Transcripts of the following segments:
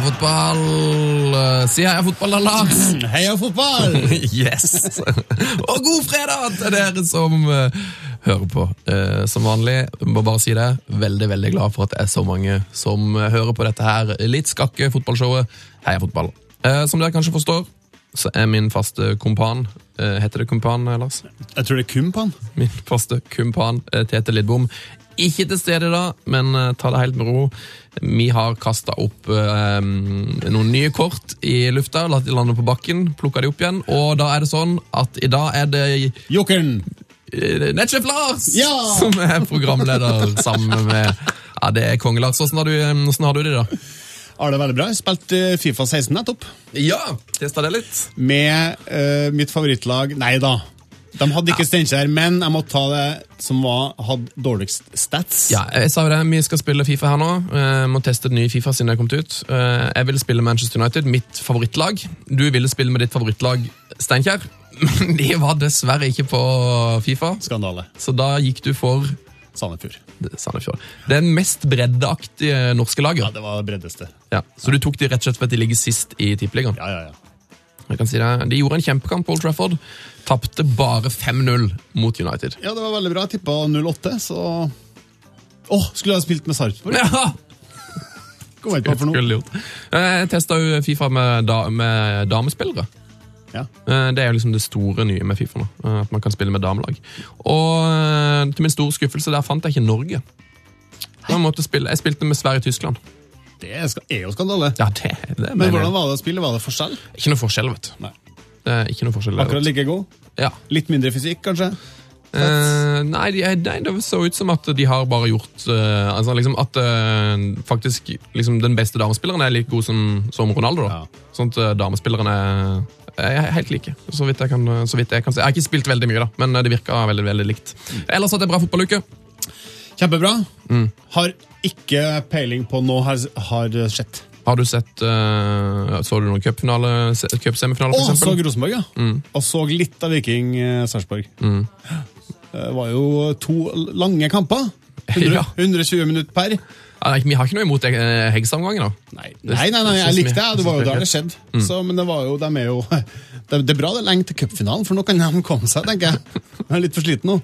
Heia fotball! Eh, Si heia fotball, da, Lars! Heia fotball! Yes! Og god fredag til dere som eh, hører på. Eh, som vanlig, må bare si det, veldig veldig glad for at det er så mange som hører på dette her litt skakke fotballshowet Heia fotball. Eh, som dere kanskje forstår, så er min faste kompan eh, Heter det kompan, Lars? Jeg tror det er kumpan. Min faste kumpan eh, Tete Lidbom. Ikke til stede da, men eh, ta det helt med ro. Vi har kasta opp eh, noen nye kort i lufta, latt de lande på bakken, plukka de opp igjen, og da er det sånn at i dag er det Jokeren! eh, Netchef Lars Ja! som er programleder sammen med Ja, det er konge-Lars. Hvordan har du, eh, har du det, da? Har det veldig bra. Jeg spilte eh, Fifa 16 nettopp. Ja, testa det litt. Med uh, mitt favorittlag Nei da. De hadde ikke Steinkjer, men jeg måtte ta det som var, hadde dårligst stats. Ja, jeg sa jo det, Vi skal spille Fifa her nå. Jeg må teste et ny Fifa siden det er kommet ut. Eh, jeg ville spille Manchester United, mitt favorittlag. Du ville spille med ditt favorittlag Steinkjer. Men de var dessverre ikke på Fifa, Skandale. så da gikk du for Sandefjord. Sandefjord. Det er mest breddeaktige norske Ja, det var det breddeste. Ja, så du tok de rett og slett for at de ligger sist i Tippeligaen. Ja, ja, ja. Jeg kan si det. De gjorde en kjempekamp på Old Trafford. Tapte bare 5-0 mot United. Ja, det var veldig bra. Jeg tippa 08, så Åh, skulle jeg ha spilt med Sarpsborg? Ja, Kom jeg på for noe. Eh, Jeg testa jo Fifa med, da, med damespillere. Ja. Eh, Det er jo liksom det store nye med Fifa nå. eh, At man kan spille med damelag. Og til min store skuffelse, der fant jeg ikke Norge. Jeg, måtte spille, jeg spilte med Sverige-Tyskland. Det er jo skandale. Ja, det, det Men hvordan var det å spille? Var det forskjell? Ikke noe forskjell, vet du. Ikke noe forskjell. Akkurat like god? Ja. Litt mindre fysikk, kanskje? Eh, nei, de, nei, det så ut som at de har bare gjort uh, altså liksom At uh, faktisk liksom den beste damespilleren er like god som, som Ronaldo. da Ja. Sånn at uh, damespillerne er, helt like, så vidt, jeg kan, så vidt jeg kan se. Jeg har ikke spilt veldig mye, da men det virka veldig veldig likt. Ellers hadde en bra fotballuke. Kjempebra. Mm. Har ikke peiling på noe har, har skjedd. Har du sett uh, Så du noen cupsemifinale, Å, for så? Rosenborg, ja. Mm. Og så litt av Viking eh, Sarpsborg. Det var jo to lange kamper. 100, Ja. 120 minutter per. Nei, vi har ikke noe imot Heggs-omgangen, da. Nei, nei, nei, nei jeg likte det. Det var jo er der det skjedde. Så, men det var jo, de er jo det, er bra det er lenge til cupfinalen, for nå kan de komme seg, tenker jeg. Jeg er litt for sliten nå.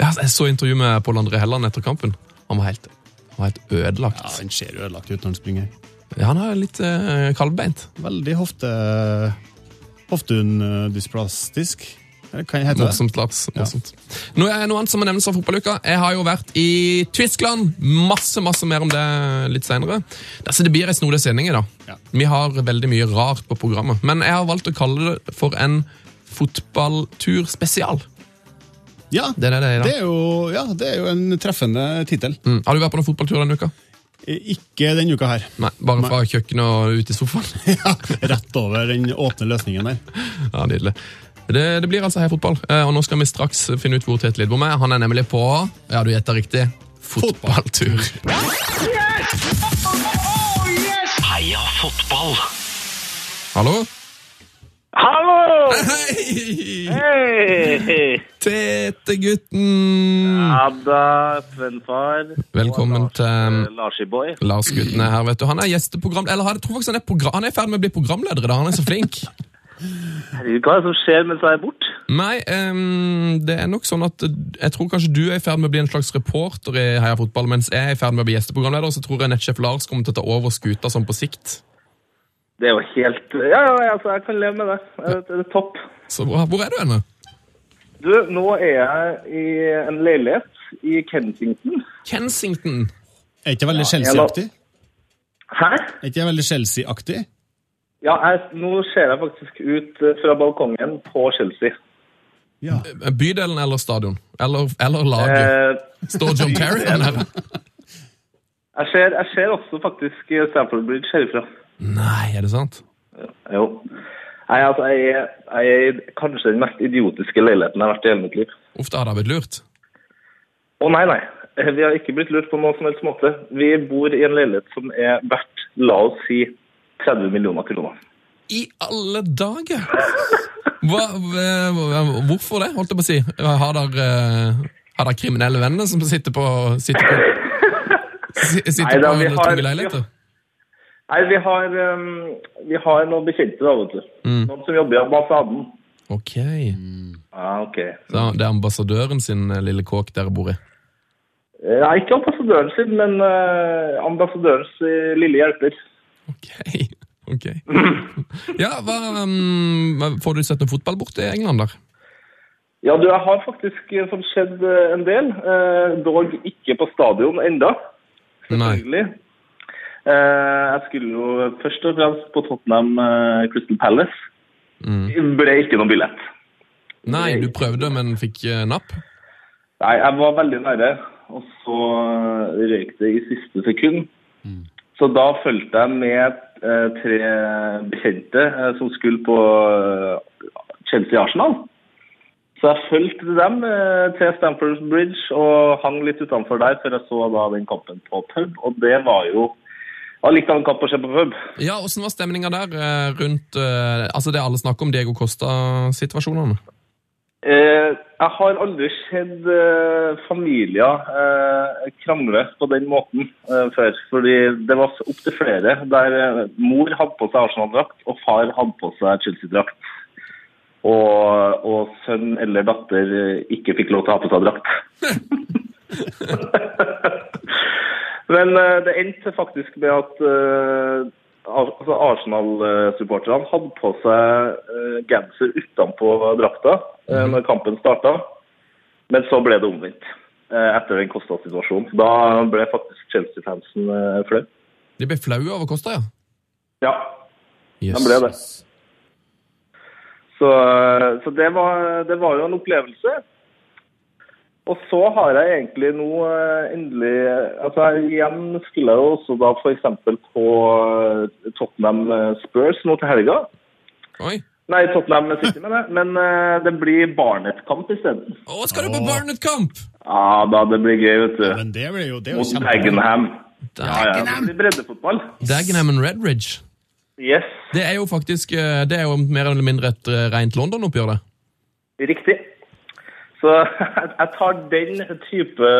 Jeg så intervju med Pål André Helland etter kampen. Han var helt, han var helt ødelagt. Ja, Han ser ødelagt ut når han springer. Ja, han er litt uh, kaldbeint. Veldig hofte... Hoftehunddysplastisk. Det? Morsomt, Lars. Morsomt. Noe, noe annet som må nevnes av fotballuka. Jeg har jo vært i Tyskland. Masse masse mer om det litt. Altså, det blir en snodig sending i dag. Ja. Vi har veldig mye rart på programmet. Men jeg har valgt å kalle det for en fotballtur spesial. Ja, Det er det det er det er jo, ja, det er jo en treffende tittel. Mm. Har du vært på noen fotballtur denne uka? Ikke denne uka her. Nei, bare fra kjøkkenet og ut i sofaen? Ja, rett over den åpne løsningen der. Ja, Nydelig. Det, det blir altså heiafotball. Eh, og nå skal vi straks finne ut hvor Tete Lidbom er. Han er nemlig på ja, du gjetter riktig fotballtur. Heia fotball! Hallo? Hallo! Hei! Hei! Tete-gutten! Ja da, Sven-far. Velkommen Lars, til eh, Larsi-boy. Lars-gutten er her. vet du. Han er gjesteprogram... Eller jeg tror faktisk han er, progra- han er i ferd med å bli programleder i dag. Han er så flink. Herregud, hva er det som skjer mens jeg er borte? Nei, um, det er nok sånn at jeg tror kanskje du er i ferd med å bli en slags reporter i Heia Fotball, mens jeg er i ferd med å bli gjesteprogramleder, så tror jeg nettsjef Lars kommer til å ta over skuta sånn på sikt. Det er jo helt Ja, ja, altså, jeg kan leve med det. Det er- det er topp. Så hvor, hvor er du henne? Du, nå er jeg i en leilighet i Kensington. Kensington. Er ikke det veldig Chelsea-aktig? Hæ? Er ikke det veldig Chelsea-aktig? Ja, jeg, nå ser jeg faktisk ut eh, fra balkongen på Chelsea. Ja. Bydelen eller stadion? Eller, eller laget? Eh, Står John Terry der jeg, ser, jeg ser også faktisk Stamford Bridge herfra. Nei, er det sant? Jo. Nei, altså, jeg, er- jeg er kanskje den mest idiotiske leiligheten jeg har vært i hele mitt liv. Uff, da har jeg blitt lurt. Å nei, nei. Eh, Vi har ikke blitt lurt på noe som helst måte. Vi bor i en leilighet som er verdt, la oss si, 30 millioner kroner. I alle dager! Hva, hva, hvorfor det, holdt jeg på å si? Har dere, eh, har dere kriminelle venner som sitter på Sitter på, sitter Nei, da, på vi har- tunge leiligheter? Nei, vi har, um, vi har noen bekjente, da, vet du. Mm. Noen som jobber i ambassaden. Ok. Ja, ok. Så det er ambassadøren sin eh, lille kåk dere bor i? Eh, Nei, ikke ambassadøren sin, men uh, ambassadørens eh, lille hjelper. Ok. ok. Ja, hva, um, Får du sett noe fotball borte i England der? Ja, du, jeg har faktisk sånn, skjedd eh, en del. eh, dog ikke på stadion enda, selvfølgelig. Eh, jeg skulle jo først og fremst på Tottenham eh, Crystal Palace. Mm. Ble ikke noen billett. Nei, du prøvde, men fikk eh, napp? Nei, jeg var veldig nære, og så røyk det i siste sekund. Så da fulgte jeg med eh, tre bekjente eh, som skulle på eh, Chelsea-Arsenal. Så jeg fulgte dem til Stamford Bridge og hang litt utenfor der før jeg så da den kampen på pub. Og det var jo det litt av en kamp å se på pub. Ja, Åssen var stemninga der rundt altså det alle snakker om Diego Costa-situasjonene? Eh, jeg har aldri sett eh, familier eh, krangle på den måten eh, før. Fordi det var opptil flere der eh, mor hadde på seg Arsenal-drakt, og far hadde på seg Chelsea-drakt. Og, og sønn eller datter eh, ikke fikk lov til å ha på seg drakt. Men det endte faktisk med at altså Arsenal-supporterne hadde på seg genser utenpå drakta uh, når kampen starta. Men så ble det omvendt eh, etter den Kosta-situasjonen. Da ble faktisk Chelsea-fansen uh, flau. De ble flaue over Kosta, ja? Ja, Yes. de ble det. Så, eh, så det, var, det var jo en opplevelse. Og så har jeg egentlig nå eh, endelig altså Igjen skulle jeg jo også da f.eks. på eh, Tottenham eh, Spurs nå til helga. Oi. Nei, Tottenham City, med det. Men uh, det blir Barnet-kamp isteden. Å, skal du på Barnet-kamp? Ja da, det blir gøy, vet du. Men det blir jo, det er jo Mot. Dagenham. Ja, ja, det Dagenham blir breddefotball. Dagenham and Redridge. Yes, Det er jo faktisk eh, Det er jo mer eller mindre et eh, rent London-oppgjør, det. riktig. Så jeg tar den type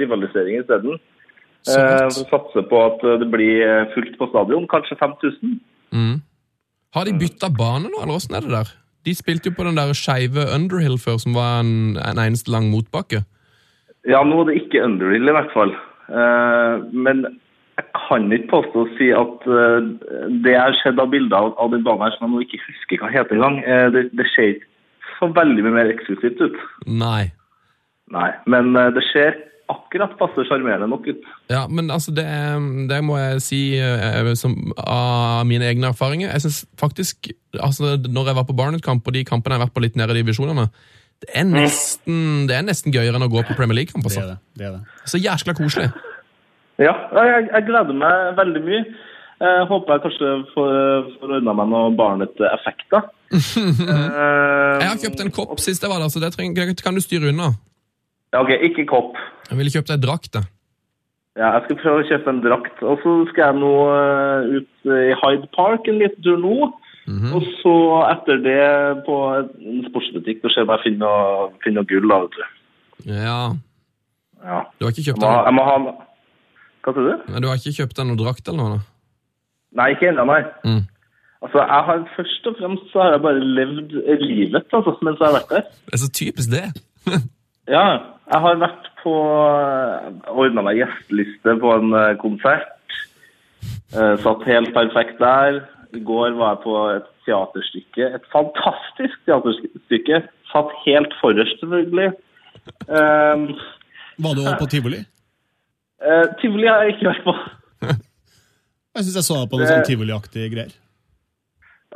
rivalisering isteden. Så Eh. Satser på at det blir fullt på stadion, kanskje 5000. Mm. Har de bytta bane nå, eller åssen er det der? De spilte jo på den der skeive Underhill før, som var en, en eneste lang motbakke. Ja, nå er det ikke Underhill i hvert fall. Uh, men jeg kan ikke påstå å si at uh, det jeg har sett av bilder av, av den banen her, som jeg nå ikke husker hva heter engang, uh, det, det ser ikke så veldig mye mer eksklusivt ut. Nei. Nei, men uh, det ser akkurat passe sjarmerende nok ut. Ja, men altså, det, det må jeg si eh, som, av mine egne erfaringer. Jeg synes faktisk, altså, Når jeg var på Barnet-kamp, og de kampene jeg har vært på litt nede i divisjonene, det er nesten, det er nesten gøyere enn å gå på Premier League-kamp. Det Altså. er det. det, er det. Så jæskla koselig. Ja, jeg, jeg gleder meg veldig mye. Jeg håper jeg kanskje får, får ordna meg noen Barnet-effekter. Jeg har kjøpt en kopp sist jeg var der, så det trenger, kan du styre unna. Ja, ok, ikke kopp. Jeg ville kjøpt deg drakt. da. Ja, jeg skal prøve å kjøpe en drakt. Og så skal jeg nå eh, ut eh, i Hyde Park en liten tur nå. Og så etter det på en sportsbutikk og se om jeg finner noe, finner noe gull. da, vet du. Ja, Ja. Du har ikke kjøpt deg jeg må ha Hva sier du? noe, du har ikke kjøpt deg noe drakt eller noe? da? Nei, ikke ennå, nei. Mm. Altså, jeg har Først og fremst så har jeg bare levd livet altså, mens jeg har vært der. Det er så typisk det. Ja, jeg har vært på Ordna meg gjesteliste på en eh, konsert. Eh, satt helt perfekt der. I går var jeg på et teaterstykke. Et fantastisk teaterstykke. Satt helt forrest, selvfølgelig. Um, Var du også på tivoli? Uh, tivoli har jeg ikke vært på. Jeg syns jeg så deg på noe sånn tivoliaktig greier.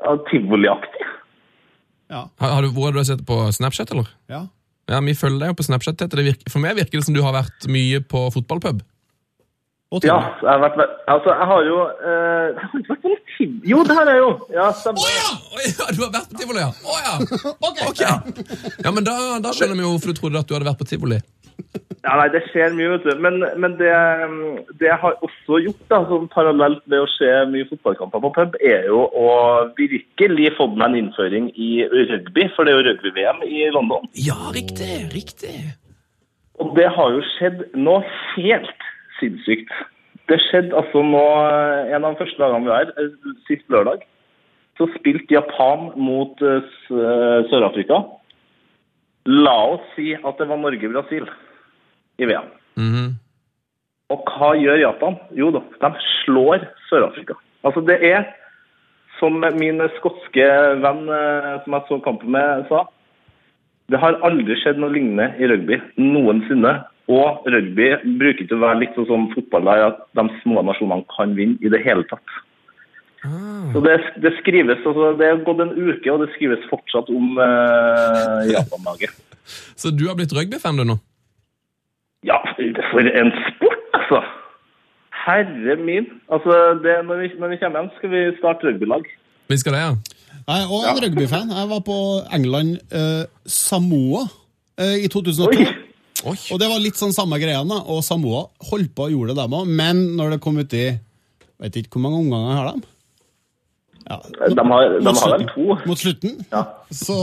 Ja, Tivoliaktig. Ja. Har, har du, hvor har du sett på Snapchat, eller? ja. Ja, Vi følger deg jo på Snapchat. Det virker, for meg virker det som du har vært mye på fotballpub. Ja, jeg har vært Altså, jeg har jo eh, Jeg har ikke vært på noe tivoli Jo, det har jeg jo! Ja, Å oh, ja! Oh, ja! Du har vært på tivoli, ja! Å ja! Ok. Ja, men da, da skjønner vi jo hvorfor du trodde at du hadde vært på tivoli. Ja, nei, Det skjer mye, vet du. Men, men det, det jeg har også gjort, da, som parallelt med å se mye fotballkamper på pub, er jo å virkelig få meg en innføring i rugby. For det er jo rugby-VM i London. Ja, riktig, riktig. Og det har jo skjedd noe helt sinnssykt. Det skjedde altså nå en av de første dagene vi var her, eh, sist lørdag. Så spilte Japan mot eh, eh, Sør-Afrika. La oss si at det var Norge-Brasil i VM. Mhm. Og hva gjør Japan? Jo da, de slår Sør-Afrika. Altså det er, som min skotske venn eh, som jeg så kampen med, sa, det har aldri skjedd noe lignende i rugby noensinne. Og rugby bruker ikke å være litt sånn som fotball, der at de små nasjonene kan vinne i det hele tatt. Så det, det skrives, altså det er gått en uke, og det skrives fortsatt om eh, Japan-laget. Så du har blitt rugbyfan, du nå? Ja, for en sport, altså! Herre min. Altså, det, når, vi, når vi kommer hjem, skal vi starte rugbylag. Vi skal det, ja? Jeg er òg en rugbyfan. Jeg var på England-Samoa i 2002. Oi! Oi. Og det var litt sånn samme greia, da. Og Samoa holdt på og gjorde det, dem òg. Men når det kom uti Vet ikke hvor mange omganger har de? Ja, De har, de mot slutten. to. Mot slutten Ja. så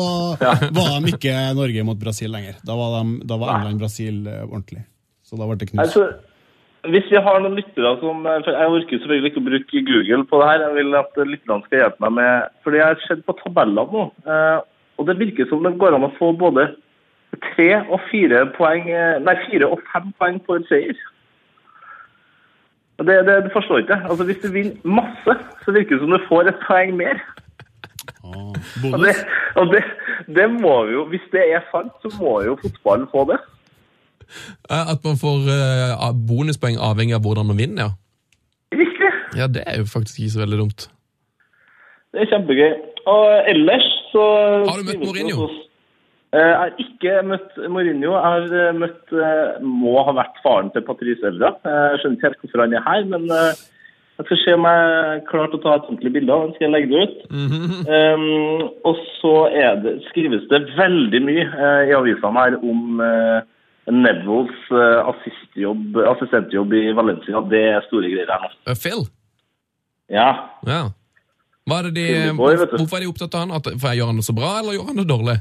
var de ikke Norge mot Brasil lenger. Da var, de, da var England-Brasil eh, ordentlig. Så da ble det knust. Altså, hvis vi har noen lyttere som Jeg orker selvfølgelig ikke å bruke Google på det her. Jeg vil at lytterne skal hjelpe meg med Fordi jeg har sett på tabeller nå, eh, og det virker som det går an å få både tre og fire poeng eh, Nei, fire og fem poeng på en seier. Det, det, det forstår jeg ikke. Altså, Hvis du vinner masse, så virker det som du får et poeng mer. Ah, Og, det, og det, det må jo, Hvis det er sant, så må jo fotballen få det. Eh, At man får eh, bonuspoeng avhengig av hvordan man vinner, ja. Riktig. Ja, det er jo faktisk ikke så veldig dumt. Det er kjempegøy. Og ellers så Har du møtt Mourinho? Eh, Jeg har ikke møtt Mourinho. Jeg har eh, møtt eh, Må ha vært faren til Patrice Evra. Jeg skjønner ikke helt hvorfor han er her, men eh, jeg skal se om jeg klarte å ta et ordentlig bilde av den. Skal jeg legge det ut? um, og så det, skrives det veldig mye uh, i avisene her om uh, Nevilles eh, assistentjobb i Valencia. Det er store greier her nå. Eh, Phil? Ja. Ja. Er de, boy, hvorfor er de opptatt av han? At, for Gjør han det så bra, eller gjør han det dårlig?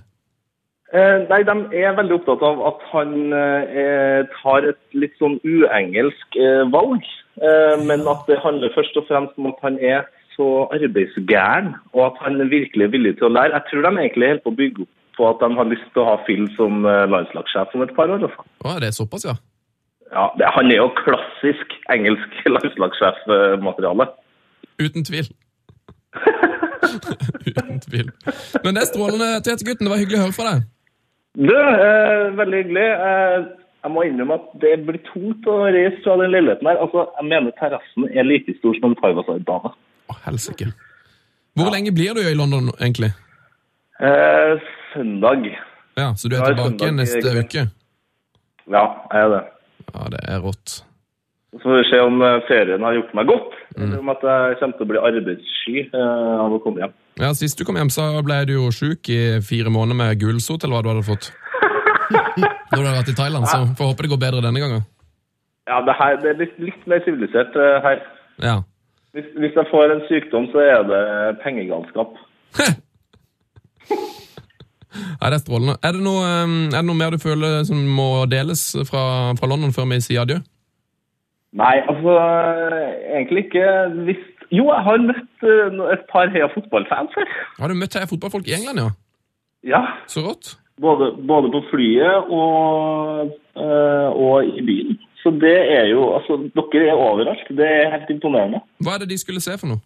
Eh, nei, de er veldig opptatt av at han eh, tar et litt sånn uengelsk eh, valg. Eh, men at det handler først og fremst om at han er så arbeidsgæren, og at han virkelig er villig til å lære. Jeg tror de egentlig holder på å bygge opp på at de har lyst til å ha Phil som eh, landslagssjef om et par år. Altså. Å, det er såpass, ja. Ja, det, han er jo klassisk engelsk landslagssjefmateriale. Uten tvil. Uten tvil. Men det er strålende, Tete gutten. Det var hyggelig å høre fra deg. Du, eh, veldig hyggelig. Eh, jeg må innrømme at det blir tungt å reise fra den leiligheten her. Altså, jeg mener terrassen er like stor som en Five-A-Side-bane. Å, helsike. Hvor lenge blir du i London, egentlig? Eh, søndag. Ja, Så du er er tilbake søndag, neste jeg... uke? Ja, jeg er det. Ja, det er rått. Så får vi se om eh, ferien har gjort meg godt, eller om at jeg kommer til å bli arbeidssky eh, av å komme hjem. Ja, Sist du kom hjem, så ble du jo sjuk i fire måneder med gulsot, eller hva du hadde fått. Når du har vært i Thailand, så får håpe det går bedre denne gangen. Ja, det, her, det er litt, litt mer sivilisert eh, her. Ja. Hvis, hvis jeg får en sykdom, så er det pengegalskap. Ja, det er strålende. Er det noe, um, er det noe mer du føler som må deles fra, fra London før vi sier adjø? Nei, altså egentlig ikke. Hvis, jo, jeg har møtt eh, et par Heia fotballfans her. Har du møtt Heia fotballfolk i England, ja? Ja, Så rått. både, både på flyet og, eh, og i byen. Så det er jo Altså, dere er overalt. Det er helt imponerende. Hva er det de skulle se for noe?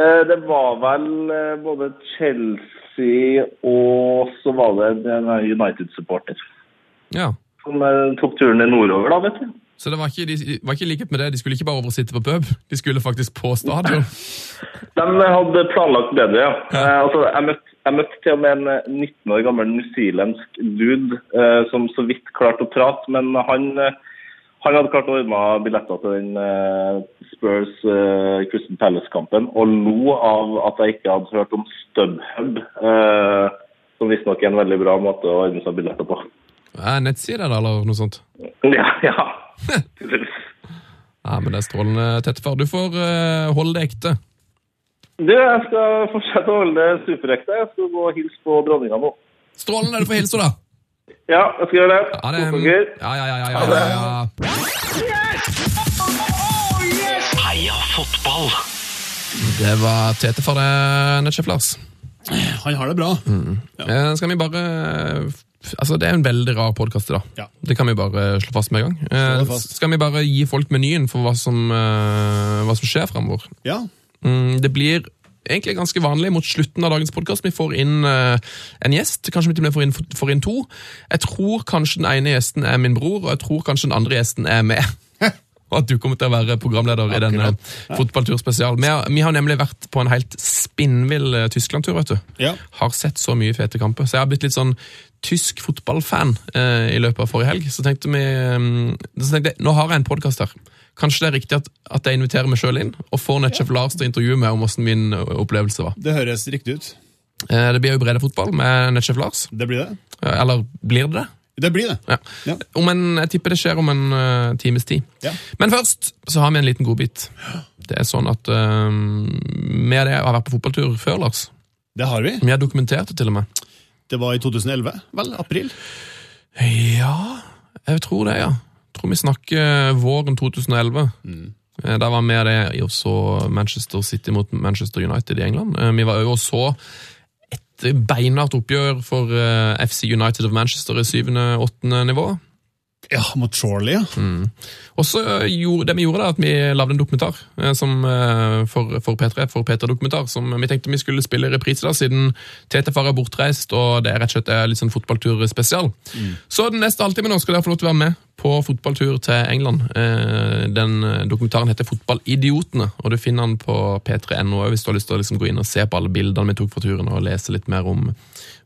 Eh, Det var vel både Chelsea og så var det en United-supporter Ja. som eh, tok turen nordover, da, vet du. Så det var ikke, de var ikke likhet med det. De skulle ikke bare over og sitte på pub, de skulle faktisk på stadion. De hadde planlagt bedre, ja. Eh, altså, jeg møtte jeg møtte til og med en eh, 19 år gammel newzealandsk dude eh, som så vidt klarte å prate, men han, eh, han hadde klart å ordne billetter til den eh, Spurs eh, Crystal Palace-kampen og lo av at jeg ikke hadde hørt om StubHub, eh, som visstnok er en veldig bra måte å ordne seg billetter på. Er nettside da, eller noe sånt? Ja, ja. Ja, men det er strålende, Tettefar. Du får eh, holde det ekte. Du, jeg skal fortsette å holde det superekte. Jeg skal gå og hilse på dronninga nå. Strålende, du får hilse, da. Ja, jeg skal gjøre det. Ja, det, ja, ja, ja, ja, ja, ja, ja. Heia fotball! Det var Tete for det, Netchef Lars. Han har det bra. Eh, skal vi bare Altså, Det er en veldig rar podkast i dag. Ja. Det kan vi bare slå fast med en gang. Eh, skal vi bare gi folk menyen for hva som, eh, hva som skjer fremover? Ja. Mm, det blir egentlig ganske vanlig mot slutten av dagens podkast. Vi får inn uh, en gjest. Kanskje vi til og med får inn, får inn to. Jeg tror kanskje den ene gjesten er min bror, og jeg tror kanskje den andre gjesten er meg. Og at du kommer til å være programleder i denne fotballturspesial. Vi, vi har nemlig vært på en helt spinnvill eh, Tyskland-tur, vet du. Ja. Har sett så mye fete kamper. Så jeg har blitt litt sånn tysk fotballfan eh, i løpet av forrige helg. Så tenkte vi mm, så tenkte jeg, Nå har jeg en podkast her. Kanskje det er riktig at, at jeg inviterer meg sjøl inn og får Netchef Lars til å intervjue meg om hvordan min opplevelse var. Det høres riktig ut. Eh, det blir jo breddefotball med Netchef Lars. Det blir det. Eh, eller blir det det? Det blir det. Ja. Ja. Om en, jeg tipper det skjer om en uh, times tid. Ja. Men først så har vi en liten godbit. Det er sånn at uh, vi og det har vært på fotballtur før, Lars. Det har vi. Vi har dokumentert det til og med. Det var i 2011, vel? April. Ja, jeg tror det, ja. Jeg tror vi snakker våren 2011. Mm. Da var vi og det og så Manchester City mot Manchester United i England. Eh, Vi var også og så et beinhardt oppgjør for eh, FC United of Manchester i syvende-åttende nivå. Ja, mot Chorley, ja. Og så gjorde, det vi gjorde da, at vi lagde en dokumentar eh, som, eh, for, for P3, for P3 Dokumentar, som vi tenkte vi skulle spille i reprise da, siden TTFR er bortreist, og det er rett og slett eh, litt sånn fotballtur spesial. Så den neste halvtimen skal dere få lov til å være med på fotballtur til England. Den dokumentaren heter Fotballidiotene, og du finner den på p3.no hvis du har lyst til å liksom gå inn og se på alle bildene vi tok fra turen, og lese litt mer om,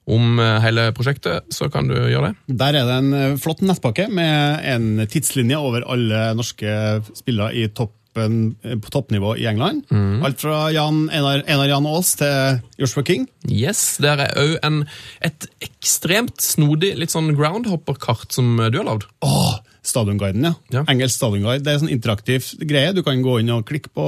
om eh, hele prosjektet, så kan du gjøre det. Der er det en eh, flott nettpakke med en tidslinje over alle norske spillere i toppen, eh, på toppnivå i England. Alt fra Jan, Einar, Einar Jan Aas til Joshua King. Yes, Der er òg et ekstremt snodig litt sånn groundhopper-kart som du har lagd. Åh, Stadionguiden, ja. Ja. Engelsk stadionguide. Det er sånn interaktiv greie. Du kan gå inn og klikke på,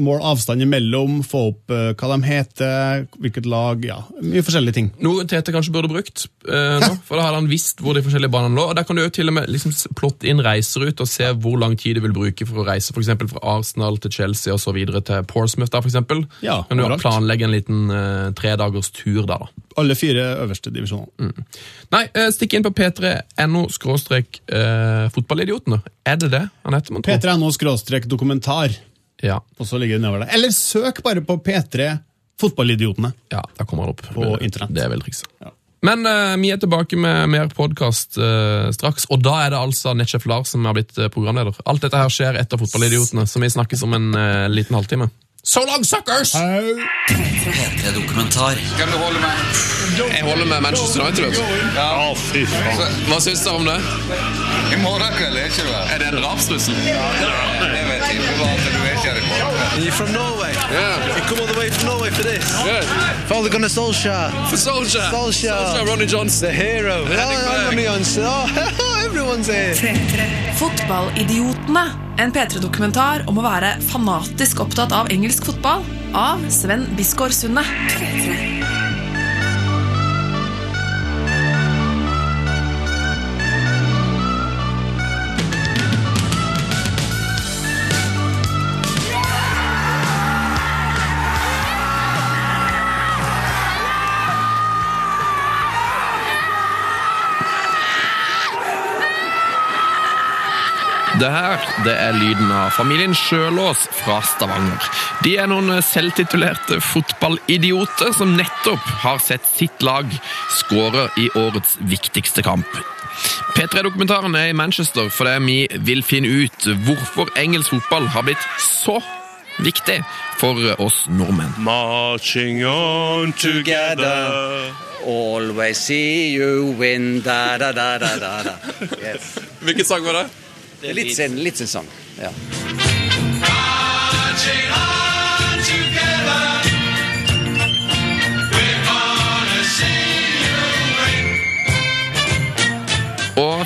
mål avstand imellom, få opp uh, hva de heter, hvilket lag, ja, mye forskjellige ting. Noe Tete kanskje burde brukt uh, nå, for da hadde han visst hvor de forskjellige banene lå. og Der kan du jo til og med liksom plotte inn reiserut og se hvor lang tid du vil bruke for å reise eksempel fra Arsenal til Chelsea og så videre til Portsmouth. da, for. Ja, kan du planlegge en liten uh, tredagers tur der, da. Alle fire øverste divisjonene. Nei, eh, stikk inn på p3.no skråstrek eh, fotballidiotene. Er det det han heter? P3NO skråstrek dokumentar, Ja, og så ligger det nedover der. Eller søk bare på P3 Fotballidiotene. ja, da kommer han opp. På internett. Det er vel trikset. Ja. Men uh, vi er tilbake med mer podkast straks, og da er det altså Netchef Lars som har blitt eh, programleder. Alt dette her skjer etter Fotballidiotene, som vi snakkes om en eh, liten halvtime. So long, suckers! P3-dokumentar. Kan du holde meg? Jeg holder med Manchester United. vet du. Ja. Hva syns dere om det? I morgen kveld er ikke? Er det en drapstrussel? Det vet jeg ikke. Bare at du er ikke her i morgen kveld. You're from Norway? Yeah. You come all the way from Norway for this? Good. Father Gunnar Solskjaer. For Solskjaer. Solskjaer. Ronny Johnson. The hero. Oh, Berg. Ronny Johnson. Oh, everyone's here. Fotballidiotene. En P3-dokumentar om å være fanatisk opptatt av engelsk fotball. Av Sven Bisgaard Sunde. Det her det er lyden av familien Sjølås fra Stavanger. De er noen selvtitulerte fotballidioter som nettopp har sett sitt lag skåre i årets viktigste kamp. P3-dokumentaren er i Manchester fordi vi vil finne ut hvorfor engelsk fotball har blitt så viktig for oss nordmenn. Marching on together. Always see you win, da da da da da. Yes. Hvilken sang var det? Litt sin, litt sin sang. Ja.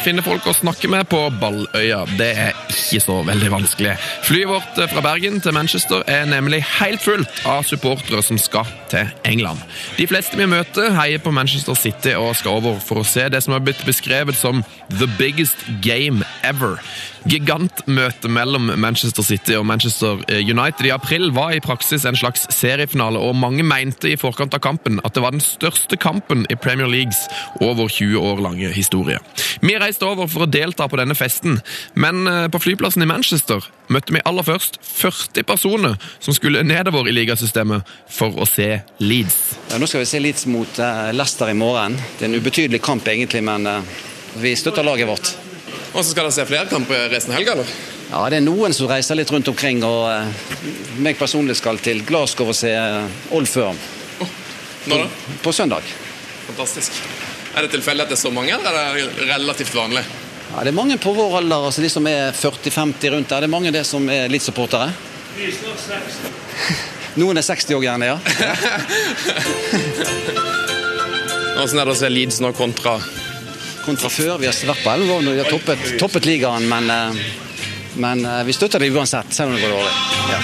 finne folk å snakke med på Balløya. Det er ikke så veldig vanskelig. Flyet vårt fra Bergen til Manchester er nemlig helt fullt av supportere som skal til England. De fleste vi møter, heier på Manchester City og skal over for å se det som har blitt beskrevet som the biggest game ever. Gigantmøtet mellom Manchester City og Manchester United i april var i praksis en slags seriefinale, og mange mente i forkant av kampen at det var den største kampen i Premier Leagues over 20 år lange historie. Vi reiste over for å delta på denne festen, men eh, på flyplassen i Manchester møtte vi aller først 40 personer som skulle nedover i ligasystemet for å se Leeds. Ja, nå skal vi se Leeds mot eh, Leicester i morgen. Det er en ubetydelig kamp egentlig, men eh, vi støtter laget vårt. Og så skal dere se flere kamper resten av helga, eller? Ja, det er noen som reiser litt rundt omkring, og eh, meg personlig skal til Glasgow og se eh, Old Firm. Når da? På søndag. Fantastisk. Er det tilfeldig at det er så mange, eller er det relativt vanlig? Ja, det er mange på vår alder, altså de som er 40-50 rundt der. Det er mange det som er litt supportere. Noen er 60 òg, gjerne, ja. Hvordan er det å se Leeds nå kontra Kontra før. Vi har vært på elleve år når vi har toppet, toppet ligaen, men, eh, men eh, vi støtter det uansett, selv om det går dårlig. Ja.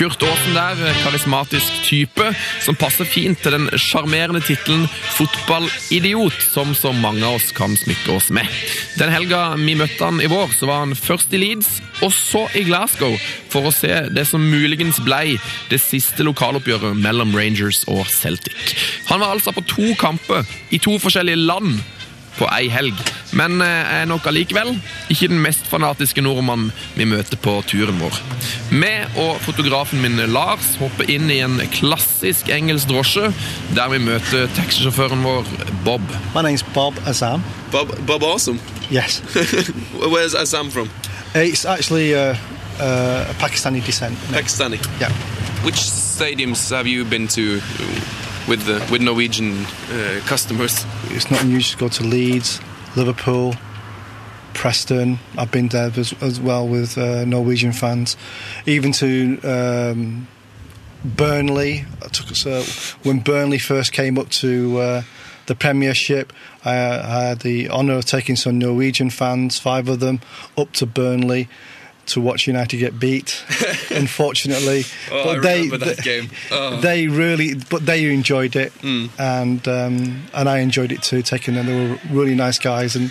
Kurt Aasen der, karismatisk type, som passer fint til den sjarmerende tittelen fotballidiot, som så mange av oss kan smykke oss med. Den helga vi møtte han i vår, så var han først i Leeds, og så i Glasgow, for å se det som muligens blei det siste lokaloppgjøret mellom Rangers og Celtic. Han var altså på to kamper i to forskjellige land på ei helg, men eh, er nok allikevel ikke den mest fanatiske nordmann vi møter på turen vår. Vi og fotografen min Lars hopper inn i en klassisk engelsk drosje, der vi møter taxisjåføren vår Bob. My name's Bob Azam. Bob, Bob Awesome. Yes. Where's Azam from? it's actually uh, uh, a Pakistani descent. Pakistani. Yeah. Which stadiums have you been to with the with Norwegian uh, customers? It's not unusual to go to Leeds, Liverpool, Preston. I've been there as, as well with uh, Norwegian fans. Even to um, Burnley. I took uh, when Burnley first came up to uh, the Premiership. I, I had the honour of taking some Norwegian fans, five of them, up to Burnley to watch United get beat. unfortunately, Oh, I remember that game. Oh. They really, but they enjoyed it, Mm. and um, and I enjoyed it too. Taking them, they were really nice guys, and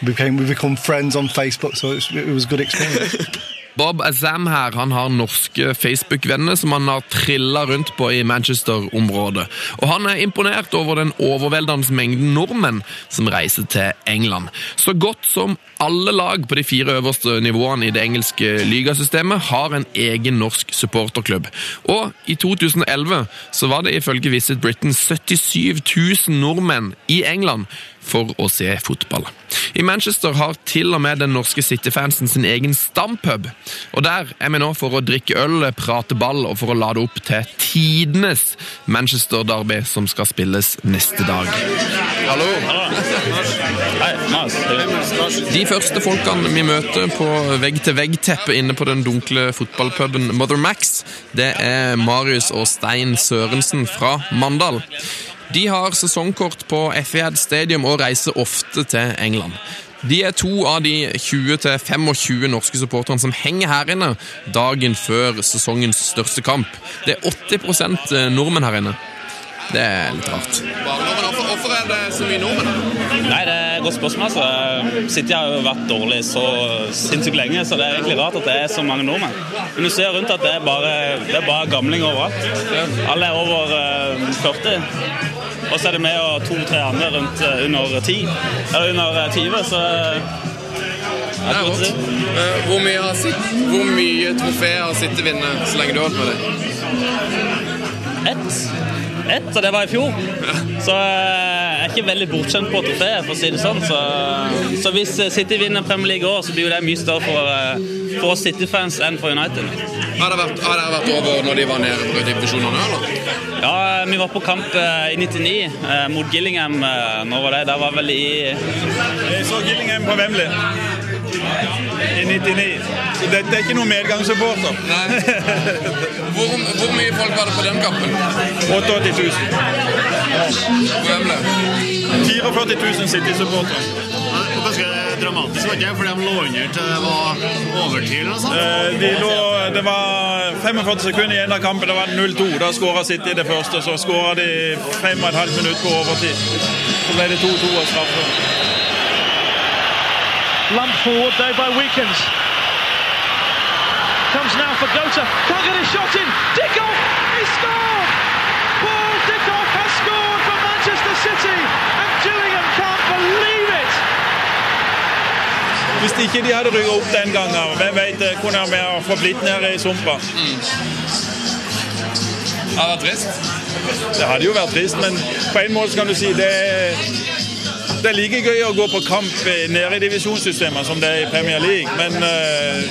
we became we become friends on Facebook. So it was, it was a good experience. Bob Azam her, han har norske Facebook-venner som han har trilla rundt på i Manchester-området. Og han er imponert over den overveldende mengden nordmenn som reiser til England. Så godt som alle lag på de fire øverste nivåene i det engelske ligasystemet har en egen norsk supporterklubb. Og i 2011 så var det ifølge Visit Britain 77 000 nordmenn i England for å se fotball. I Manchester har til og med den norske City-fansen sin egen stampub. Og der er vi nå for å drikke øl, prate ball og for å lade opp til tidenes Manchester-derby som skal spilles neste dag. Hallo! De første folkene vi møter på vegg-til-vegg-teppet inne på den dunkle fotballpuben Mother Max, det er Marius og Stein Sørensen fra Mandal. De har sesongkort på Etihad Stadium og reiser ofte til England. De er to av de 20-25 norske supporterne som henger her inne dagen før sesongens største kamp. Det er 80 nordmenn her inne. Det er litt rart. Hvorfor er det så mye nordmenn? Nei, det er et godt spørsmål. altså. City har jo vært dårlig så sinnssykt lenge, så det er egentlig rart at det er så mange nordmenn. Men du ser rundt at det er bare, det er bare gamlinger overalt. Alle er over eh, 40. Og så er det med og to-tre andre rundt eh, under 10. Eller under eh, 20, så Det er rått. Eh, Hvor mye, har sitt, hvor mye trofeer har City vunnet så lenge du har holdt med det? Ett. Ett, og det var i fjor. Så eh, jeg er ikke veldig bortskjemt på trofé, for å si det sånn. Så, så hvis eh, City vinner Premier League i år, så blir jo det mye større for, eh, for oss City-fans enn for United. Har det vært, har det vært over når de var nede på divisjonene, eller? Ja, vi var på kamp i 99 eh, mot Gillingham. Når var det? Det var vel i Jeg så Gillingham på Wembley. I 99. Så dette er ikke noen medgangssupporter. Hvor, hvor mye folk var det på den kampen? 88 000. Wembley. 44 000 City-supportere. Ganske dramatisk, var det ikke? Fordi de lå under til det var overtid eller noe sånt? Eh, De lå, det var 45 sekunder igjen av kampen. Det var 0-2. Da skåra City det første. Så skåra de 5,5 minutter på overtid. Så ble det 2-2 og straffe. Lump forward though by Weekens. Comes now for Gota. Can't get a shot in. Dickoff! He scored! Paul Dickoff has scored for Manchester City. And Gillingham can't believe it. Hvis ikke de hadde rykka opp den gangen, hvem vet, hvordan kunne vi har forblitt nede i sumpa. Det hadde vært trist. Det hadde jo vært trist, men på en måte kan du si det det er like gøy å gå på kamp nede i divisjonssystemet som det er i Premier League, men uh,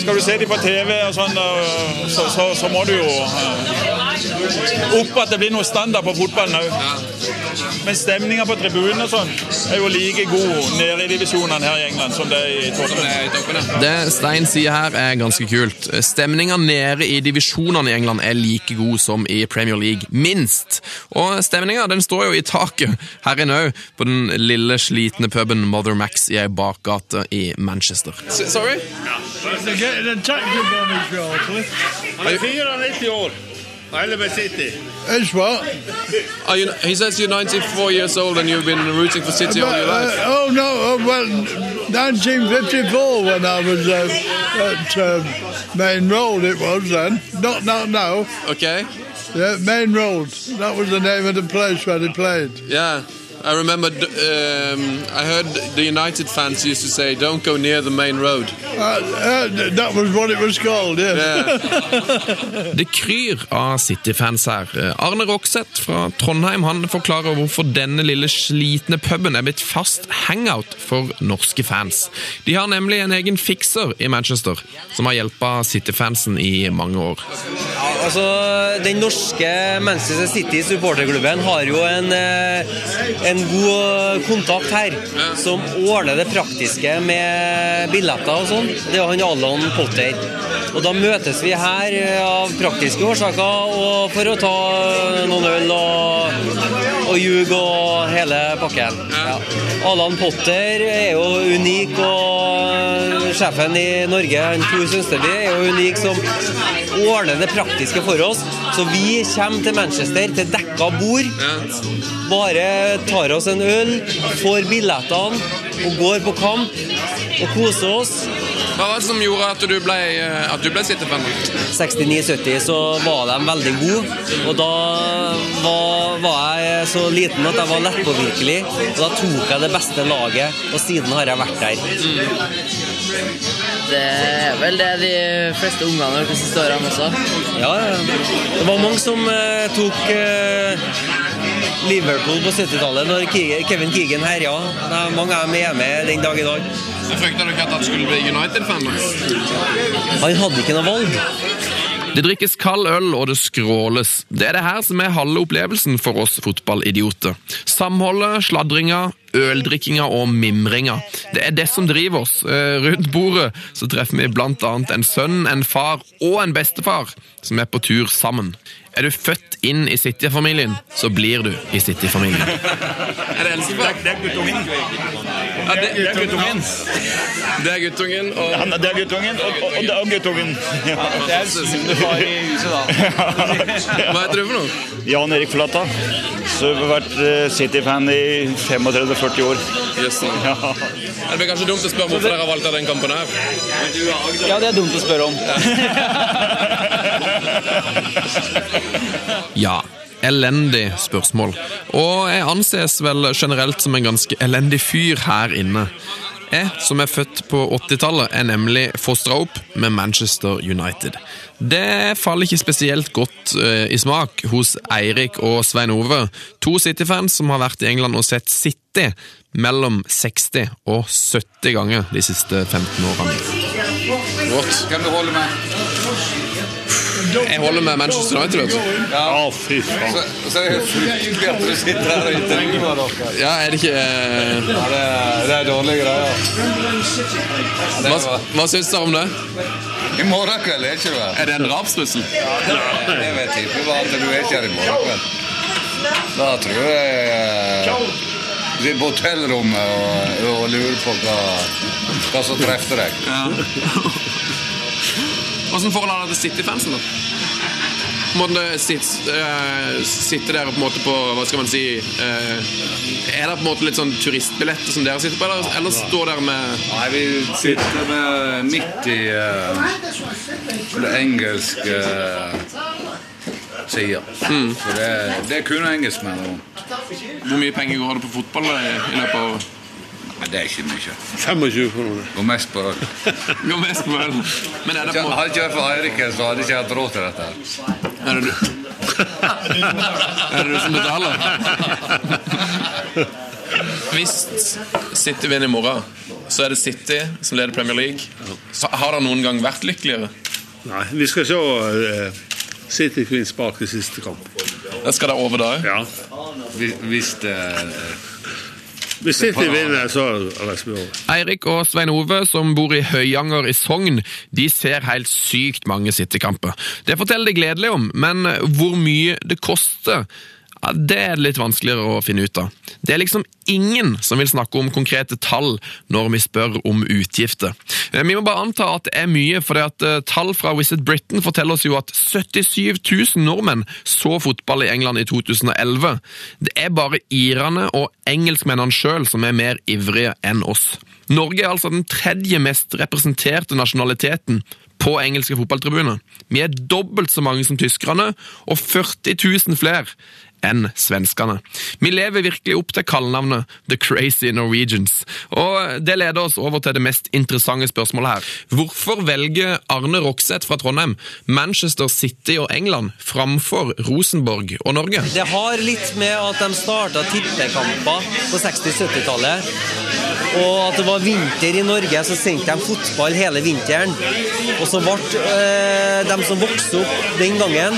skal du se dem på TV og sånn, uh, så, så, så må du jo uh, opp at det blir noe standard på fotballen òg. Men stemninga på tribunen og sånn er jo like god nede i divisjonene her i England som det er i toppen. Det Stein sier her er ganske kult. Stemninga nede i divisjonene i England er like god som i Premier League, minst. Og stemninga den står jo i taket her inne òg, på den lille, slitne puben Mother Max i ei bakgate i Manchester. Sorry? Han er 94 år. Elleve City. It's what? Are you, he says you're 94 years old and you've been rooting for City all your Uh, life. oh no! Oh, well, 1954 when I was uh, at um, Main Road. It was then. Not not now. Okay. Yeah, Main Road. That was the name of the place where they played. Yeah, I remember. Um, I heard the United fans used to say, "Don't go near the main road." Uh, uh, that was what it was called. Yeah. Det kryr av City-fans her. Eh, Arne Rokseth fra Trondheim han forklarer hvorfor denne lille slitne puben er blitt fast hangout for norske fans. De har nemlig en egen fikser i Manchester, som har hjulpet City-fansen i mange år. Ja, altså, Den norske Manchester City supporterklubben har jo en, eh, en god kontakt her, som ordner det praktiske med billetter og sånn. Det er han Allan Potter. Og Da møtes vi her eh, av praktiske årsaker og for å ta noen øl og, og ljug og hele pakken. Ja. Allan Potter er jo unik, og sjefen i Norge, han Tor Sønsteby, er jo unik som ordner det praktiske for oss. Så vi kommer til Manchester til dekka bord. Bare tar oss en øl, får billettene og går på kamp og koser oss. Hva var det som gjorde at du ble, eh, at du ble City-fan? 69-70 så var de veldig gode, og da var, var jeg så liten at jeg var lettpåvirkelig. Og da tok jeg det beste laget, og siden har jeg vært der. Det er vel det de fleste ungene har gjort de siste årene også. Ja, ja. Det var mange som eh, tok eh, Liverpool på 70-tallet når Kevin Keegan herja. Det er mange av dem er med den dag i dag. Så frykta du ikke at han skulle bli United-fan? Han hadde ikke noe valg. Det drikkes kald øl, og det skråles. Det er det her som er halve opplevelsen for oss fotballidioter. Samholdet, sladringa, øldrikkinga og mimringa. Det er det som driver oss. Eh, Rundt bordet så treffer vi blant annet en sønn, en far og en bestefar som er på tur sammen. Er du født inn i City-familien, så blir du i City-familien. Er det eldstefar? Det er guttungen. Ja, det, Det er guttungen. Det er guttungen, og ja, det er guttungen, og, og, og er guttungen. det er bestefar i huset, da. Hva heter du for noe? Jan Erik Flata. Så jeg har vært eh, City-fan i 35-40 år. Yes, ja. Det blir kanskje dumt å spørre hvorfor dere har valgt den kampen her. Ja, det er dumt å spørre om. Ja, elendig spørsmål. Og jeg anses vel generelt som en ganske elendig fyr her inne. Jeg, som er født på 80-tallet, er nemlig fostra opp med Manchester United. Det faller ikke spesielt godt uh, i smak hos Eirik og Svein Ove, to City-fans som har vært i England og sett City mellom 60 og 70 ganger de siste 15 årene. Kan du holde med? Jeg holder med Manchester United. vet du. Ja, fy faen. Så, så er det fryktelig at du sitter her og intervjuer dere. Ja, er det ikke Ja, det, er, det er dårlige greier. Hva, hva syns dere om det? I morgen kveld er ikke du her. Er det en drapstrussel? Jeg vet ikke Bare at du er ikke her i morgen kveld. Da tror jeg eh, Du sitter på hotellrommet og, og lurer på hva, hva som treffer deg. Hvordan forhold har dere til City-fansen, da? Måte sitte, dere der på en måte på Hva skal man si eh, Er det på en måte litt sånn turistbilletter som dere sitter på, eller, eller står dere med Nei, vi sitter med midt i uh, det engelske uh, sida. Så det, det er kun engelskmenn. Hvor mye penger går det på fotball i, i løpet av Men det er ikke mye. 25 kroner. Går mest på øl. Går mest på øl. Men er det på måte Hadde ikke vært for Eiriken, så hadde jeg ikke hatt råd til dette. Er det du? Er det du som betaler? Hvis City vinner i morgen, så er det City som leder Premier League. Så har det noen gang vært lykkeligere? Nei, vi skal se uh, City Queens bak i siste kamp. Da skal dere over da òg? Ja. Hvis, hvis det Hvis City vinner, så over. Eirik og Svein Ove, som bor i Høyanger i Sogn, de ser helt sykt mange City-kamper. Det forteller de gledelig om, men hvor mye det koster, ja, det er det litt vanskeligere å finne ut av. Det er liksom ingen som vil snakke om konkrete tall når vi spør om utgifter. Eh, Vi må bare anta at det er mye, for tall fra Visit Britain forteller oss jo at 77 000 nordmenn så fotball i England i 2011. Det er bare irene og engelskmennene sjøl som er mer ivrige enn oss. Norge er altså den tredje mest representerte nasjonaliteten på engelske fotballtribuner. Vi er dobbelt så mange som tyskerne, og 40 000 flere enn svenskene. Vi lever virkelig opp til kallenavnet The Crazy Norwegians. Og det leder oss over til det mest interessante spørsmålet her. Hvorfor velger Arne Rokseth fra Trondheim Manchester City og England framfor Rosenborg og Norge? Det har litt med at de starta tippekamper på 60-70-tallet. Og at det var vinter i Norge, så sendte de fotball hele vinteren. Og så ble øh, de som vokste opp den gangen,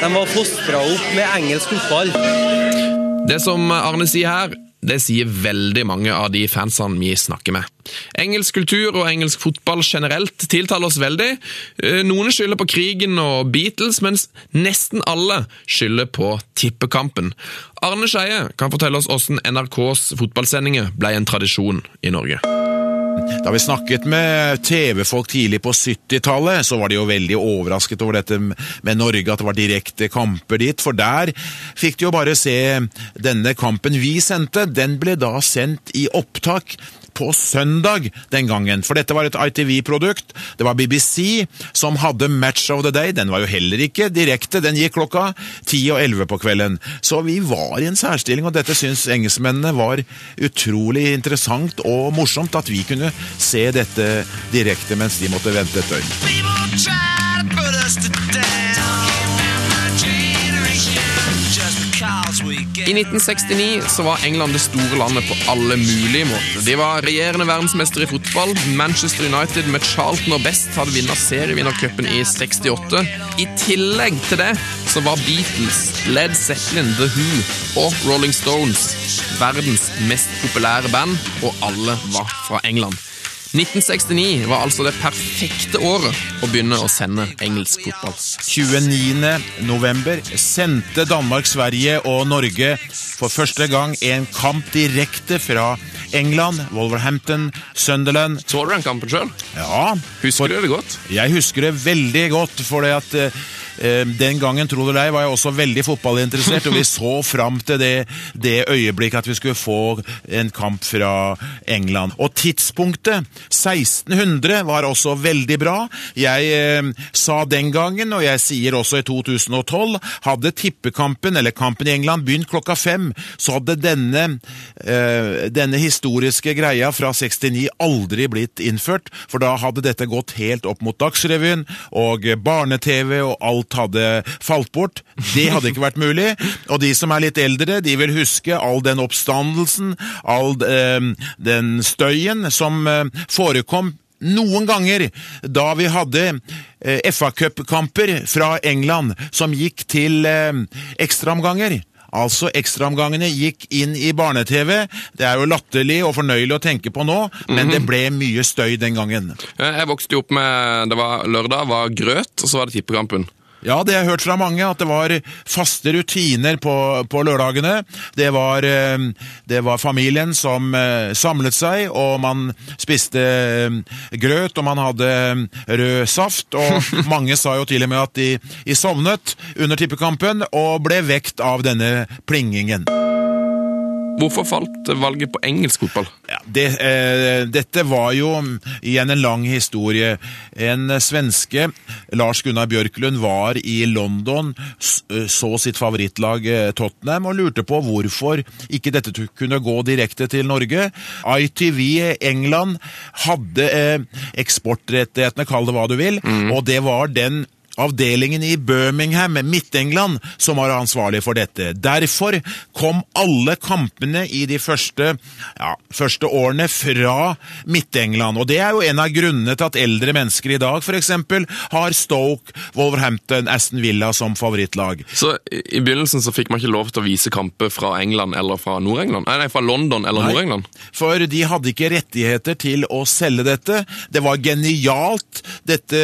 de var fostra opp med engelsk fotball. Det som Arne sier her, det sier veldig mange av de fansene vi snakker med. Engelsk kultur og engelsk fotball generelt tiltaler oss veldig. Eh, Noen skylder på krigen og Beatles, mens nesten alle skylder på tippekampen. Arne Skeie kan fortelle oss hvordan NRKs fotballsendinger ble en tradisjon i Norge. Da vi snakket med TV-folk tidlig på 70-tallet, så var de jo veldig overrasket over dette med Norge, at det var direkte kamper dit. For der fikk de jo bare se denne kampen vi sendte. Den ble da sendt i opptak på søndag den gangen, for dette var et ITV-produkt. Det var BBC som hadde Match of the Day. Den var jo heller ikke direkte, den gikk klokka 10 og 11 på kvelden. Så vi var i en særstilling, og dette syns engelskmennene var utrolig interessant og morsomt, at vi kunne se dette direkte mens de måtte vente et døgn. I 1969 så var England det store landet på alle mulige måter. De var regjerende verdensmester i fotball. Manchester United med Charlton og Best hadde vunnet serievinnercupen i 68. I tillegg til det så var Beatles, Led Zeppelin, The Who og Rolling Stones verdens mest populære band, og alle var fra England. 1969 var altså det perfekte året å begynne å sende engelsk fotball. 29. november sendte Danmark, Sverige og Norge for første gang en kamp direkte fra England, Wolverhampton, Sunderland. Så du den kampen sjøl? Ja. Husker du det godt? Jeg husker det veldig godt, for det at eh, den gangen tro det eller ei, var jeg også veldig fotballinteressert, og vi så fram til det, det øyeblikket at vi skulle få en kamp fra England. Og tidspunktet, 1600, var også veldig bra. Jeg eh, sa den gangen, og jeg sier også i 2012, hadde tippekampen, eller kampen i England, begynt klokka fem, så hadde denne, eh, denne historiske greia fra 69 aldri blitt innført, for da hadde dette gått helt opp mot Dagsrevyen og barne-TV og alt hadde falt bort. Det hadde ikke vært mulig. Og de som er litt eldre, de vil huske all den oppstandelsen, all eh, den støyen som eh, forekom noen ganger da vi hadde eh, FA-cupkamper fra England som gikk til ekstraomganger. Altså, ekstraomgangene gikk inn i barne-TV. Det er jo latterlig og fornøyelig å tenke på nå, men Mhm. det ble mye støy den gangen. Jeg vokste jo opp med Det var lørdag, var grøt, og så var det tippekampen. Ja, det har jeg hørt fra mange, at det var faste rutiner på, på lørdagene. Det var, eh, det var familien som eh, samlet seg, og man spiste eh, grøt, og man hadde rød saft, og mange sa jo til og med at de, de sovnet under tippekampen og ble vekt av denne plingingen. Hvorfor falt valget på engelsk fotball? Ja, det, eh, dette var jo mm, igjen en lang historie. En svenske, Lars Gunnar Bjørklund, var i London, eh, så sitt favorittlag eh, Tottenham og lurte på hvorfor ikke dette kunne gå direkte til Norge. ITV England hadde eh, eksportrettighetene, kall det hva du vil, og det var den Avdelingen i Birmingham, Midt-England, som var ansvarlig for dette. Derfor kom alle kampene i de første, ja, første årene fra Midt-England. Og det er jo en av grunnene til at eldre mennesker i dag f.eks. har Stoke, Wolverhampton, Aston Villa som favorittlag. Så i begynnelsen så fikk man ikke lov til å vise kamper fra England eller fra Nord-England? Nei, fra London eller Nord-England? For de hadde ikke rettigheter til å selge dette. Det var genialt, dette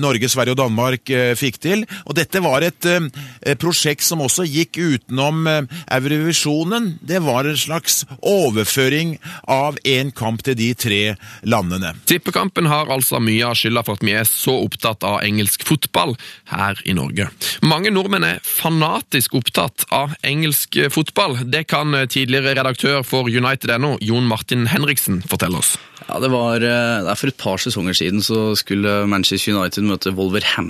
Norge, Sverige og Danmark eh, fikk til. Og dette var et eh, prosjekt som også gikk utenom eh, Eurovisjonen. Det var en slags overføring av én kamp til de tre landene. Tippekampen har altså mye av skylda for at vi er så opptatt av engelsk fotball her i Norge. Mange nordmenn er fanatisk opptatt av engelsk fotball. Det kan tidligere redaktør for United.no, Jon Martin Henriksen, fortelle oss. Ja, det var det er For et par sesonger siden så skulle Manchester United møte Wolverhampton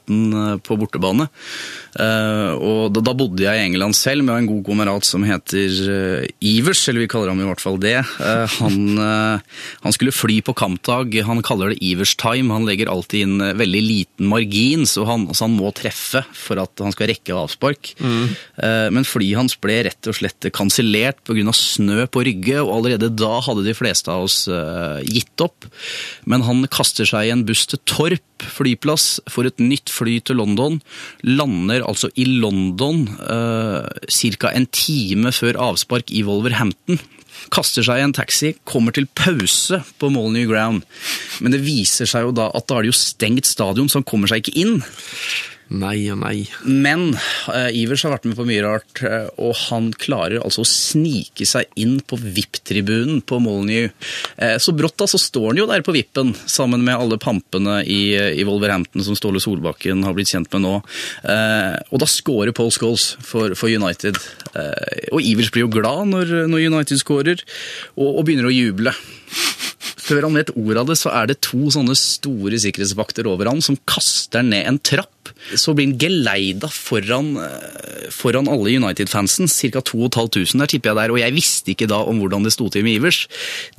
eh, på bortebane. Eh, og da, bodde jeg i England selv med en god kamerat som heter eh, Ivers, eller vi kaller ham i hvert fall det. Eh, han, han skulle fly på kampdag. Han kaller det Ivers time. Han legger alltid inn veldig liten margin, så han, så han må treffe for at han skal rekke avspark. Mm. Men flyet hans ble rett og slett kansellert pga. snø på Rygge, og allerede da hadde de fleste av oss gitt opp. Men han kaster seg i en buss til Torp flyplass, for et nytt fly til London, lander altså i London eh, ca. en time før avspark i Wolverhampton. Kaster seg i en taxi, kommer til pause på Molyneux Ground. Men det viser seg jo da at da er det jo stengt stadion, så han kommer seg ikke inn. Nei og nei. Men eh, Ivers har vært med på mye rart, eh, og han klarer altså å snike seg inn på VIP-tribunen på Molyneux. Eh, så brått da så står han jo der på vippen, sammen med alle pampene i, i Wolverhampton som Ståle Solbakken har blitt kjent med nå. Og da scorer Paul Scholes for, for United. Og Ivers blir jo glad når, når United scorer, og, og begynner å juble. Før han vet ordet av det, så er det to sånne store sikkerhetsvakter over han som kaster ned en trapp. Så blir han geleida foran, eh, foran alle United-fansen, ca. 2500 der tipper jeg der, og jeg visste ikke da om hvordan det sto til med Ivers.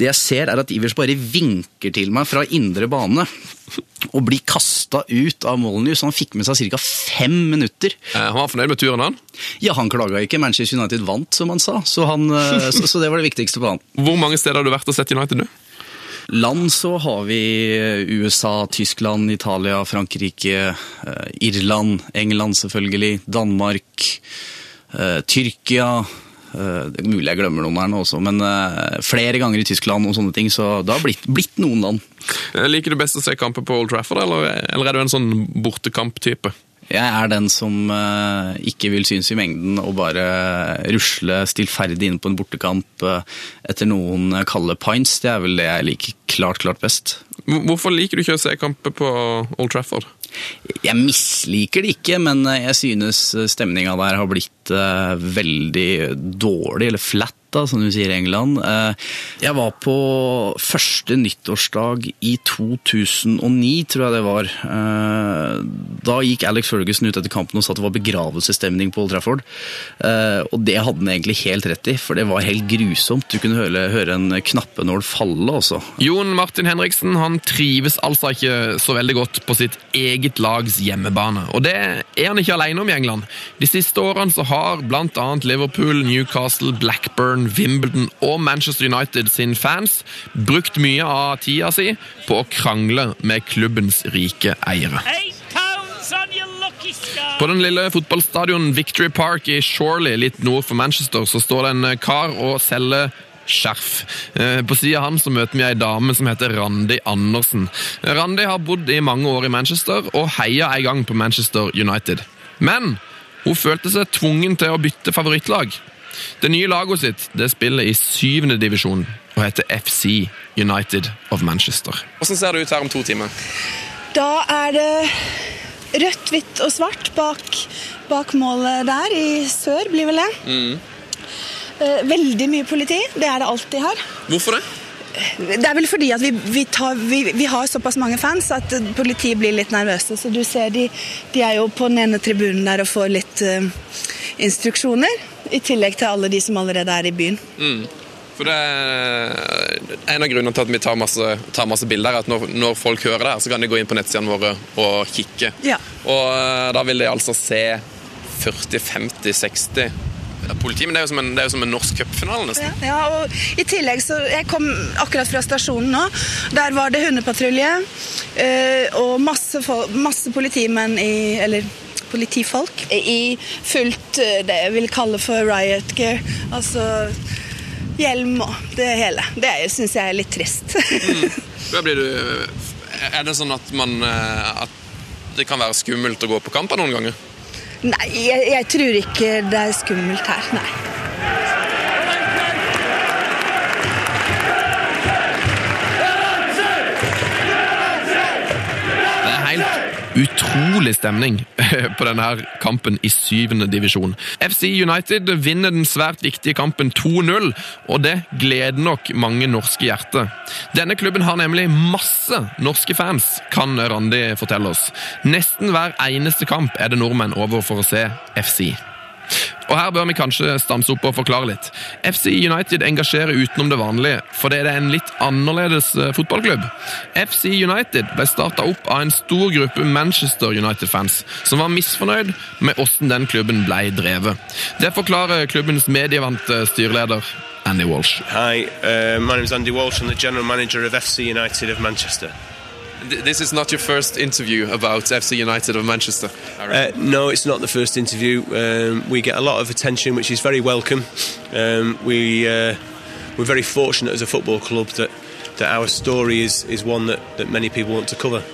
Det jeg ser er at Ivers bare vinker til meg fra indre bane og blir kasta ut av Molyneux, han fikk med seg ca. fem minutter. Eh, Han var fornøyd med turen, han? Ja, han klaga ikke. Manchester United vant, som han sa, så, han, eh, så, så det var det viktigste på han. Hvor mange steder har du vært og sett United nå? Land så har vi USA, Tyskland, Italia, Frankrike, eh, Irland, England selvfølgelig, Danmark, eh, Tyrkia. eh, Det er mulig jeg glemmer noen her nå også, men eh, flere ganger i Tyskland og sånne ting, så det har blitt, blitt noen land. Eh, Liker du best å se kamper på Old Trafford, eller, eller er du en sånn bortekamp-type? Jeg er den som eh, ikke vil synes i mengden og bare rusle stillferdig inn på en bortekamp eh, etter noen kalde pints. Det er vel det jeg liker klart, klart best. Hvorfor liker du ikke å se kamper på Old Trafford? Jeg misliker det ikke, men jeg synes stemninga der har blitt eh, veldig dårlig, eller flat, da, som du sier i England. Eh, jeg var på første nyttårsdag i 2009, tror jeg det var. Eh, da gikk Alex Ferguson ut etter kampen og sa at det var begravelsesstemning på Old Trafford. Eh, og det hadde han egentlig helt rett i, for det var helt grusomt. Du kunne høre, høre en knappenål falle, altså. Jon Martin Henriksen han trives altså ikke så veldig godt på sitt eget lags hjemmebane. Og det er han ikke alene om i England. De siste årene så har bl.a. Liverpool, Newcastle, Blackburn, London, Wimbledon og Manchester United sin fans brukt mye av tida si på å krangle med klubbens rike eiere. På den lille fotballstadion Victory Park i Shorley, litt nord for Manchester, så står det en kar og selger skjerf. Eh, På sida av han så møter vi ei dame som heter Randi Andersen. Randi har bodd i mange år i Manchester og heia en gang på Manchester United. Men hun følte seg tvungen til å bytte favorittlag. Det nye laget sitt det spiller i syvende divisjon og heter FC United of Manchester. Hvordan ser det ut her om to timer? Da er det rødt, hvitt og svart bak, bak målet der. I sør blir vel det. Mm. Eh, Veldig mye politi. Det er det alltid her. Hvorfor det? Det er vel fordi at vi, vi, tar, vi, vi har såpass mange fans at politiet blir litt nervøse. Så du ser de, de er jo på den ene tribunen der og får litt uh, instruksjoner. I tillegg til alle de som allerede er i byen. Mm. For det er En av grunnene til at vi tar masse, tar masse bilder, er at når, når folk hører det, her, så kan de gå inn på nettsidene våre og kikke. Ja. Og eh, da vil de altså se 40, 50, 60 politi. Men det er jo som en, det er jo som en norsk cupfinale, nesten. Ja, og i tillegg så Jeg kom akkurat fra stasjonen nå. Der var det hundepatrulje eh, og masse, masse politimenn i Eller politifolk i fullt eh, det jeg vil kalle for riot gear. Altså hjelm og det hele. Det syns jeg er litt trist. mm. blir du Er det sånn at man eh, At det kan være skummelt å gå på kamper noen ganger? Nei, jeg, jeg tror ikke det er skummelt her. Nei. Utrolig stemning på denne kampen i syvende divisjon. FC United vinner den svært viktige kampen 2-0, og det gleder nok mange norske hjerter. Denne klubben har nemlig masse norske fans, kan Randi fortelle oss. Nesten hver eneste kamp er det nordmenn over for å se FC. Og her bør vi kanskje stanse opp og forklare litt. FC United engasjerer utenom det vanlige, fordi det er en litt annerledes eh, fotballklubb. FC United ble starta opp av en stor gruppe Manchester United-fans, som var misfornøyd med hvordan den klubben ble drevet. Det forklarer klubbens medievante styreleder Andy Walsh. Hi, uh, my name is Andy Walsh. I'm the general manager of FC United of Manchester. This is not your first interview about FC United of Manchester. Uh, no, it's not the first interview. Um, we get a lot of attention, which is very welcome. Um, we uh, we're very fortunate as a football club that that our story is is one that, that many people want to cover.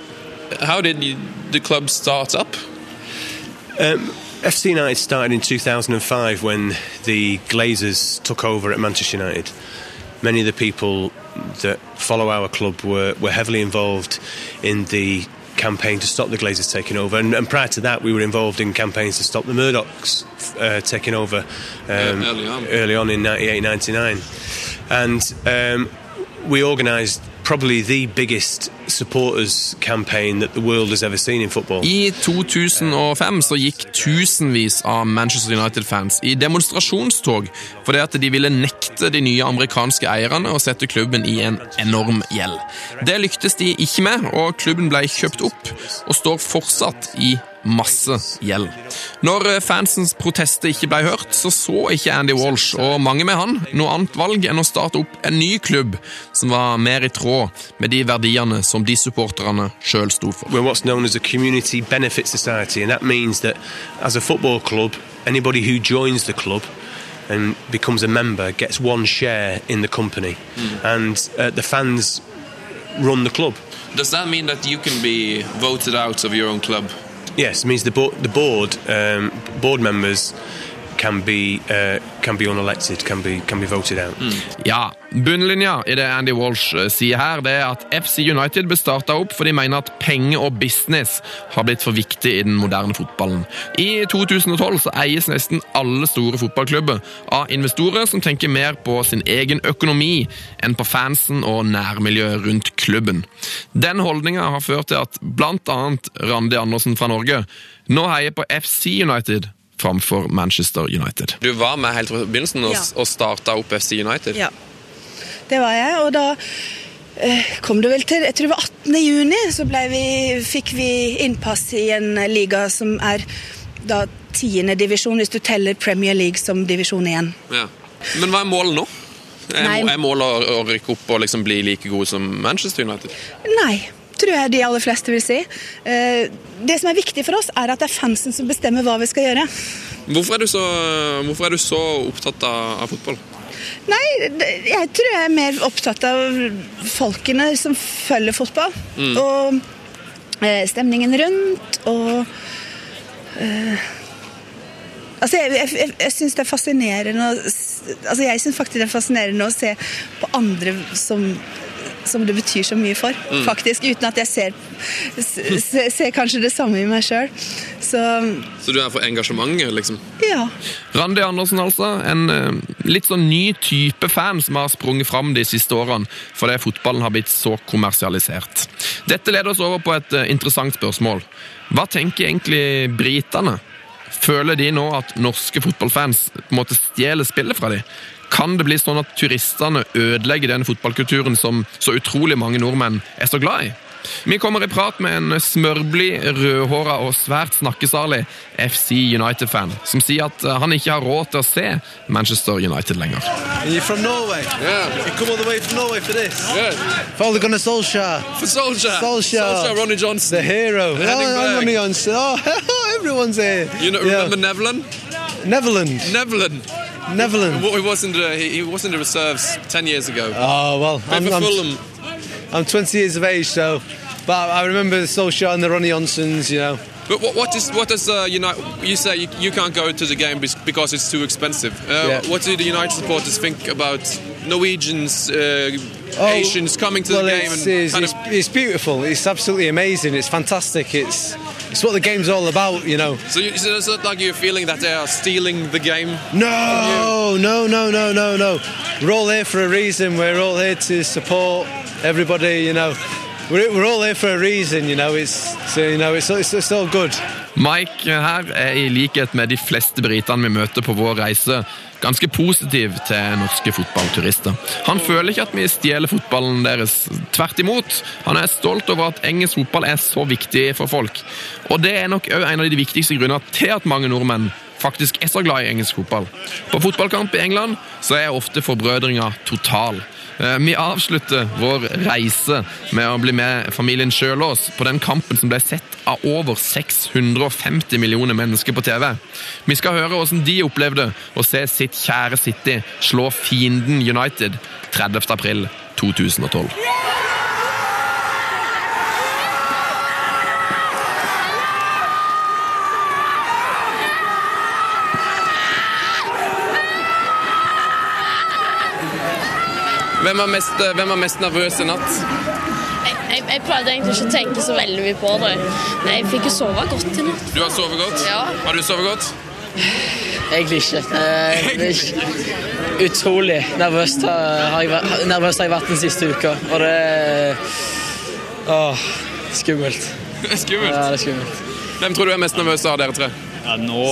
How did you, the club start up? Um, FC United started in 2005 when the Glazers took over at Manchester United. Many of the people that follow our club were, were heavily involved in the campaign to stop the Glazers taking over. And, and prior to that, we were involved in campaigns to stop the Murdochs uh, taking over um, early on. early on in 98 99. And um, we organised probably the biggest supporters campaign that the world has ever seen in football. I 2005 så gikk tusenvis av Manchester United-fans i demonstrasjonstog fordi at de ville nekte de nye amerikanske eierne å sette klubben i en enorm gjeld. Det lyktes de ikke med, og klubben ble kjøpt opp og står fortsatt i masse gjeld. Når fansens protester ikke ble hørt, så så ikke Andy Walsh og mange med han noe annet valg enn å starte opp en ny klubb som var mer i tråd med de verdiene som de supporterne sjøl sto for. We're what's known as a community benefit society, and that means that as a football club, anybody who joins the club and becomes a member gets one share in the company, and uh, the fans run the club. Does that mean that you can be voted out of your own club? Yes, it means the board, the board, um, board members can be uh, can be unelected, can be can be voted out. Ja, bunnlinja i det Andy Walsh eh, sier her, det er at FC United ble starta opp fordi de mener at penger og business har blitt for viktig i den moderne fotballen. I 2012 så eies nesten alle store fotballklubber av investorer som tenker mer på sin egen økonomi enn på fansen og nærmiljøet rundt klubben. Den holdninga har ført til at annet Randi Andersen fra Norge nå heier på FC United framfor Manchester United. Du var med helt fra begynnelsen og, Ja. og starta opp FC United? Ja, det var jeg. Og da eh, kom det vel til Jeg tror det var 18. juni, så vi, fikk vi innpass i en liga som er da tiende divisjon, hvis du teller Premier League som divisjon igjen. Ja. Men hva er målet nå? Er, er målet å, å rykke opp og liksom bli like gode som Manchester United? Nei, tror jeg de aller fleste vil si. Eh, Det som er viktig for oss, er at det er fansen som bestemmer hva vi skal gjøre. Hvorfor er du så, er du så opptatt av, av fotball? Nei, jeg tror jeg er mer opptatt av folkene som følger fotball. Mm. Og eh, stemningen rundt, og uh, Altså, jeg, jeg, jeg, jeg syns det er fascinerende å Altså, jeg syns faktisk det er fascinerende å se på andre som som det betyr så mye for, Mm. faktisk, uten at jeg ser, ser, ser kanskje det samme i meg sjøl. Så Så du er for engasjementet, liksom? ja. Randi Andersen, altså. En eh, litt sånn ny type fan som har sprunget fram de siste årene fordi fotballen har blitt så kommersialisert. Dette leder oss over på et eh, interessant spørsmål. Hva tenker egentlig britene? Føler de nå at norske fotballfans på en måte stjeler spillet fra dem? Kan det bli sånn at turistene ødelegger den fotballkulturen som så utrolig mange nordmenn er så glad i? Vi kommer i prat med en smørblid, rødhåra og svært snakkesalig FC United-fan, som sier at eh, han ikke har råd til å se Manchester United lenger. And you're from Norway? Yeah. You come all the way for this? Yeah. For Ole Gunnar Solskjaer. For Solskjaer. Solskjaer. Solskjaer, Johnson. The hero. Henning Berg. Ronnie Johnson. Everyone's here. You know, Yeah. remember Neverland? Neverland. Neverland. Neverland. He wasn't the he, he was in the reserves ten years ago. Oh, well. Played for Fulham. I'm 20 years of age, so. But I remember the Solskjaer and the Ronnie Johnsons, you know. But what, what is what does uh, United? You say you, you can't go to the game because it's too expensive. Uh, Yeah. What do the United supporters think about Norwegians, uh, Oh, Asians coming to well, the game it's, and it's, kind it's, of? it's beautiful. It's absolutely amazing. It's fantastic. It's it's what the game's all about, you know. So, you, so it's not like you're feeling that they are stealing the game. No, no, no, no, no, no. We're all here for a reason. We're all here to support everybody. You know, we're, we're all here for a reason. You know, it's so you know it's it's, it's all good. Mike her er i likhet med de fleste britene vi møter på vår reise, ganske positiv til norske fotballturister. Han føler ikke at vi stjeler fotballen deres. Tvert imot. Han er stolt over at engelsk fotball er så viktig for folk. Og det er nok òg en av de viktigste grunnene til at mange nordmenn faktisk er så glad i engelsk fotball. På fotballkamp i England så er ofte forbrødringa total. Eh, Vi avslutter vår reise med å bli med familien Sjølås på den kampen som ble sett av over 650 millioner mennesker på TV. Vi skal høre hvordan de opplevde å se sitt kjære City slå fienden United 30. april 2012. Hvem var mest, eh, hvem var mest nervøs i natt? Jeg, jeg, jeg pleide egentlig ikke å tenke så veldig mye på det. Nei, Jeg fikk jo sove godt i natt. Du har sovet godt? Ja. Har du sovet godt? Egentlig ikke. Eh, ikke. Utrolig nervøst har, jeg, nervøst har jeg vært den siste uka. Og det Åh, skummelt. Det er skummelt. Ja, det er skummelt. Hvem tror du er mest nervøs av dere tre? Ja, nå,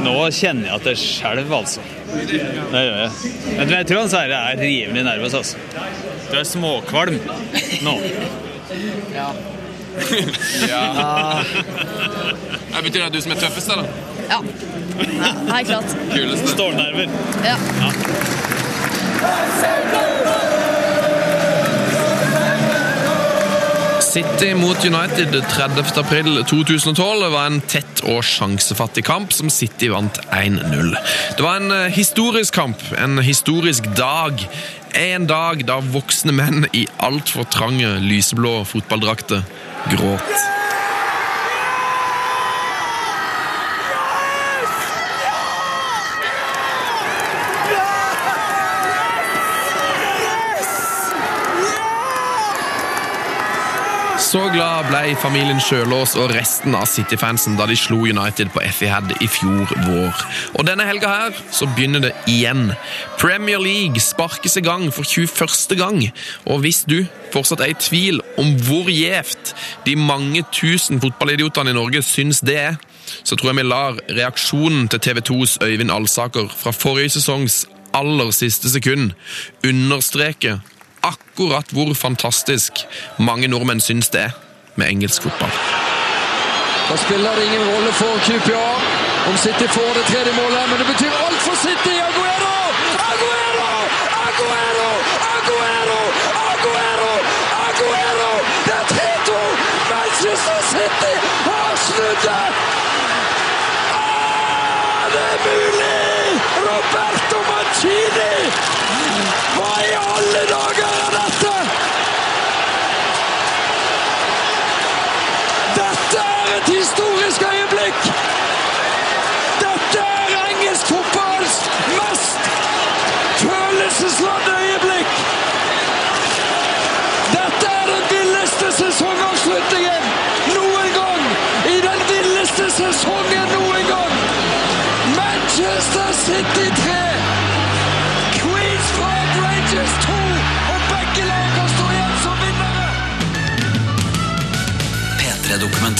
nå kjenner jeg at det skjelver, altså. Det gjør jeg. Men jeg tror han Sverre er rimelig nervøs, altså. Du er småkvalm nå. Ja. ja. Det betyr at du som er tøffest, da? Ja. ja helt klart. Kuleste. Stålnerver. Ja. City mot United 30. april 2012 var en tett og sjansefattig kamp som City vant 1-0. Det var en eh, historisk kamp, en historisk dag. En dag da voksne menn i altfor trange lyseblå fotballdrakter gråt. Så glad ble familien Sjølås og resten av City-fansen da de slo United på Etihad i fjor vår. Og denne helga her så begynner det igjen. Premier League sparkes i gang for 21. gang. Og hvis du fortsatt er i tvil om hvor gjevt de mange tusen fotballidiotene i Norge syns det er, så tror jeg vi lar reaksjonen til TV 2s Øyvind Alsaker fra forrige sesongs aller siste sekund understreke akkurat hvor fantastisk mange nordmenn syns det er med engelsk fotball. Da spiller det ingen rolle for QPR om City får det tredje målet, men det betyr alt for City! Aguero! Aguero! Aguero! Aguero! Aguero! Aguero! Det er 3-2! Manchester City har snudd det! Ah, det er mulig! Roberto Mancini! Hva i alle dager er dette?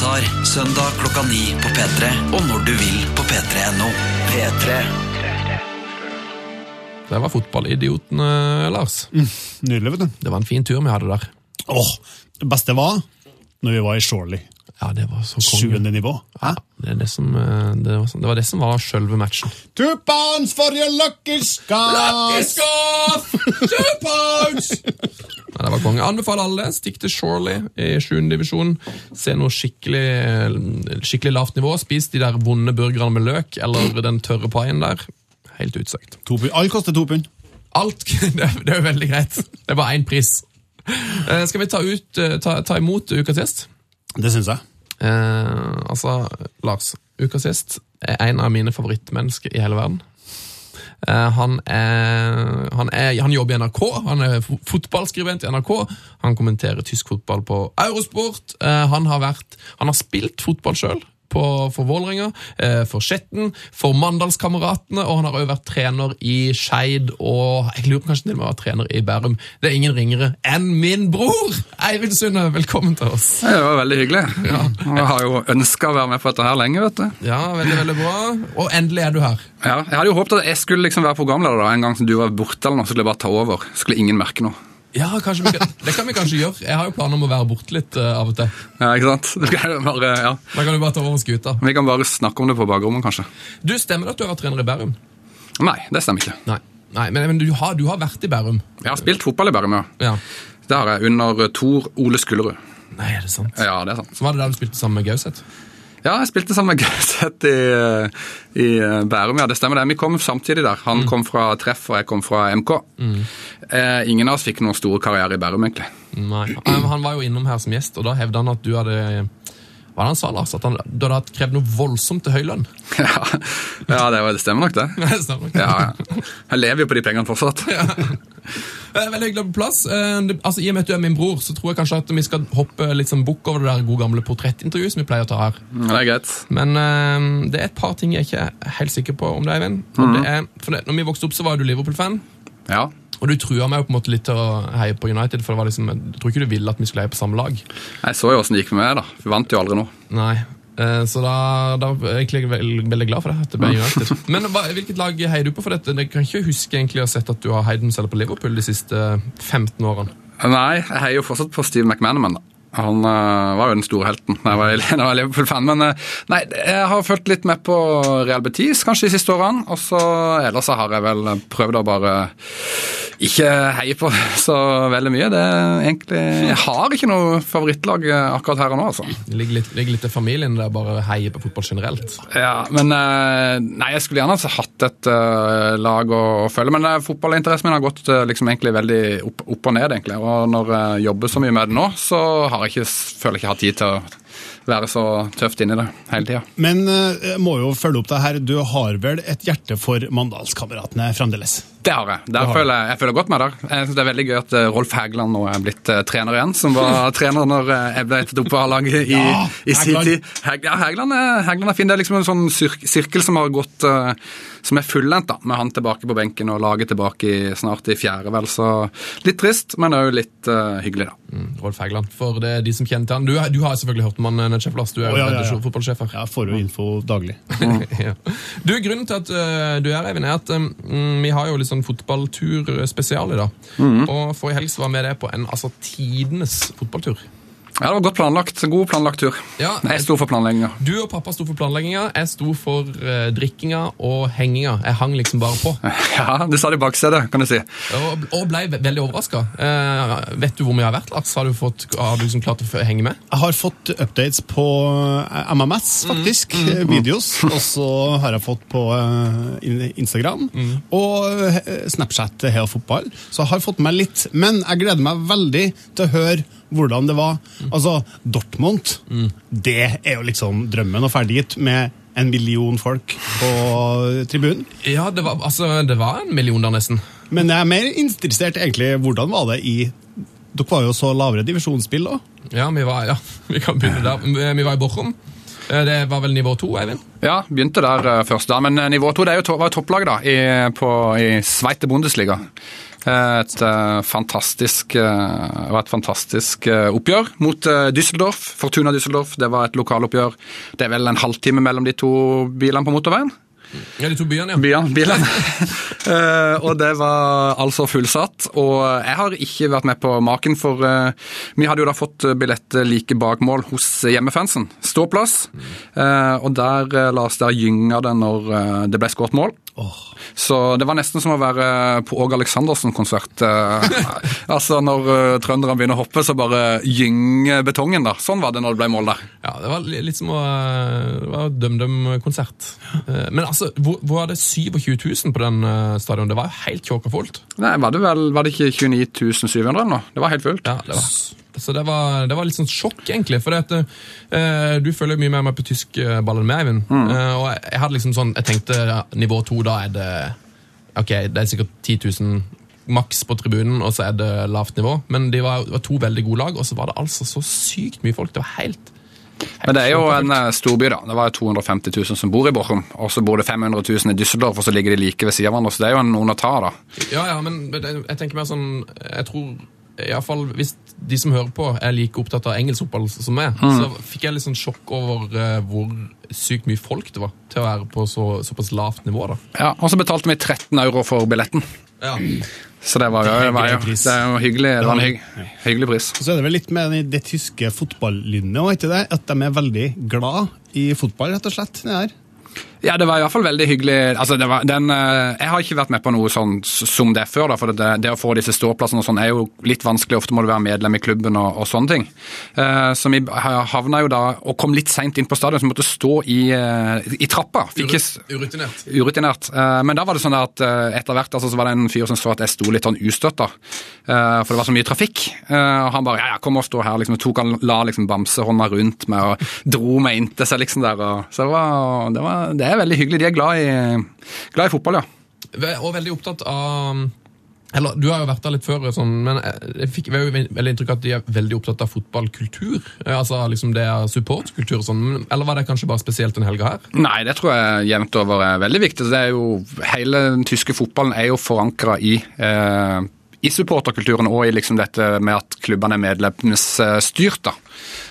P3-dokumentar søndag klokka ni på P3 og når du vil på p3.no. P3. Det var fotballidiotene, Lars. Nydelig, vet du. Det var en fin tur vi hadde der. Åh, det beste var når vi var i Shorley. Ja, det var så konge. Sjuende nivå. Ja, det, det, som, eh, det, var, sånn- det var det som var sjølve matchen. Two pounds for your lucky scarf! Lucky scarf! Two pounds! Ja, det var konge. Anbefaler alle. Stikk til Shorley i 7. divisjon. Se noe skikkelig, skikkelig lavt nivå. Spis de der vonde burgerne med løk, eller den tørre paien der. Helt utsøkt. Alt koster to pund. Alt, det, er- det jo veldig greit. Det er bare én pris. Eh, skal vi ta, ut, eh, ta, ta imot ukas gjest? Det syns jeg. Eh, altså, Lars. uka sist er en av mine favorittmennesker i hele verden. Eh, han, er, han, er, han jobber i NRK, han er fotballskribent i NRK. Han kommenterer tysk fotball på Eurosport. Eh, han, har vært, han har spilt fotball sjøl. For Vålerenga, eh, for Skjetten, for Mandalskameratene, og han har også vært trener i Skeid og jeg lurer på kanskje til og med var trener i Bærum. Det er ingen ringere enn min bror! Eivind Sunde, velkommen til oss. Det var veldig hyggelig. Jeg har jo ønska å være med på dette her lenge. vet du. Ja, veldig, veldig bra. Og endelig er du her. Ja, Jeg hadde jo håpet at jeg skulle liksom være programleder da, en gang som du var borte, eller noe, så skulle jeg bare ta over. Skulle ingen merke noe. Ja, kanskje vi kan, Det kan vi kanskje gjøre. Jeg har jo planer om å være borte litt uh, av og til. Ja, ikke sant? Bare, ja. Da kan du bare ta over skuta. Vi kan bare snakke om det på bakrommet, kanskje. Du, Stemmer det at du har vært trener i Bærum? Nei, det stemmer ikke. Nei, Nei men, men du, har, du har vært i Bærum? Jeg har spilt fotball i Bærum, ja. Ja. Det har jeg, under Tor Ole Skullerud. Nei, er det sant? Ja, det er sant. Så var det der du spilte sammen med Gauseth? Ja, jeg spilte sammen med Gauseth i, i Bærum, ja, det stemmer det. Vi kom samtidig der. Han kom fra Treff, og jeg kom fra MK. Mm. Eh, ingen av oss fikk noen store karriere i Bærum, egentlig. Nei. Han han var jo innom her som gjest, og da hevda han at du hadde Hva var det han sa, Lars? At han, du hadde krevd noe voldsomt til høy lønn? Ja, ja det, var- det stemmer nok, det. Det stemmer nok. Ja, ja. Jeg lever jo på de pengene fortsatt. Er Veldig hyggelig å på plass. Eh, altså, I og med at du er min bror, så tror jeg kanskje at vi skal hoppe litt sånn bukk over det der gode gamle portrettintervjuet som vi pleier å ta her. Ja, Det er greit. Men uh, det er et par ting jeg ikke er helt sikker på om det, Eivind. Mhm. det er, for det, når vi vokste opp, så var du Liverpool-fan. Ja. Og du trua meg jo på en måte litt til å heie på United, for det var liksom, jeg tror ikke du ville at vi skulle heie på samme lag. Jeg så jo åssen det gikk med meg, da. Vi vant jo aldri nå. Nei. Eh, Så da, da er jeg egentlig veldig, veldig glad for det. det ble Men hva, hvilket lag heier du på for dette? Jeg kan ikke huske egentlig å ha sett at du har heid noe selv på Liverpool de siste 15 årene. Nei, jeg heier jo fortsatt på Steve McManaman. da. Han uh, var jo den store helten da jeg var, Liverpool-fan. Men uh, nei, jeg har fulgt litt med på Real Betis kanskje de siste årene. Og så ellers så har jeg vel prøvd å bare ikke heie på så veldig mye. Det er egentlig Jeg har ikke noe favorittlag eh, akkurat her og nå, altså. Det ligger litt, ligger litt til familien der bare heie på fotball generelt. Ja, men uh, Nei, jeg skulle gjerne hatt et lag å, å følge, men fotballinteressen min har gått liksom egentlig veldig opp, opp og ned, egentlig. Og når jeg jobber så mye med det nå, så har ikke, føler jeg ikke har tid til å være så tøft inni det hele tida. Men eh, jeg må jo følge opp det her. Du har vel et hjerte for Mandalskameratene fremdeles? Det har jeg. Der har føler jeg, jeg føler godt med der. Jeg synes Det er veldig gøy at eh, Rolf Hægeland nå er blitt eh, trener igjen, som var trener når jeg ble tatt opp på A-laget i, Ja, i sin tid. Hæg- Ja, Hægeland er, Hægeland er fin. Det er liksom en sånn sirkel som har gått eh, som er fullendt, da, med han tilbake på benken og laget tilbake i, snart i fjerde, vel. Så litt trist, men òg litt uh, hyggelig, da. Mm, Rolf Hægeland. For det er de som kjenner til han. Du, du har selvfølgelig hørt om han, Netchef Lars. Du er oh, ja, ja, ja. ja, fotballsjef her. Jeg får jo info daglig. ja. Du, Grunnen til at uh, du er her, Eivind, er at eh, mm, vi har jo litt sånn fotballturspesial i dag. Mhm. Og forrige helg var vi med det på en altså tidenes fotballtur. Ja, det var godt planlagt. God planlagt tur. Ja. Jeg sto for planlegginga. Du og pappa sto for planlegginga, jeg sto for uh, drikkinga og henginga. Jeg hang liksom bare på. Ja, du sa det i baksetet, kan du si. Og, og ble ve- veldig overraska. vet du hvor mye jeg har vært, Lars? Har du, fått, har du liksom klart å henge med? Jeg har fått updates på eh, MMS, faktisk. Mm, mm. Videos. Og så har jeg fått på uh, Instagram Mm. og eh, Snapchat Heia Fotball. Så jeg har fått med litt. Men jeg gleder meg veldig til å høre hvordan det var. Mm. Altså, Dortmund, det er jo liksom drømmen å ferdig dit med en million folk på tribunen. Ja, det var, altså, det var en million der, nesten. Men jeg er mer interessert egentlig hvordan var det i Dere var jo så lavere divisjonsspill da. Ja, vi var, ja, vi kan begynne der. Vi- var i Bochum. Eh, Det var vel nivå to, Eivind? Ja, begynte der eh, først, da. Men eh, nivå to det er jo to, var topplaget da, i, på, i Sveite Bundesliga. Eh, Et eh, fantastisk, var et fantastisk eh, oppgjør mot Düsseldorf. Fortuna Düsseldorf. Det var et lokaloppgjør. Det er vel en halvtime mellom de to bilene på motorveien. Ja, de to byene, ja. Byene, bilene. Og det var altså fullsatt. Og jeg har ikke vært med på maken, for vi hadde jo da fått billett like bak mål hos hjemmefansen. Ståplass. Mm. og der la oss der gynga det når det ble skåret mål. Så det var nesten som å være på Åge Aleksandersen-konsert. eh, altså når uh, trønderne begynner å hoppe, så bare gynger betongen, da. Sånn var det når det ble mål der. Ja, Det var litt som å eh, Det var DumDum-konsert. Eh, Men altså, hvor, hvor var det 27 000 på den eh, stadion? Det var jo helt tjåka fullt. Nei, var det vel var det ikke 29 700 nå? Det var helt fullt. Ja, det var. Så det var, det var litt sånn sjokk, egentlig. For at, uh, du følger mye mer med på tysk eh, ball enn meg, Eivind. Mm. Uh, og jeg, jeg hadde liksom sånn Jeg tenkte ja, nivå to, da er det Ok, det er sikkert 10 000 maks på tribunen, og så er det lavt nivå. Men de var, det var to veldig gode lag, og så var det altså så sykt mye folk. Det var helt Men det er jo en eh, storby, da. Det var 250 000 som bor i Bochum. Og så bor det 500 000 i Düsseldorf, og så ligger de like ved siden av hverandre. Så det er jo en noen å ta, da. Ja, ja, men men jeg tenker mer sånn Jeg tror i alle fall hvis de som hører på, er like opptatt av engelsk fotball som meg, Mm. så fikk jeg litt sånn sjokk over uh, hvor sykt mye folk det var til å være på så, såpass lavt nivå. da. Ja, Og så betalte vi 13 euro for billetten. Ja. Så det var jo, det var jo, det er jo hyggelig. Det var en hygg, hyggelig pris. Og så er det vel litt med det, det tyske det? At de er veldig glad i fotball, rett og slett. Det her. Ja, det var i hvert fall veldig hyggelig. Altså, det var, den, eh, jeg har ikke vært med på noe sånn som det før, da, for det, det å få disse ståplassene og sånn er jo litt vanskelig. Ofte må du være medlem i klubben og, og sånne ting. Eh, så vi havna jo da, og kom litt seint inn på stadion, så vi måtte stå i, eh, i trappa. Fikk Urutinert. Urutinert. Men da var det sånn at etter hvert altså, så var det en fyr som så at jeg sto litt sånn ustøtta. For det var så mye trafikk. Og han bare ja, ja, kom og stå her, liksom. Tok han la liksom bamsehånda rundt meg og dro meg inntil seg, liksom der. Og, så det var, det var Det er veldig hyggelig. De er glad i, glad i fotball, ja. Og veldig opptatt av eller, Du har jo vært der litt før, sånn, men jeg fikk jeg veldig inntrykk av at de er veldig opptatt av fotballkultur. Eh, Altså liksom det er supportkultur og sånn. Eller var det kanskje bare spesielt den helga her? Nei, det tror jeg jevnt over er veldig viktig. Det er jo, hele den tyske fotballen er jo forankra i eh, i supporterkulturen og i liksom dette med at klubbene er medlemsstyrt. da.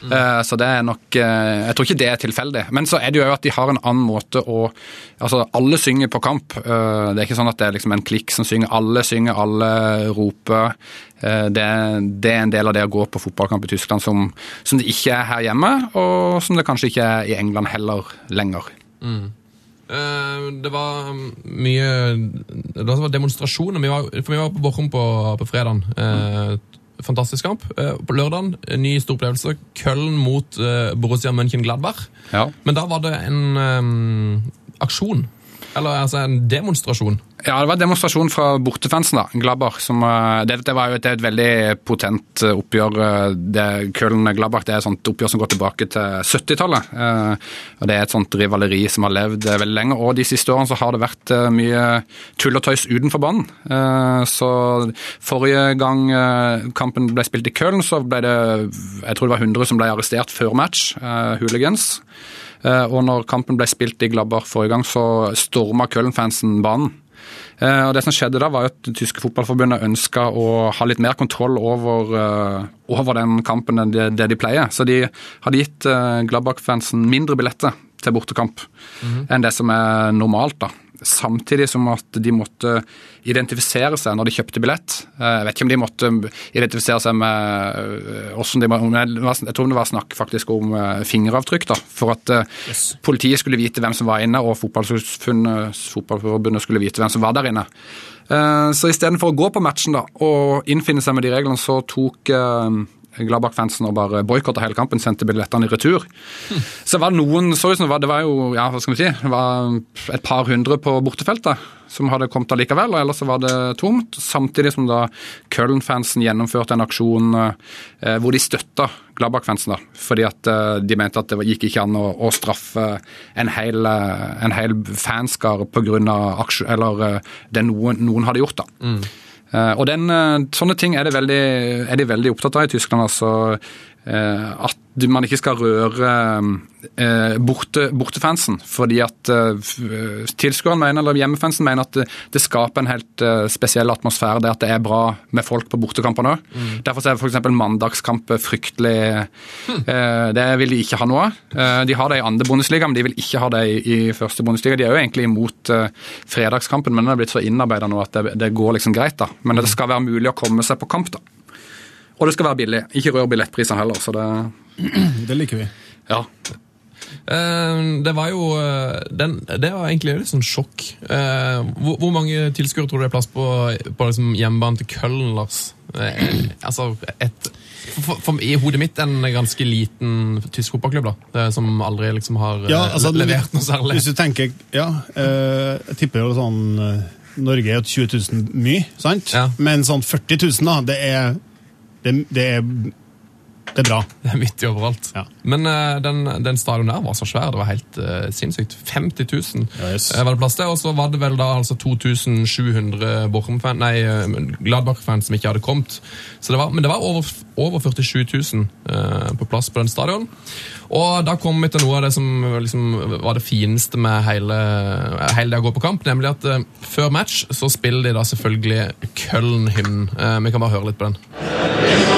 Eh, Så det er nok eh, Jeg tror ikke det er tilfeldig. Men så er det jo at de har en annen måte å Altså, alle synger på kamp. Eh, Det er ikke sånn at det er liksom en klikk som synger. Alle synger, alle roper. Eh, Det, det er en del av det å gå på fotballkamp i Tyskland som, som det ikke er her hjemme, og som det kanskje ikke er i England heller lenger. Mm. Det var mye Det var demonstrasjoner. Vi var, for vi var på Borchum på, på fredagen. Eh, fantastisk kamp. Eh, på lørdagen, ny stor opplevelse. Køllen mot eh, Borussia Mönchengladbach. Ja. Men da var det en eh, aksjon. Eller altså en demonstrasjon. Ja, det var en demonstrasjon fra bortefansen, da. Som, eh, det, det var jo et, et veldig potent eh, oppgjør. eh, det Köln-Gladbach det er et sånt oppgjør som går tilbake til 70-tallet. eh, og Det er et sånt rivaleri som har levd veldig lenge. Og de siste årene så har det vært mye tull og tøys utenfor banen. Så forrige gang kampen ble spilt i Köln, så ble det jeg tror det var 100 som ble arrestert før match. hooligans. Eh, Og når kampen ble spilt i Gladbach forrige gang, så storma Köln-fansen banen. Eh, Og Det som skjedde da, var at det tyske fotballforbundet ønska å ha litt mer kontroll over, eh, over den kampen enn det, det de pleier. Så de hadde gitt eh, Gladbach-fansen mindre billetter til bortekamp enn det som er normalt. da. Samtidig som at de måtte identifisere seg når de kjøpte billett. Eh, Jeg vet ikke om de måtte identifisere seg med eh, hvordan de, Jeg tror det var snakk faktisk om eh, fingeravtrykk, da, for at yes. politiet skulle vite hvem som var inne, og fotballforbundet skulle vite hvem som var der inne. Så istedenfor å gå på matchen da, og innfinne seg med de reglene, så tok Gladbach-fansen og bare boikotta hele kampen, sendte billettene i retur. Så var det noen, så det var, det var jo ja, hva skal vi si, det var et par hundre på bortefeltet som hadde kommet allikevel, og ellers så var det tomt. Samtidig som da Köln-fansen gjennomførte en aksjon eh, hvor de støtta Gladbach-fansen. da, Fordi at eh, de mente at det var- gikk ikke an å, å straffe en hel, eh, en hel fanskare pga. aksjon, eller eh, det noen, noen hadde gjort. da. Eh, og den, eh, Sånne ting er, veldig, er de veldig opptatt av i Tyskland. altså eh, At man ikke skal røre eh, borte, bortefansen. Fordi at eh, tilskueren mener, eller hjemmefansen mener at det, skaper en helt eh, spesiell atmosfære. Det at det er bra med folk på bortekampene òg. Derfor er f.eks. mandagskamp fryktelig eh, Det vil de ikke ha noe av. Eh, de har det i andre bondesliga, men de vil ikke ha det i, første bondesliga. De er jo egentlig imot eh, fredagskampen, men den er blitt så innarbeida nå at det, det går liksom greit. da. Men det skal være mulig å komme seg på kamp. da. Og det skal være billig. Ikke rør billettprisene heller. så det... Det liker vi. Ja. Eh, Det var jo eh, den, Det var egentlig litt sånn sjokk. Eh, Hvor, hvor mange tilskuere tror du det er plass på på liksom hjemmebanen til Køllen, Lars? Altså, et for, for, I hodet mitt en ganske liten tysk fotballklubb, da, som aldri liksom har Ja, altså, levert noe særlig. Hvis du tenker Ja, eh, jeg tipper jo sånn Norge er jo 20 000 mye, sant? Men sånn 40 000, da, det er Det, det er det er bra. Det er midt i overalt. Men uh, den, den stadion der var så svær. Det var helt uh, sinnssykt. 50 000 eh, var det plass til. Og så var det vel da altså 2700 Bochum-fan, nei, eh, Gladbach-fans som ikke hadde kommet. Så det var, men det var over, over 47 000 eh, på plass på den stadion. Og da kom vi til noe av det som liksom, var det fineste med hele, hele det å gå på kamp, nemlig at før match så spiller de da selvfølgelig Köln-hymnen. Vi kan bare høre litt på den.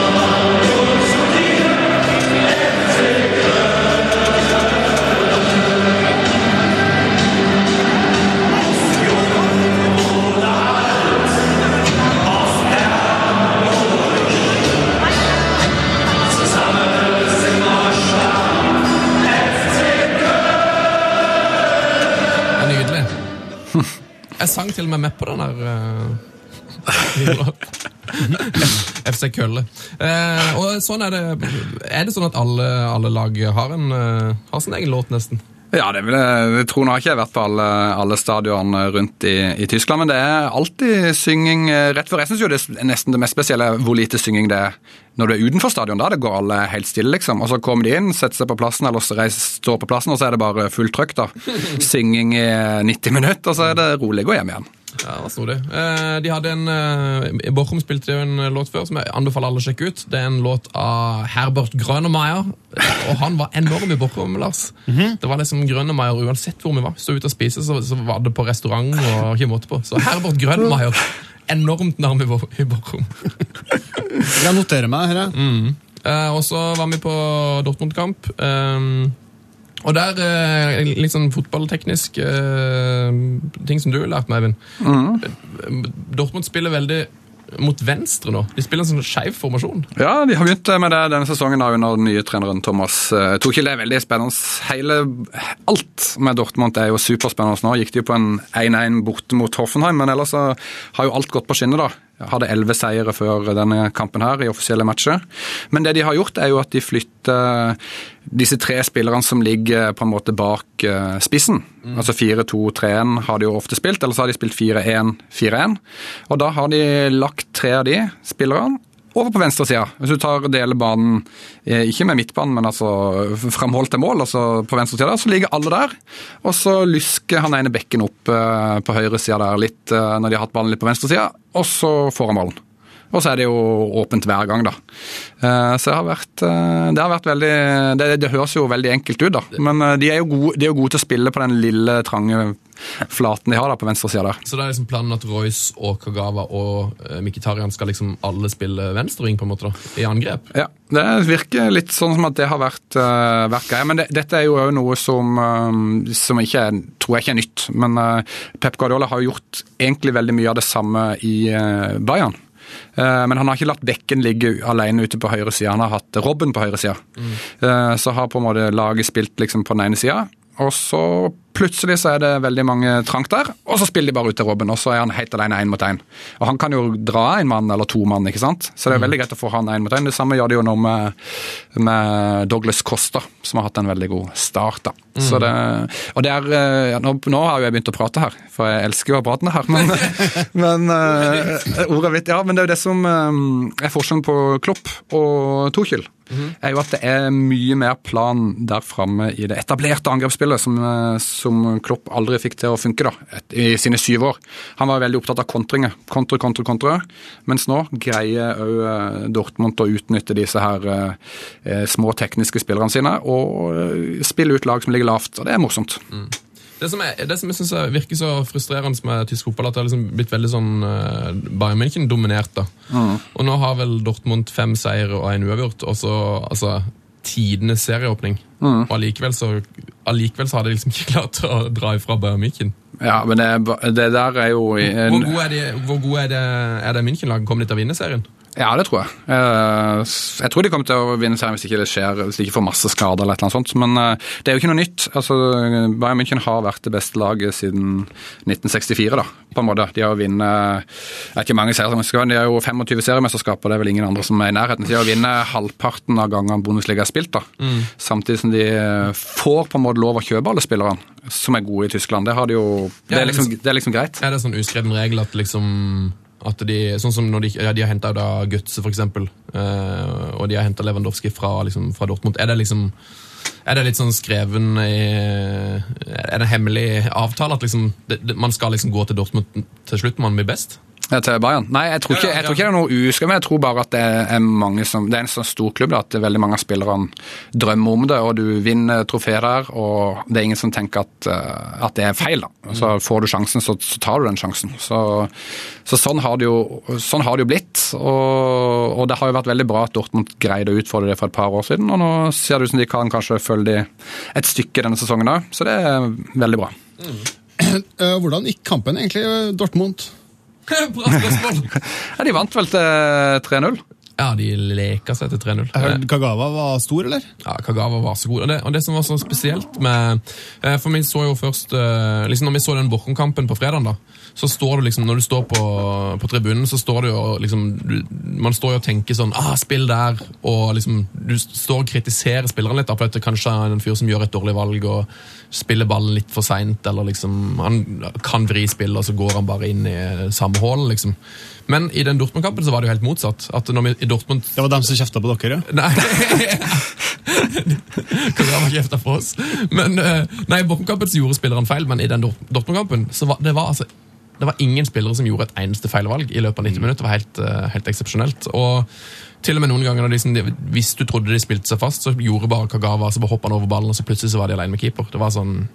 Jeg sang til og med med på den der Uh, FC Kølle. Eh, og sånn er det Er det sånn at alle, alle lag har, en, eh, har sin egen låt, nesten? Ja, det vil jeg, jeg tror nå har ikke jeg vært på alle, alle stadionene rundt i, i Tyskland, men det er alltid synging eh, rett før. Jeg syns jo det er nesten det mest spesielle hvor lite synging det er når du er utenfor stadion. Da det går alle helt stille, liksom. Og så kommer de inn, setter seg på plassen, eller reiser, står på plassen, og så er det bare fullt trøkk, da. Synging i 90 minutter, og så er det rolig, å gå hjem igjen. Ja, det var snodig. Eh, de hadde en eh, Bochum spilte jo en låt før som jeg anbefaler alle å sjekke ut. Det er en låt av Herbert Grønemeyer. Og han var enorm i Borchum, Lars. Det var liksom Grønemeyer uansett hvor vi var. Stod ute og spiste, så, så var det på restaurant og ikke måte på. Så Herbert Grønemeyer, enormt nærme i Bo- i Bochum. Jeg noterer meg her, jeg. Mm. Eh, og så var vi på Dortmund-kamp. Og der, eh, litt sånn fotballteknisk eh, ting som du har lært meg, Eivind. Dortmund spiller veldig mot venstre nå. De spiller en sånn skeiv formasjon. Ja, de har begynt med det denne sesongen da, under den nye treneren Thomas eh, Tuchel. Det er veldig spennende. Hele, alt med Dortmund er jo superspennende nå. Gikk de jo på en 1-1 borte mot Hoffenheim, men ellers har jo alt gått på skinner, da. Hadde elleve seire før denne kampen her i offisielle matcher. Men det de har gjort, er jo at de flytter disse tre spillerne som ligger på en måte bak spissen. spissen. Altså 4-2-3-1 har de jo ofte spilt, eller så har de spilt 4-1-4-1. Og da har de lagt tre av de spillerne over på venstresida. Hvis du tar deler banen, eh, ikke med midtbanen, men altså fra mål til mål, altså på venstresida der, så ligger alle der. Og så lysker han ene bekken opp eh, på høyresida der litt eh, når de har hatt ballen litt på venstresida, og så får han ballen. Og så er det jo åpent hver gang, da. Eh, Så det har vært, eh, det har vært veldig det, det høres jo veldig enkelt ut, da. Men eh, de er jo gode, de er jo gode til å spille på den lille, trange flaten de har da på venstresida der. Så det er liksom planen at Royce og Kagawa og Mkhitarian skal liksom alle spille venstreving på en måte da, i angrep? Ja, det virker litt sånn som at det har vært, uh, vært greia. Men det, dette er jo òg noe som, um, som ikke er, tror jeg ikke er nytt. Men uh, Pep Guardiola har jo gjort egentlig veldig mye av det samme i uh, Bayern. Uh, Men han har ikke latt bekken ligge alene ute på høyre side. Han har hatt Robben på høyre Mm. Uh, Så har på en måte laget spilt liksom på den ene sida, og så plutselig så er det veldig mange trangt der, og så spiller de bare ut til Robben, og så er han helt alene én mot én. Og han kan jo dra en mann eller to mann, ikke sant? Så det er veldig greit å få han én mot én. Det samme gjør de jo nå med, med Douglas Costa, som har hatt en veldig god start. da. Så det, og det er, eh, ja, nå, nå har jo jeg begynt å prate her, for jeg elsker jo å prate her. Men, men uh, ordet mitt, ja, men det er jo det som um, er forskjellen på Klopp og Tuchel. er jo at det er mye mer plan der framme i det etablerte angrepsspillet som, som Klopp aldri fikk til å funke da, et, i sine syv år. Han var veldig opptatt av kontringer. Kontre, kontre, kontre. Mens nå greier òg eh, Dortmund å utnytte disse her eh, eh, små tekniske spillerne sine og eh, spille ut lag som ligger lavt. Og det er morsomt. Det som, er, det som jeg synes er- virker så frustrerende med tysk fotball, at det har liksom blitt veldig sånn uh, Bayern München dominert. da. Og nå har vel Dortmund fem seire og en uavgjort, og så altså, tidenes serieåpning. Og allikevel så, allikevel så hadde de liksom ikke klart å dra ifra Bayern München. Ja, men det, det der er jo en... Hvor gode er, de, hvor god er det, er det München-laget? Kommer de til å vinne serien? Ja, det tror jeg. Eh, Jeg tror de kommer til å vinne serien hvis ikke det skjer, hvis de ikke får masse skader eller et eller annet sånt. Men eh, det er jo ikke noe nytt. Altså, Bayern München har vært det beste laget siden 1964, da, på en måte. De har vunnet Det er ikke mange seriemesterskap, de har jo 25 seriemesterskap, og det er vel ingen andre som er i nærheten. De har vunnet halvparten av gangene Bundesliga er spilt, da. Mm. Samtidig som de får på en måte lov å kjøpe alle spillerne som er gode i Tyskland. Det, har de jo, det, er, liksom, det er liksom greit. Er det sånn uskreven regel at liksom at de, sånn som når de, ja, de har henta Götze, for eksempel, eh, og de har henta Lewandowski fra, liksom, fra Dortmund. Er det liksom er det litt sånn skreven i Er det en hemmelig avtale at liksom, det, man skal liksom gå til Dortmund til slutt når man blir best? Ja, til Bayern? Nei, jeg tror ikke, jeg tror ikke det er noe uskrevet, men jeg tror bare at det er mange som, det er en sånn stor klubb da, at veldig mange av spillerne drømmer om det, og du vinner trofé der, og det er ingen som tenker at, eh, at det er feil. da. Så får du sjansen, så, så tar du den sjansen. Så, så sånn, har det jo, sånn har det jo blitt, og, og det har jo vært veldig bra at Dortmund greide å utfordre det for et par år siden, og nå ser det ut som de kan kanskje følge de et stykke denne sesongen òg, så det er veldig bra. Mm. Hvordan gikk kampen egentlig, eh, Dortmund? Bra spørsmål! Ja, de vant vel til 3-0. Ja, de leka seg til 3-0. Kagawa var stor, eller? Ja, Kagawa var så god. Og det, og det som var så spesielt med eh, For vi så jo først eh, liksom Når vi så den Bochum-kampen på fredag, da, så står du liksom Når du står på, på tribunen, så står du jo liksom du, Man står jo og tenker sånn ah, Spill der. Og liksom Du står og kritiserer spilleren litt, da, for at det kanskje er en fyr som gjør et dårlig valg og spiller ballen litt for seint, eller liksom Han kan vri spillet, og så går han bare inn i samme hull, liksom. Men i den Dortmund-kampen så var det jo helt motsatt. At når vi i Dortmund Det var dem som kjefta på dere, ja? Nei. Kagawa kjefta på oss. Men, eh, nei, I Bortenkampen så gjorde spilleren feil, men i den Dortmund-kampen så var det var altså det var ingen spillere som gjorde et eneste feilvalg i løpet av 90 minutter. Det var helt, eh, helt eksepsjonelt. Og til og med noen ganger når de, liksom, hvis du trodde de spilte seg fast, så gjorde bare Kagawa så bare hoppa han over ballen, og så plutselig så var de alene med keeper. Det var sånn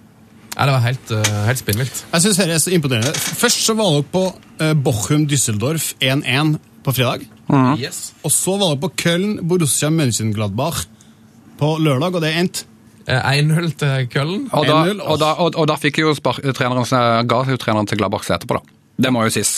ja, det var helt, eh, helt spinnvilt. Jeg synes dette er så imponerende. Først så var dere på eh, Bochum Düsseldorf 1-1 på fredag. Yes. Og så var dere på Köln Borussia Mönchengladbach på lørdag, og det endte 1-0 til Køllen. Og da, og da, og, og da fikk jo treneren, ga jo treneren til Gladbach seg etterpå, da. Det må jo sies.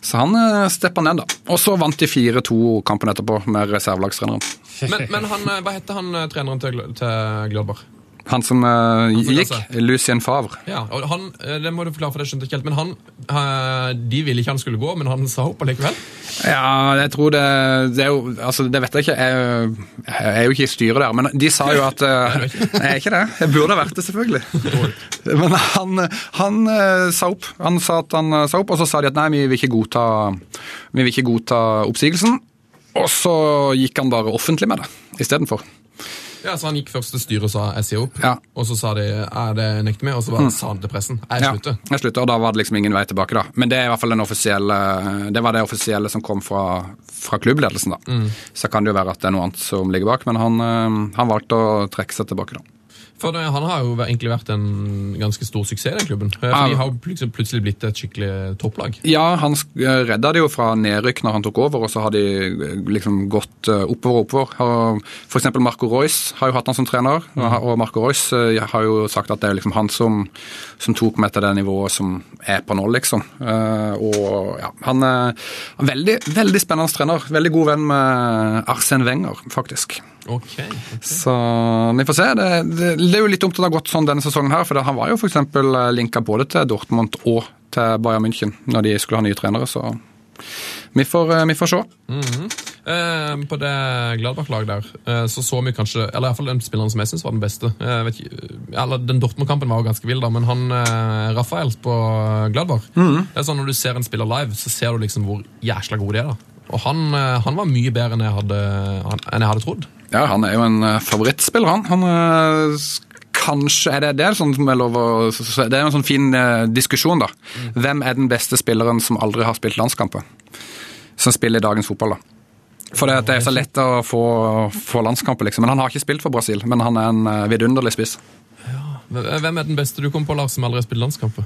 Så han uh, steppa ned, da. Og så vant de 4-2 kampen etterpå med reservelagstreneren. Men, men han, eh, hva heter han eh, treneren til, til Gladbach? Han som uh, gikk. Lucien Favre. Ja, og han, eh, det må du forklare, for det skjønte ikke helt. Men han, uh, de ville ikke han skulle gå, men han sa opp allikevel. Ja, jeg tror det Det, er jo, altså, det vet jeg ikke. Jeg, jeg er jo ikke i styret der. Men de sa jo at uh, Jeg er ikke det. Jeg burde vært det, selvfølgelig. Men han, han sa opp. Han sa at han sa opp, og så sa de at nei, vi vil ikke godta, vi vil ikke godta oppsigelsen. Og så gikk han bare offentlig med det istedenfor. Ja, så Han gikk først til styret og sa 'jeg sier opp', og så sa de er det nekter vi, og så bare Mm. sa han til pressen 'jeg Ja, slutter'. jeg slutter, og da var det liksom ingen vei tilbake. da. Men det er i hvert fall den offisielle, det var det offisielle som kom fra, fra klubbledelsen. da. Mm. Så kan det jo være at det er noe annet som ligger bak, men han, eh, han valgte å trekke seg tilbake. da. For det, Han har jo egentlig vært en ganske stor suksess i den klubben. Eh, For De har liksom plutselig, blitt et skikkelig topplag. Ja, han eh, redda det jo fra nedrykk når han tok over, og så har de eh, liksom gått eh, oppover og oppover. F.eks. Marco Royce har jo hatt han som trener, og- og Marco Royce eh, har jo sagt at det er liksom han som, som tok meg til det nivået som er på nå, liksom. Eh, Og ja, han er veldig, veldig spennende trener. Veldig god venn med Arsen Wenger, faktisk. Ok. Så vi får se. Det, det, det er jo litt dumt at det har gått sånn denne sesongen her, for han var jo f.eks. linka både til Dortmund og til Bayern München når de skulle ha nye trenere, så vi får, eh, vi får se. Mhm. Eh, på det Gladbach-laget der eh, så så vi kanskje Eller iallfall den spilleren som jeg syns var den beste. Eh, ikke, eller Den Dortmund-kampen var jo ganske vill, da, men han eh, Rafael på Gladbach Mhm. Det er sånn Når du ser en spiller live, så ser du liksom hvor jæsla god de er. da Og han, eh, han var mye bedre enn jeg hadde, enn jeg hadde trodd. Ja, han er jo en eh, favorittspiller, han. han er Kanskje er det, det er sånn som er lov å så- så- Det er en sånn fin eh, diskusjon, da. Hvem er den beste spilleren som aldri har spilt landskamper? Som spiller i dagens fotball, da. For det, det er så lett å få, få landskamper, liksom. Men han har ikke spilt for Brasil, men han er en eh, vidunderlig spiss. Hvem er den beste du kom på, Lars, som aldri har spilt landskamper?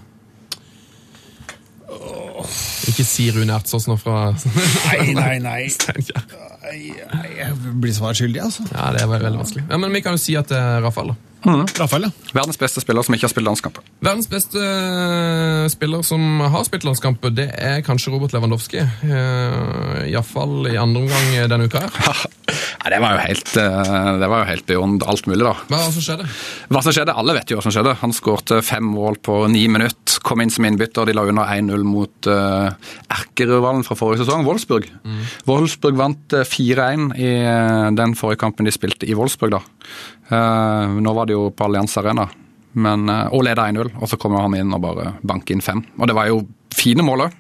Ikke si Rune Ertsås nå fra Nei, nei, nei. Steinkjer. Jeg blir svar skyldig, altså. Ja, det er veldig vanskelig. Ja, men vi kan jo si at det er Rafael, da. Rafael, ja. Verdens beste spiller som ikke har spilt landskamp. Verdens beste eh, spiller som har spilt landskamp, det er kanskje Robert Lewandowski. Uh, Iallfall i andre omgang denne uka her. Det var jo helt, eh, det var jo helt beyond alt mulig, da. Hva som skjedde? Hva som skjedde? Alle vet jo hva som skjedde. Han skårte fem mål på ni minutter. Kom inn som innbytter. De la under 1-0 mot uh, erkerivalen fra forrige sesong, Wolfsburg. Wolfsburg vant eh, 4-1 i eh, den forrige kampen de spilte i Wolfsburg. da. Uh, nå var det jo på Allianz Arena, men, eh, og leder 1-0. Og så kommer han inn og bare banker inn fem. Og det var jo fine mål òg.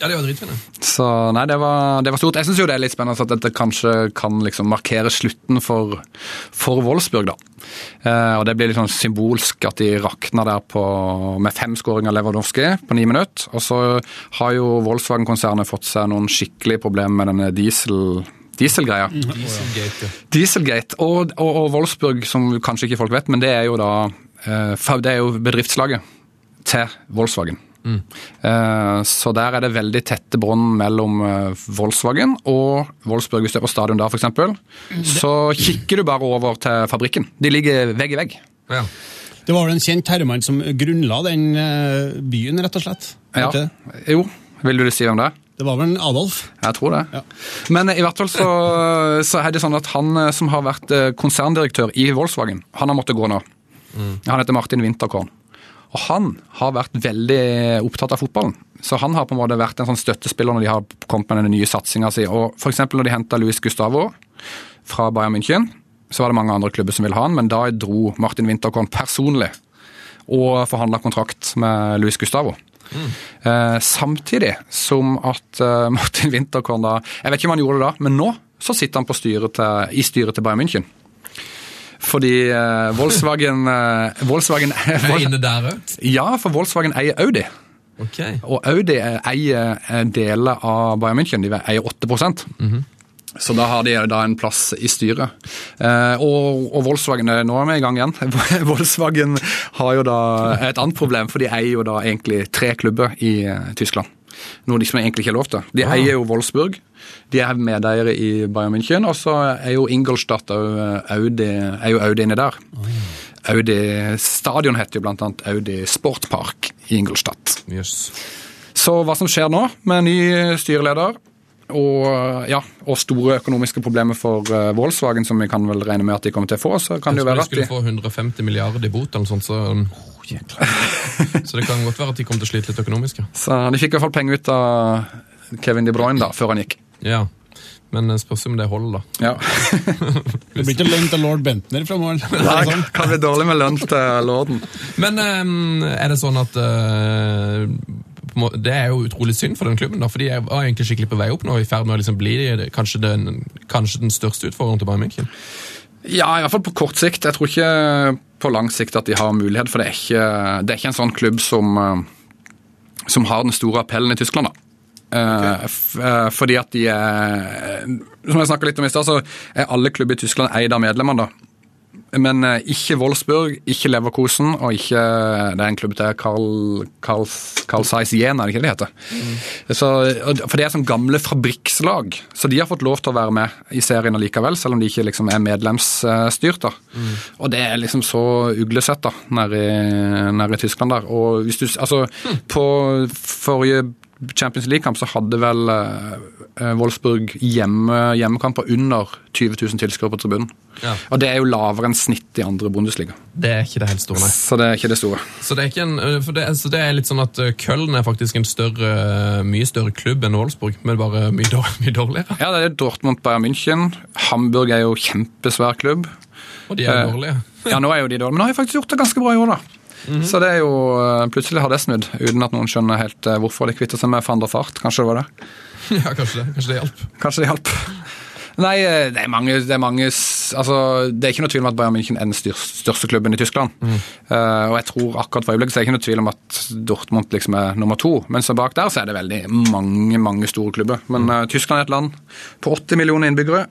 Ja, det var dritfine. Så nei, det var, det var stort. Jeg syns jo det er litt spennende at dette kanskje kan liksom markere slutten for, for Wolfsburg, da. Eh, og det blir litt sånn symbolsk at de rakna der på, med fem skåringer av Lewandowski på ni minutter. Og så har jo Volkswagen-konsernet fått seg noen skikkelige problemer med denne diesel... Dieselgreia. Dieselgate. Dieselgate. Og, og, og Wolfsburg, som kanskje ikke folk vet, men det er jo da eh, Det er jo bedriftslaget til Volkswagen. Mm. Eh, Så der er det veldig tette bånd mellom eh, Volkswagen og Wolfsburg. Hvis du er på stadion der, f.eks., så kikker du bare over til fabrikken. De ligger vegg i vegg. Ja. Det var vel en kjent herremann som grunnla den eh, byen, rett og slett? Ja. Jo, vil du si hvem det er? Det var vel en Adolf? Jeg tror det. Men i hvert fall så, så er det sånn at han som har vært konserndirektør i Volkswagen, han har måttet gå nå. Han heter Martin Winterkorn. Og han har vært veldig opptatt av fotballen. Så han har på en måte vært en sånn støttespiller når de har kommet med den nye satsinga si. Og f.eks. når de henta Luis Gustavo fra Bayern München, så var det mange andre klubber som ville ha han, men da dro Martin Winterkorn personlig og forhandla kontrakt med Luis Gustavo. Eh, samtidig som at eh, Martin Winterkorn da Jeg vet ikke om han gjorde det da, men nå så sitter han styret til, i styret til Bayern München. Fordi eh, Volkswagen, eh, Volkswagen Er inne der òg? Ja, for Volkswagen eier Audi. Okay. Og Audi eh, eier eh, deler av Bayern München. De eier 8 Mhm. Så da har de da en plass i styret. Eh, og, og Volkswagen eh, Nå er vi i gang igjen. Volkswagen har jo da et annet problem, for de eier jo da egentlig tre klubber i Tyskland. Noe de som egentlig ikke er lov til. De Ah. eier jo Wolfsburg. De er medeiere i Bayern München. Og så er jo Ingolstadt og Audi, jo Audi inni der. Audi Stadion heter jo annet Audi Sportpark i Ingolstadt. Yes. Så hva som skjer nå, med ny styreleder og, ja, og store økonomiske problemer for eh, Volkswagen, som vi kan vel regne med at de kommer til å få, så kan det jo være tror de at skulle få 150 milliarder i bot, eller noe sånt, så, så det kan godt være at de kommer til å slite litt økonomisk. ja. Så de fikk i hvert fall penger ut av Kevin De Bruyne da, før han gikk. Ja, men det spørs om det holder, da. Ja. Det blir ikke lønn til lord Bentner framover. Nei, kan bli dårlig med lønn til lorden. Men um, er det sånn at eh, måte- Det er jo utrolig synd for den klubben, da, for de er- var egentlig skikkelig på vei opp nå, i ferd med å liksom bli det- kanskje den, kanskje den største utfordringen til Bayern München. Ja, i hvert fall på kort sikt. Jeg tror ikke på lang sikt at de har mulighet, for det er ikke, det er ikke en sånn klubb som, eh, som har den store appellen i Tyskland. da. Eh, f- eh, fordi at de er Som jeg snakka litt om i stad, så er alle klubber i Tyskland eid av medlemmene. da. Men eh, ikke Wolfsburg, ikke Leverkosen og ikke Det er en klubb til Carl, Carl, Carl Zeiss Jena, er det ikke det det heter? Så, for det er sånn gamle fabrikkslag, så de har fått lov til å være med i serien allikevel, selv om de ikke liksom er medlemsstyrt. da. Og det er liksom så uglesett da, nede i, nede i Tyskland der. Og hvis du, altså, På forrige Champions League-kamp så hadde vel eh, Wolfsburg hjemme, hjemmekamper under 20 000 tilskuere på tribunen. Ja. Og det er jo lavere enn snitt i andre Bundesliga. Det er ikke det helt store, nei. Så det er ikke det store. Så det er, ikke en, for det, så det er litt sånn at Köln er faktisk en større, mye større klubb enn Wolfsburg, men bare mye, dår, mye dårligere. Ja, det er Dortmund Bayern München. Hamburg er jo kjempesvær klubb. Og de er jo dårlige. Ja, nå er jo de dårlige, men nå har jeg faktisk gjort det ganske bra i år, da. Mhm. Så det er jo eh, Plutselig har det snudd, uten at noen skjønner helt eh, hvorfor de kvitter seg med van der Fart. Kanskje det var det? Ja, kanskje det. Kanskje det hjalp. Kanskje det hjalp. Nei, eh, det er mange, det er mange altså, Det er ikke noe tvil om at Bayern München er den største klubben i Tyskland. Eh, og jeg tror akkurat for øyeblikket så er det ikke noe tvil om at Dortmund liksom er nummer to. Men så bak der så er det veldig mange mange store klubber. Men uh, Tyskland er et land på 80 millioner innbyggere.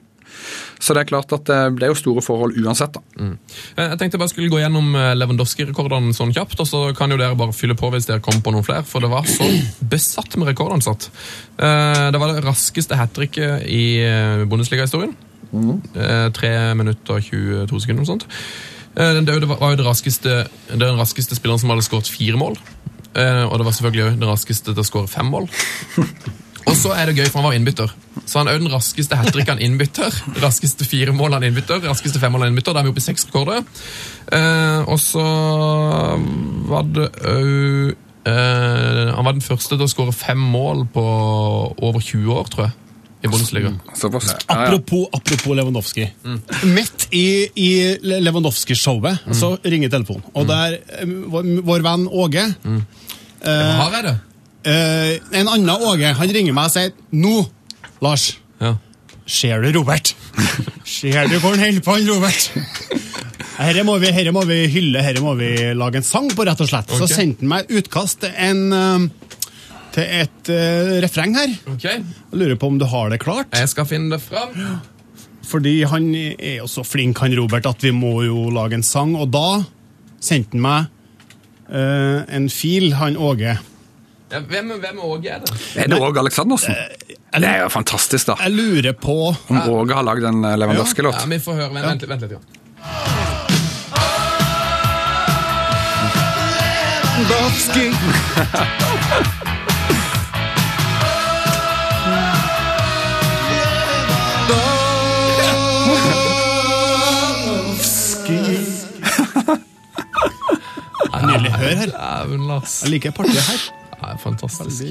Så det er klart at det, det er jo store forhold uansett. da. Mm. Jeg tenkte jeg bare skulle gå gjennom eh, Lewandowski-rekordene sånn kjapt, og så kan jo dere bare fylle på hvis dere kommer på noen flere, for det var så besatt med rekordene satt. Eh, Det var det raskeste hat tricket i eh, Bundesliga-historien. tre 3 minutter og 22 sekunder, noe sånt. Eh, Den døde var jo det raskeste, den raskeste spilleren som hadde skåret fire mål. Eh, Og det var selvfølgelig òg den raskeste til å skåre fem mål. Og så er det gøy, for han var innbytter. Så han er den raskeste hat trick han innbytter. Raskeste fire mål han innbytter. Raskeste fem mål han innbytter. Da er vi oppe i seks rekorder. Eh, og så var det òg eh, Han var den første til å skåre fem mål på over 20 år, tror jeg. I Bundesliga. Apropos, apropos Lewandowski. Midt i, i Lewandowski-showet så ringer telefonen. Og der eh, vår, vår venn Åge eh, Hareide? Eh, En annen Åge han ringer meg og sier Nå, Lars. Ja. Ser du Robert? Ser du hvor han holder på, han Robert? Herre må, vi, herre må vi hylle, herre må vi lage en sang på, rett og slett. Så sendte han meg et utkast til, en, eh, til et uh, refreng her. Jeg lurer på om du har det klart? Jeg skal finne det fram. Fordi han er jo så flink, han Robert, at vi må jo lage en sang. Og da sendte han meg uh, en fil, han Åge. Ja, hvem, hvem Åge er det? Er det Åge Aleksandersen? Det er jo fantastisk, da. Jeg lurer på Om Åge har lagd en eh, Lewandowski-låt. Ja, vi får høre. Vent, vent, vent litt. Ja. Nydelig. Hør her. Jeg liker partiet her. Ja, fantastisk.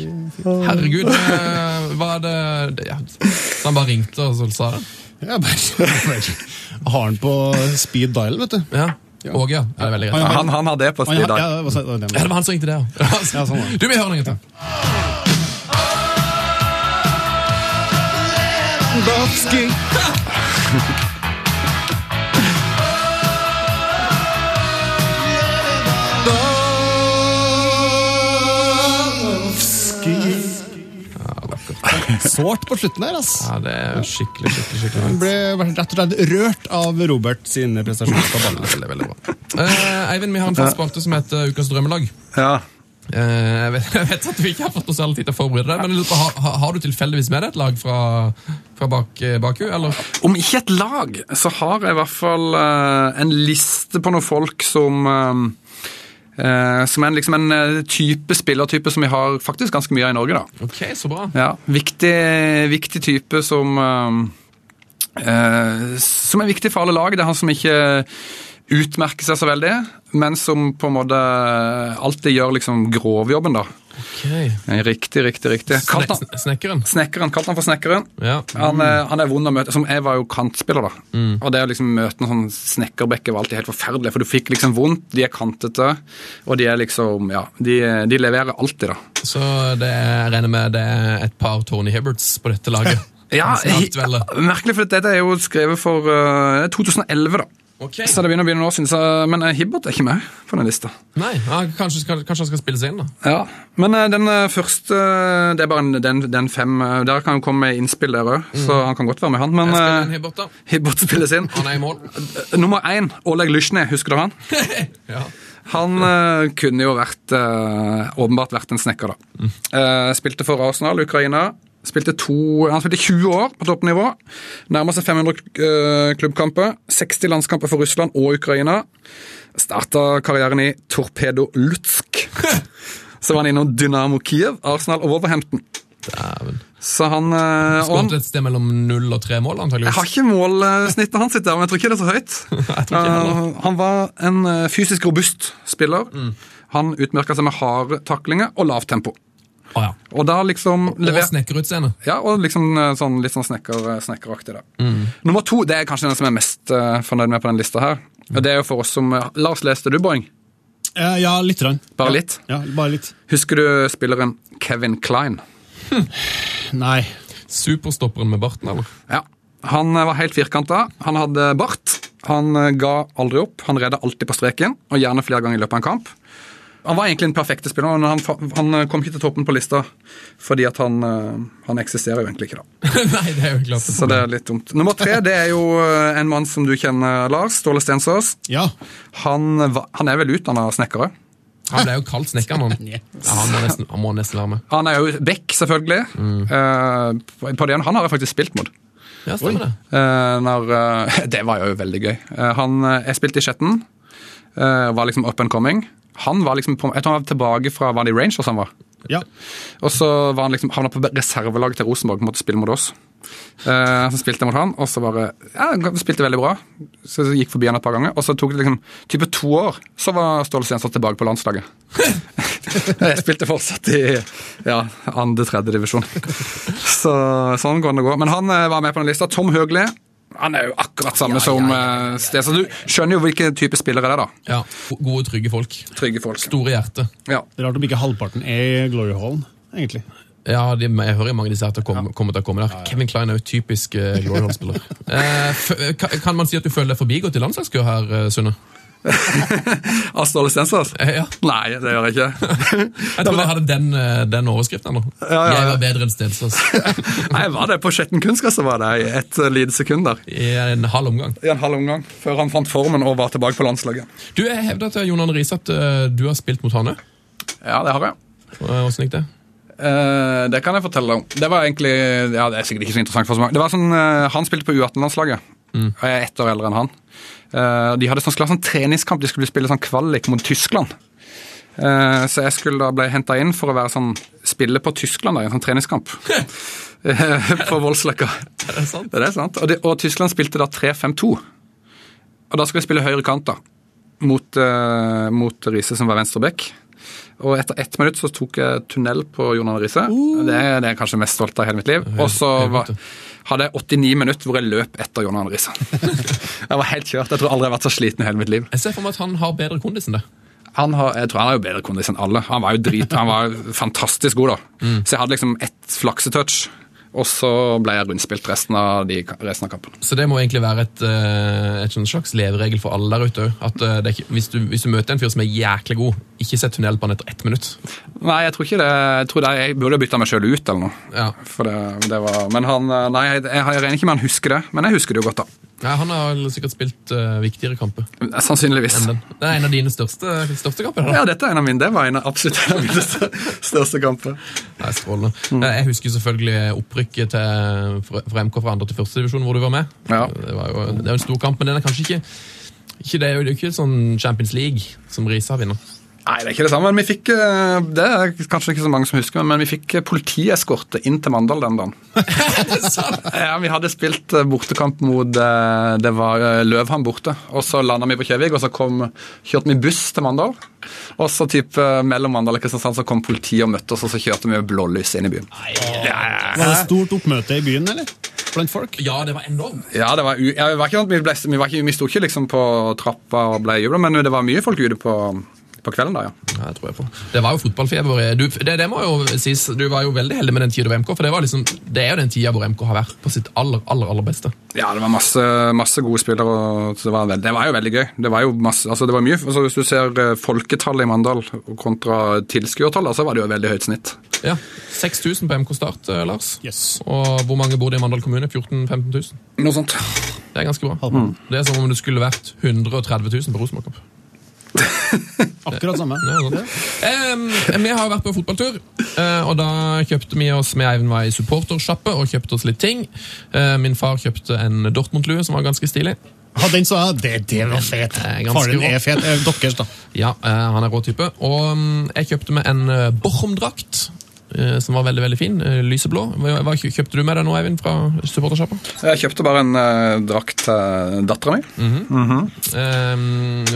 Herregud, eh, hva er det, det ja. Så han bare ringte og så sa det? Ja, bare, bare Har han på speed dial, vet du. Ja. Åge, ja. ja. Det er veldig greit. Han, han har det på speed dial. Ja, det var han som ringte det, ja. Sånn. Du, vi hører noe til. gang Sårt på slutten der, ass. Ja, det er skikkelig, skikkelig, skikkelig Han ble rett og slett rørt av Robert sine prestasjoner på banen. Veldig, veldig bra. Eh, Eivind, vi har en fast spalte som heter Ukas drømmelag. Ja. Eh, jeg, vet, jeg vet at du ikke har fått oss særlig tid til å forberede deg, men på, har, har du tilfeldigvis med deg et lag fra, fra bak, eh, Baku, eller? Om ikke et lag, så har jeg i hvert fall eh, en liste på noen folk som Som er liksom en eh, type spillertype som vi har faktisk ganske mye av i Norge. da. Ok, så bra. Ja, Viktig, viktig type som eh, eh, Som er viktig for alle lag. Det er han som ikke utmerker seg så veldig, men som på en måte alltid gjør liksom grovjobben, da. Riktig, riktig, riktig. Kalt han, snekkeren? Snekkeren, Kalt han for Snekkeren. Ja. Han, er- han er vond å møte. Som jeg var jo kantspiller, da. Mm. Og det å liksom møte en sånn snekkerbekke var alltid helt forferdelig, for du fikk liksom vondt. De er kantete, og de er liksom Ja, de, de leverer alltid, da. Så det, jeg regner med det er et par Tony Hibberts på dette laget. Ja, merkelig, for dette er jo skrevet for uh, 2011, da. Ok. Så det begynner å bli noen år siden, så, men eh, Hibbert er ikke med på den lista. Nei, ja, kanskje, skal- kanskje han skal spille seg inn, da. Ja, Men eh, den eh, første Det er bare en, den, den fem Der kan han komme med innspill der òg, så han kan godt være med, han. Men eh, Hibbert, da. Hibbert spilles inn. Han er i mål. Nummer én, Oleg Lysjny, husker du han? Ja. Han uh, kunne jo vært uh, åpenbart vært en snekker, da. Eh, spilte for Arsenal, Ukraina. Spilte to, han spilte 20 år på toppnivå. Nærmer seg 500 eh, klubbkamper. 60 landskamper for Russland og Ukraina. Starta karrieren i Torpedo Lutsk. Så var han innom Dynamo Kiev, Arsenal og Wolverhampton. Så han, eh, Skåret et sted mellom null og tre mål, jeg har ikke målsnittet hans, der, men jeg tror ikke det er så høyt. Uh, han var en fysisk robust spiller. Han utmerka seg med harde taklinger og lavt tempo. Å ja. Og da liksom Og lever- snekkerutseende. Ja, og liksom uh, sånn, litt sånn snekker, snekkeraktig. da. Mm. Nummer to det er kanskje den som jeg er mest uh, fornøyd med på den lista her. Og det er jo for oss som uh, Lars, leste du Boing? Eh, ja, litt. Rann. Bare ja. litt? Ja, bare litt. Husker du spilleren Kevin Klein? Nei. Superstopperen med barten, eller? Ja. Han eh, var helt firkanta. Han hadde bart. Han eh, ga aldri opp. Han redda alltid på streken, og gjerne flere ganger i løpet av en kamp. Han var egentlig den perfekte spilleren, men han, han eh, kom ikke til toppen på lista fordi at han, eh, han eksisterer jo egentlig ikke, da. Nei, det er jo klart. Så det er litt dumt. Nummer tre det er jo eh, en mann som du kjenner, Lars. Ståle Stensås. Ja. Han, han er vel utdanna snekkere? Han ble jo kalt snekkermann. Ja, han, må nesten, han må nesten være med. Han er jo back, selvfølgelig. Mm. Uh, på den, han har jeg faktisk spilt mot. Ja, stemmer det. uh, når, uh, det var jo veldig gøy. Han, jeg spilte i Skjetten. eh, var liksom up and coming. Han var liksom på, Jeg tror han var tilbake fra Var det Rangers han var? Ja. Og så var han liksom, havna på reservelaget til Rosenborg, måtte spille mot oss. Uh, så spilte jeg mot han, og så bare Ja, han spilte veldig bra. Så jeg gikk forbi han et par ganger. Og så tok det liksom type to år, så var Ståle Stensson tilbake på landslaget. jeg spilte fortsatt i ja, andre-tredje divisjon. Så sånn går det å gå. Men han eh, var med på den lista. Tom Høgli. Han er jo akkurat samme som uh, Stensson. Du skjønner jo hvilken type spillere det er, da. Ja, Gode, trygge folk. Trygge folk. Store hjerte. Ja. Det er rart om ikke halvparten er i Glory Hallen, egentlig. Ja, de, jeg hører mange av disse her til å komme, kommer til å komme der. Kevin Klein er jo typisk uh, Glory Hall-spiller. Eh, kan, kan man si at du føler deg forbigått i landslagskø her, eh, Sunne? Av Ståle Stensås? Ja. Nei, det gjør jeg ikke. Jeg tror jeg hadde den, eh, den overskriften nå. Ja, ja, ja. Jeg var bedre enn Stensås. Nei, var det på Skjetten kunstgress, var det i et eh, lite sekund der. I en halv omgang. I en halv omgang, før han fant formen og var tilbake på landslaget. Du, Jeg hevder til Jon Arne Riise at eh, du har spilt mot han òg. Ja, det har jeg. Åssen gikk det? Uh, det kan jeg fortelle deg om. Det var egentlig, ja, det er sikkert ikke så interessant for så mange. Det var sånn, uh, Han spilte på U18-landslaget. Mm. Og jeg er ett år eldre enn han. Eh, de hadde sånn, sånn treningskamp, de skulle spille sånn kvalik mot Tyskland. Eh, så jeg skulle da bli henta inn for å være sånn, spille på Tyskland da, i en sånn treningskamp. Eh, på Voldsløkka. Er det sant? Det er sant. Og, det, og Tyskland spilte da 3-5-2. Og da skulle jeg spille høyre kant da, mot, uh, mot Riise, som var venstreback. Og etter ett minutt så tok jeg tunnel på Jon Arne Riise. Det, er- det er jeg kanskje mest stolt av i hele mitt liv. Og så var, hadde 89 minutter hvor jeg løp etter John Arne Riise. jeg var helt kjørt. Jeg tror aldri jeg har vært så sliten i hele mitt liv. Jeg ser for meg at han har bedre kondis enn det. Han har, jeg tror han har jo bedre kondis enn alle. Han var jo drit, han var fantastisk god, da. Så jeg hadde liksom ett flaksetouch, og så ble jeg rundspilt resten av, de, resten av kampen. Så det må egentlig være et, eh, et sånn slags leveregel for alle der ute. At eh, det hvis, du, hvis du møter en fyr som er jæklig god, ikke sett tunnel på han etter ett minutt. Nei, jeg tror ikke det. Jeg, tror det, jeg burde bytta meg sjøl ut eller noe. Ja. Det, det var, men han Nei, jeg, jeg, jeg regner ikke med han husker det, men jeg husker det jo godt, da. Ja, han har sikkert spilt uh, viktigere kamper. Sannsynligvis. Det er en av dine største, største kamper? Ja, dette er en av mine. Det var en av, absolutt en av mine største kamper. Nei, strålende. Mm. Jeg husker selvfølgelig opprykket til, fra fra MK fra andre til første divisjon, hvor du var med. Ja. Det, var jo, det er jo en stor kamp, men den er kanskje ikke, ikke det er jo det er jo ikke sånn Champions League som Risa vinner. Nei, det er ikke det samme. Men vi fikk eh, Det er kanskje ikke så mange som husker, men vi fikk eh, politieskorte inn til Mandal den dagen. Ja, Vi hadde spilt eh, bortekamp mot Det var Løvhamn borte. Og så landa vi på Kjevik, og så kom, kjørte vi buss til Mandal. Og så typ mellom Mandal og Kristiansand så kom politiet og møtte oss, og så kjørte vi med blålys inn i byen. Var det stort oppmøte i byen, eller? Blant folk? Ja, det var enormt. Ja, det var, ja, vi, var ikke, vi, ble, vi, var ikke, vi sto ikke liksom på trappa og ble jubla, men det var mye folk ute på, På kvelden, da, ja. Ja, det tror jeg på. Det var jo fotballfeber. Du, det, det må jo sies, du var jo veldig heldig med den tida du var MK, for det, var liksom, det er jo den tida hvor MK har vært på sitt aller, aller, aller beste. Ja, det var masse, masse gode spillere, og det var, veld- det var jo veldig gøy. Det var jo masse, altså det var mye, altså Hvis du ser eh, folketallet i Mandal kontra tilskuertallet, så var det jo et veldig høyt snitt. Ja, 6000 på MK Start, Lars. Lars. Og hvor mange bor det i Mandal kommune? 14 000-15 000? Noe sånt. Det er ganske bra. Det er som om det skulle vært 130 000 på Rosenborg Cup. Akkurat samme. Ja. Em, vi har vært på fotballtur, eh, og da kjøpte vi oss med Eivind var i supportersjappe og kjøpte oss litt ting. Eh, Min far kjøpte en Dortmund-lue som var ganske stilig. Ja, den sa jeg. Det, det var fet. Faren din er fet. Eh, Deres, da. Ja, eh, han er rå type. Og mm, jeg kjøpte meg en eh, Bochum-drakt. Eh, Som var veldig veldig fin. eh, Lyseblå. Hva, kjøpte du med deg nå, Eivind, fra supportersjappa? Jeg kjøpte bare en uh, drakt til dattera mi. Mhm. Em,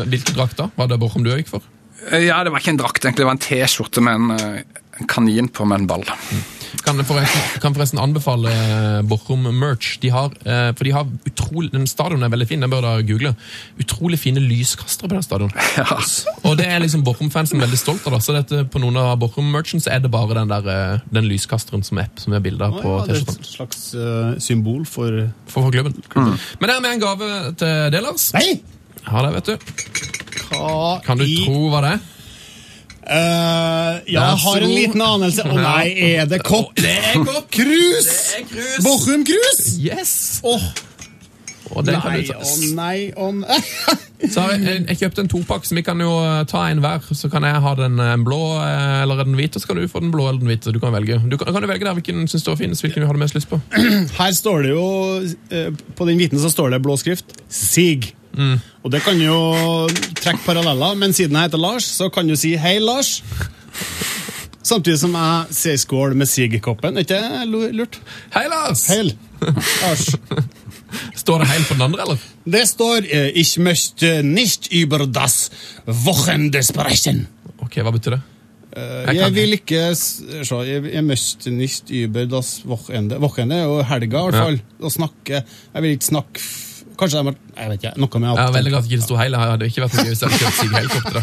hvilken drakt da? Var det Borchum du gikk for? Ja, det var ikke en drakt, egentlig. Det var en T-skjorte med en, en kanin på med en ball. Kan jeg forresten, kan forresten anbefale eh, Bochum merch. De har, eh, for de har utrolig, den Stadionet er veldig fin, den bør dere google. Utrolig fine lyskastere på den stadion. Og det er liksom Bochum-fansen veldig stolt av. da, så dette, På noen av Bochum-merchen så er det bare den, der, eh, den lyskasteren som er, som er bildet Å, på ja, det T-skjorten. et slags uh, symbol for For, for klubben. Men det er med en gave til det, Lars. Nei! Ja, det vet du. Hva Kan du i tro hva det er? Ja, jeg har en liten anelse. Å nei, er det kopp? Det er kopp! Krus! Er! Bochum Krus! Yes! Oh. Og den kan nei, du ta- å nei, å nei. Så har jeg, jeg kjøpte en topakk, så vi kan jo eh, ta en hver. Så kan jeg ha den eh, blå eller den hvite, så kan du få den blå eller den hvite. Du kan velge Du kan, kan du velge der hvilken syns du var finest, hvilken du hadde mest lyst på. Her står det jo På den hviten så står det blå skrift Sig. Og det kan jo trekke paralleller, men siden jeg heter Lars, så kan du si hei, Lars. Samtidig som jeg sier skål med Sig-koppen. Er ikke det lurt? Hei, Lars! Heil. Lars. Står det heil på den andre, eller? Det står eh, Ich möchte nicht über das Wochenende sprechen. Ok, Hva betyr det? Eh, Jeg Jeg vil ikke se, jeg, jeg möchte nicht über das Wochenende. Wochenende er jo helga, i hvert Ja. Å snakke Jeg vil ikke snakke Kanskje jeg, må- jeg vet ikke, noe med er veldig glad at ikke det sto heil. Det hadde ikke vært noe gøy hvis jeg hadde kjøpt Sig helikopter.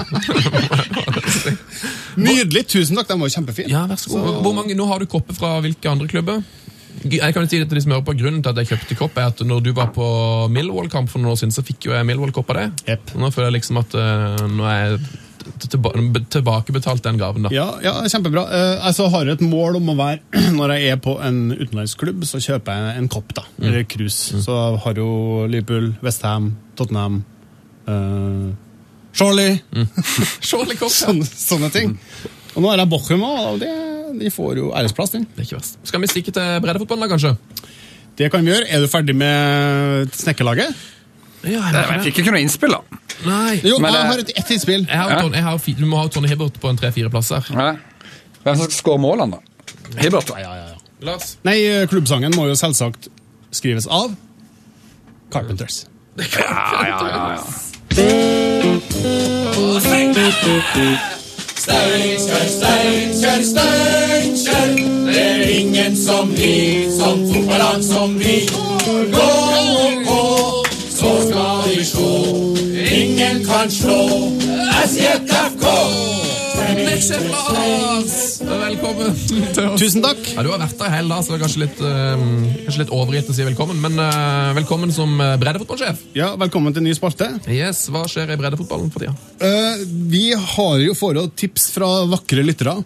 Nydelig! Tusen takk, den var jo kjempefin. Ja, vær så god. Hvor mange, nå har du kopper fra hvilke andre klubber? Jeg kan jo si det til de som hører på Grunnen til at jeg kjøpte kopp, er at når du var på Millwall-kamp for noen år siden, så fikk jo jeg Millwall-kopp av det. Nå føler jeg liksom at uh, nå er jeg tilbakebetalt den gaven, da. Ja, ja kjempebra. Uh, altså, har jeg et mål om å være Når jeg er på en utenlandsklubb, så kjøper jeg en kopp, da. Mm. Eller cruise. Så har jo Liverpool, Westham, Tottenham uh, Shorley! Mm. Shorley kopp, ja. sånne, sånne ting. Og nå er jeg Bochum òg, og det, de får jo æresplass, den. Det er ikke verst. Skal vi stikke til breddefotballen, da, kanskje? Det kan vi gjøre. Er du ferdig med snekkerlaget? Ja, Jeg fikk ikke noe innspill, da. Nei. Jo, Men, jeg eh, har et, et innspill. Jeg har, Tony- jeg har, du må ha Tony Hibbert på en tre-fire plasser. Ja. Hvem som skal skåre målene, da? Hibbert. Lars? Nei, eh, klubbsangen må jo selvsagt skrives av Carpenters. Ja, ja, ja, ja. Steinkjer, Steinkjer, Steinkjer. Det er ingen som vi, som fotballag som vi. Gå på, så skal vi slå. Ingen kan slå SJFK. Velkommen til oss. Tusen takk. Ja, Du har vært der i hele dag, så det er kanskje litt, uh, kanskje litt overgitt å si velkommen. Men uh, velkommen som eh, breddefotballsjef. Ja, Velkommen til ny spalte. Yes, Hva skjer i breddefotballen for tida? Uh, vi har jo fått tips fra vakre lyttere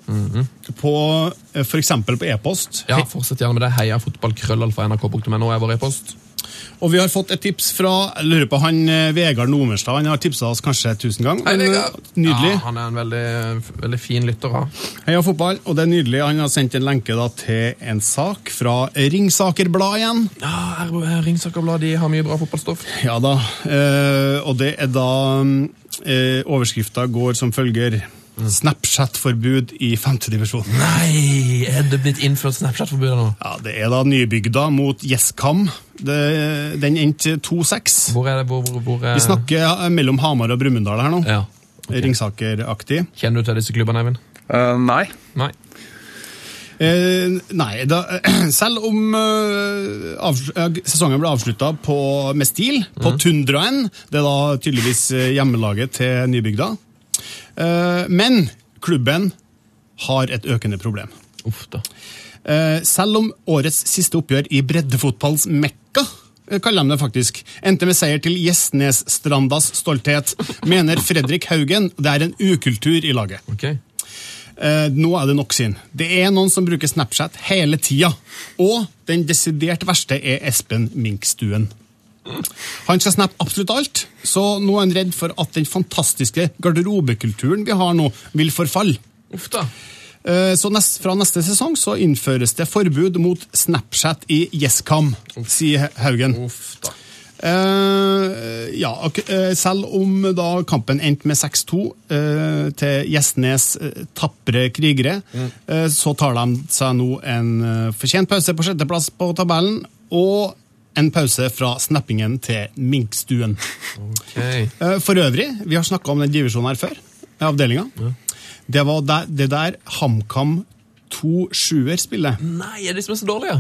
på uh, f.eks. på e-post. Ja, Fortsett gjerne med det. Heia fotballkrøllalfa.nrk.no er vår e-post. Og vi har fått et tips fra jeg lurer på han eh, Vegard Nomerstad. Han har tipsa oss kanskje tusen ganger. Nydelig. Ja, han er en veldig, veldig fin lytter. Heia fotball, og det er nydelig. Han har sendt en lenke da, til en sak fra Ringsakerbladet igjen. Ja, Ringsakerblad de har mye bra fotballstoff. Ja da, eh, og det er da eh, Overskrifta går som følger Snapchat-forbud i femtedivisjon. Nei, er det blitt innført Snapchat-forbud nå? Ja, Det er da nybygda mot Gjesskam. Den endte 2-6. Hvor er det? Hvor, hvor, hvor er... Vi snakker eh, mellom Hamar og Brumunddal her nå. Ja. Ringsaker-aktig. Kjenner du til disse klubbene, Eivind? Uh, nei. Nei. Eh, nei, da, selv om eh, av, eh, sesongen ble avslutta med stil, på Tundraen, det er da tydeligvis hjemmelaget til Nybygda, men klubben har et økende problem. Uff da. Eh, selv om årets siste oppgjør i breddefotballens mekka, eh, kaller de det faktisk, endte med seier til Gjesnesstrandas stolthet, mener Fredrik Haugen det er en ukultur i laget. Okay. nå er det nok sin. Det er noen som bruker Snapchat hele tida, og den desidert verste er Espen Minkstuen. Han skal snappe absolutt alt, så nå er han redd for at den fantastiske garderobekulturen vi har nå, vil forfalle. Uff da. Eh, Så nest, fra neste sesong så innføres det forbud mot Snapchat i Yescam, sier Haugen. Eh, ja, Uh, eh, selv om da kampen endte med 6-2 uh, til Gjesnes uh, tapre krigere, eh, så tar de seg nå en fortjent pause på sjetteplass på tabellen, og en pause fra snappingen til Minkstuen. Okay. Eh, For øvrig, vi har snakka om den divisjonen her før, avdelinga. Det var der, det der HamKam 2-7-er spiller. Nei, er de som er så dårlige?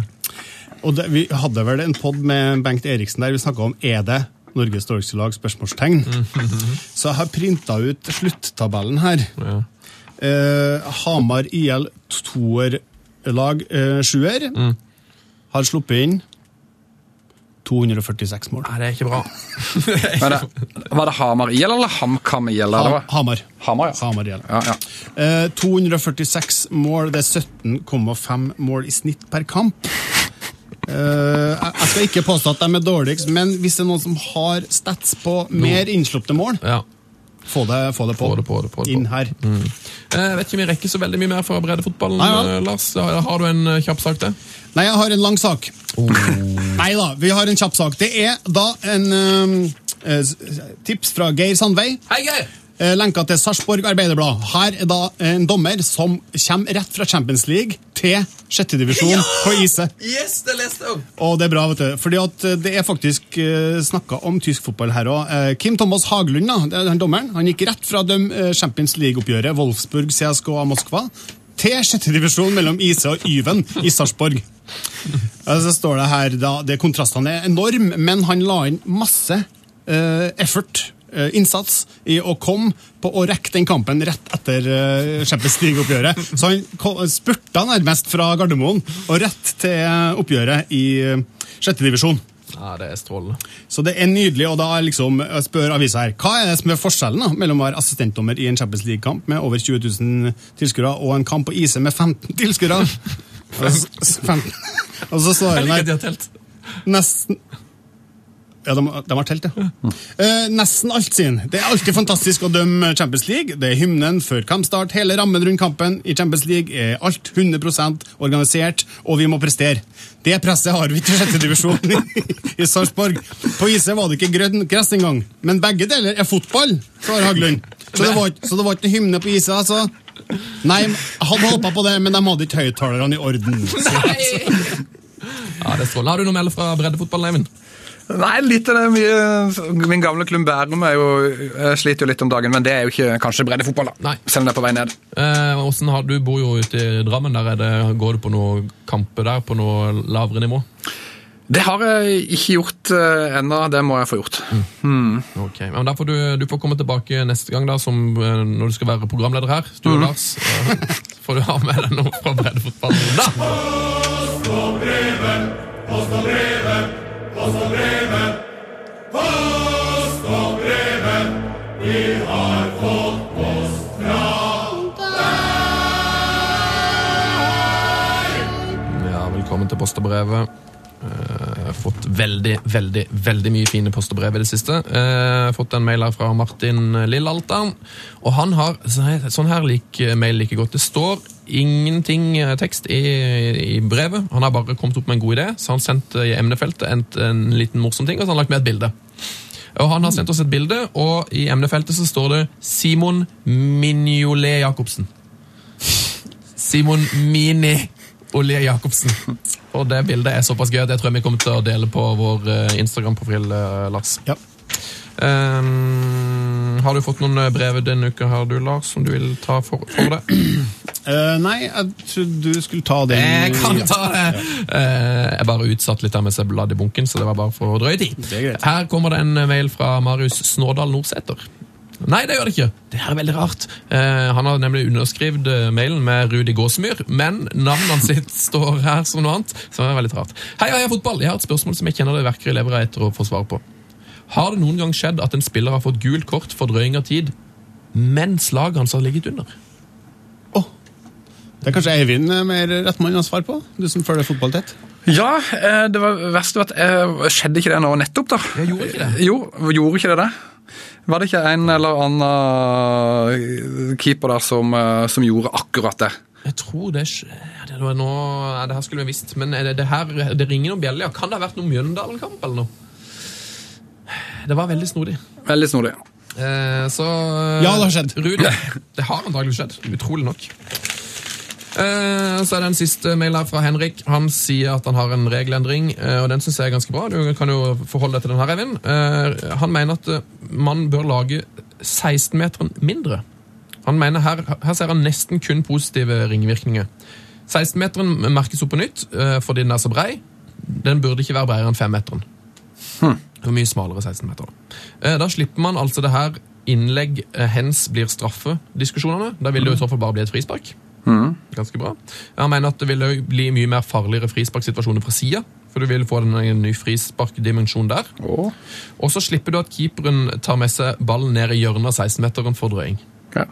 Og det, vi hadde vel en pod med Bengt Eriksen der vi snakka om er det Norges dårligste lag? spørsmålstegn. Så jeg har printa ut sluttabellen her. Eh, Hamar IL toerlag eh, sjuer har sluppet inn 246 mål. Nei, det er ikke bra. Var det, var det Hamar IL eller HamKam IL? eller? Hamar. Hamar, ja. Hamar IL. Ja, ja. Eh, 246 mål, det er 17,5 mål i snitt per kamp. Eh, jeg skal ikke påstå at de er dårligst, men hvis det er noen som har stats på mer innslupte mål, få, det, få det på. Inn her. Mm. Eh, Jeg vet ikke om vi rekker så veldig mye mer fra breddefotballen, Nei, ja. eh, Lars. Har du en eh, kjapp sak til? Nei, jeg har en lang sak. Nei da, vi har en kjapp sak. Det er da en um, tips fra Geir Sandvei. Hei, Geir! Eh, Lenka til Sarpsborg Arbeiderblad. Her er da en dommer som kommer rett fra Champions League til sjettedivisjon på Ise. Yes, det leste jeg Og det er bra, vet du. Fordi at eh, det er faktisk uh, snakka om tysk fotball her òg. Kim Thomas Haglund, da, er den dommeren, han gikk rett fra de eh, Champions League-oppgjøret Wolfsburg CSKA Moskva til sjettedivisjon mellom Ise og Yven i Sarpsborg. Eh, Så står det her, da, det Kontrastene er enorm, men han la inn masse uh, effort, eh, innsats, i å komme på å rekke den kampen rett etter uh, Champions League-oppgjøret. Så han spurta nærmest fra Gardermoen og rett til eh, oppgjøret i sjette divisjon. Ja, det er strålende. Så det er nydelig, og da liksom jeg spør avisa her, hva er det som er forskjellen da, mellom å være assistentdommer i en Champions League-kamp med over 20 000 tilskuere og en kamp på IC med 15 tilskuere? Og så- 15. Og så svarer hun her. Nesten Ja, de, de har telt, ja. Eh, nesten alt sin. Det er alltid fantastisk å dømme Champions League. Det er hymnen før kampstart. Hele rammen rundt kampen i Champions League er alt 100% organisert, og vi må prestere. Det presset har vi til sjette divisjon i, i Sarpsborg. På iset var det ikke grønn gress engang. Men begge deler er fotball, svarer Haglund. Så det var, ikke- så det var ikke hymne på iset, altså? Nei, jeg hadde håpa på det, men de hadde ikke høyttalerne i orden. Ja, det er strålende. Har du noe å melde fra breddefotballen, Eivind? Nei, litt av det mye Min gamle klubb Bærum er jo, sliter jo litt om dagen, men det er jo ikke kanskje breddefotball, da. Selv om det er på vei ned. Eh, hvordan har, du bor jo ute i Drammen. der er det, Går du på noen kamper der på noe lavere nivå? Det har jeg ikke gjort uh, ennå, det må jeg få gjort. Hmm. Ok, men da får du, du får komme tilbake neste gang da, som, uh, når du skal være programleder her. Du og Mhm. Lars. uh, får du ha med deg noe fra breddefotballen da. Post og brevet, post og brevet, post og brevet. Post og brevet, vi har fått post fra deg. Ja, velkommen til Post og brevet. Eh, Jeg har fått veldig, veldig veldig mye fine post og brev i det siste. Eh, Jeg har fått en mail her fra Martin Lillalta. Og han har sånn her lik mail like godt. Det står ingenting eh, tekst i, i brevet. Han har bare kommet opp med en god idé, så han sendte i emnefeltet en, en liten morsom ting, og så har han lagt med et bilde. Og Han har sendt oss et bilde, og i emnefeltet så står det Simon Mignolet Jacobsen. Simon Mini Olje Jacobsen. Og det bildet er såpass gøy at jeg tror vi kommer til å dele på vår eh, Instagram-profil, eh, Lars. Ja. Ehm, har du fått noen eh, brev denne uka, her, du, Lars, som du vil ta for, for deg? Uh, nei, jeg trodde du skulle ta den. Jeg kan ta det! Uh, jeg bare utsatt litt der mens jeg bladde i bunken, så det var bare for å drøye tid. Her kommer det en mail fra Marius Snådal Nordsæter. Nei, det gjør det ikke. Det her er veldig rart. Eh, han har nemlig underskrevet mailen med Rudi Gåsemyr, men navnet sitt står her som noe annet. Så det er veldig rart. Hei, hei, fotball! Jeg har et spørsmål som jeg kjenner det verker i levra etter å få svar på. Har det noen gang skjedd at en spiller har fått gult kort for drøying av tid mens laget hans har ligget under? Det er kanskje Eivind er mer rett mann å svare på? Du som følger fotball tett. Ja, eh, det var verst at eh, Skjedde ikke det nå nettopp, da? Jeg gjorde ikke det. Jo, gjorde ikke det det? Var det ikke en eller annen keeper der som, eh, som gjorde akkurat det? Jeg tror det, er det, var nå, det her skulle vi visst, men er det, det, her, det ringer noen bjeller. Kan det ha vært noen Mjøndalen-kamp eller noe? Det var veldig snodig. Veldig snodig. Eh, så Ja, det har skjedd. Rudi, det har antagelig skjedd. Utrolig nok. Eh, så er det en siste mail her fra Henrik. Han sier at han har en regelendring, eh, og den syns jeg er ganske bra. Du kan jo forholde deg til den her, Eivind. Eh, han mener at eh, man bør lage 16-meteren mindre. Han mener her, her ser han nesten kun positive ringvirkninger. 16-meteren merkes opp på nytt eh, fordi den er så brei. Den burde ikke være bredere enn 5-meteren. Det var mye smalere 16-meter. Da. Eh, da slipper man altså det her innlegg eh, hens blir straffe-diskusjonene. Da vil det jo i så fall bare bli et frispark. Mhm. Ganske bra. Jeg mener at det vil bli mye mer farligere frisparksituasjoner fra sida. For du vil få en ny frisparkdimensjon der. Og så slipper du at keeperen tar med seg ballen ned i hjørnet av 16-meteren for drøying. Ja.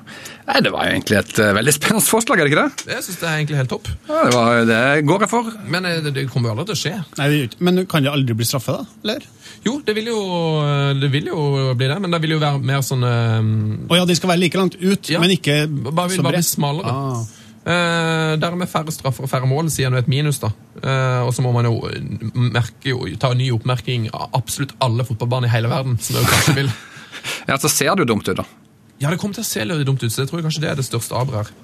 Nei, Det var egentlig et eh, veldig spennende forslag, er det ikke det? Jeg synes det er egentlig helt topp. Ja, det, var, det går jeg for. Men eh, det, det kommer jo aldri til å skje. Nei, det. Men kan det aldri bli straffe, da? Eller? Jo, det vil jo, det vil jo bli det, men det vil jo være mer sånn um... oh, ja, de skal være like langt ut, Ja. men ikke Bare, så bare bli smalere. Ah. Eh, dermed færre straffer og færre mål, sier nå et minus. da. Eh, og så må man jo merke, jo, ta en ny oppmerking av absolutt alle fotballbaner i hele verden. som det jo kanskje vil. Ja, Så ser det jo dumt ut, da. Ja, det kommer til å se litt dumt ut, så jeg tror kanskje det er det største aberet her.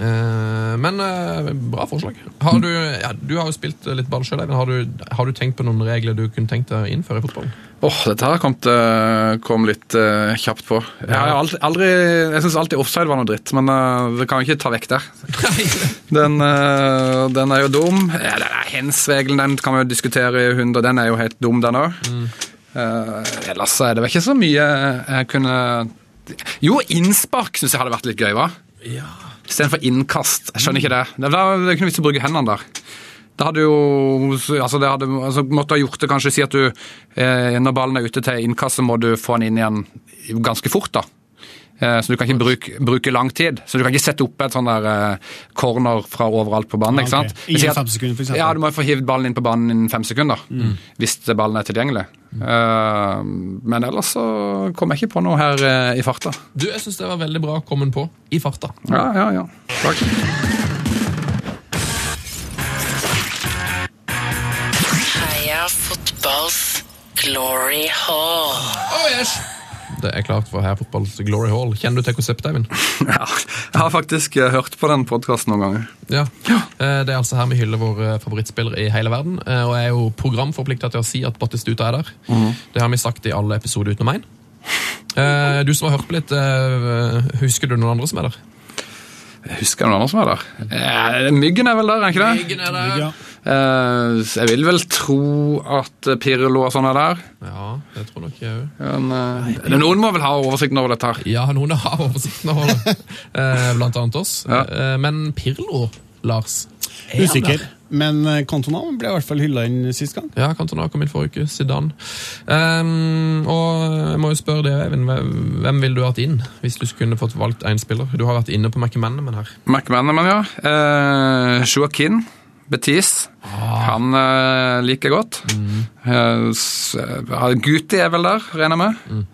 Eh, men eh, bra forslag. Har du, ja, du har jo spilt litt ball sjøl, Eivind. Har, du- har du tenkt på noen regler du kunne tenkt deg å innføre i fotballen? Åh, dette her kom, til, kom litt uh, kjapt på. Jeg, har aldri, aldri, jeg syns alltid offside var noe dritt, men uh, det kan ikke ta vekk der. Den, uh, den er jo dum. Ja, den er Hens-regelen den kan vi jo diskutere i 100, den er jo helt dum, den òg. ellers er det vel ikke så mye jeg kunne Jo, innspark syns jeg hadde vært litt gøy, hva? Ja. Istedenfor innkast. Jeg skjønner ikke det. Det er ikke noe vits i å bruke hendene der. Det hadde jo altså det hadde, altså Måtte ha gjort det kanskje si at du eh, når ballen er ute til innkast, så må du få den inn igjen ganske fort. da. Eh, så du kan ikke bruke, bruke lang tid. Så du kan ikke sette opp et sånn der eh, corner fra overalt på banen. Ah, ikke sant? I fem sekunder, for eksempel. Ja, du må få hivd ballen inn på banen innen fem sekunder. Mm. Hvis ballen er tilgjengelig. Eh, men ellers så kom jeg ikke på noe her i farta. Du, Jeg syns det var veldig bra kommet på i farta. Ja, ja, ja. Takk. Heia fotballs glory hall. Oh, yes. Det er klart for Heia Fotballs Glory Hall. Kjenner du til konseptet, Eivind? Ja, jeg har faktisk eh, hørt på den podkasten noen ganger. Ja. Eh, Det er altså her vi hyller våre favorittspillere i hele verden. eh, Og jeg er jo programforplikta til å si at Battistuta er der. Det har vi sagt i alle episoder utenom én. Eh, Du som har hørt på litt, eh, husker du noen andre som er der? Jeg husker noen andre som er der. Eh, Myggen er vel der, er ikke det? Myggen er der. Myggen, så jeg vil vel tro at eh, Pirlo og sånn er der. Ja, det tror nok jeg òg. Men, eh, noen må vel ha oversikten over dette her. Ja, noen har oversikten over det. Eh, Blant annet oss. Ja. Men Pirlo, Lars er Usikker. der? Men eh, Cantona ble i hvert fall hylla inn sist gang. Ja, Cantona kom inn forrige uke. Zidane. Um, og jeg må jo spørre deg, Eivind, hvem ville du hatt inn hvis du skulle fått valgt én spiller? Du har vært inne på McManaman her. McManaman, ja. Uh, Joaquin Betis. Han uh, liker jeg godt. Mm. eh, Guti er vel der, regner jeg med.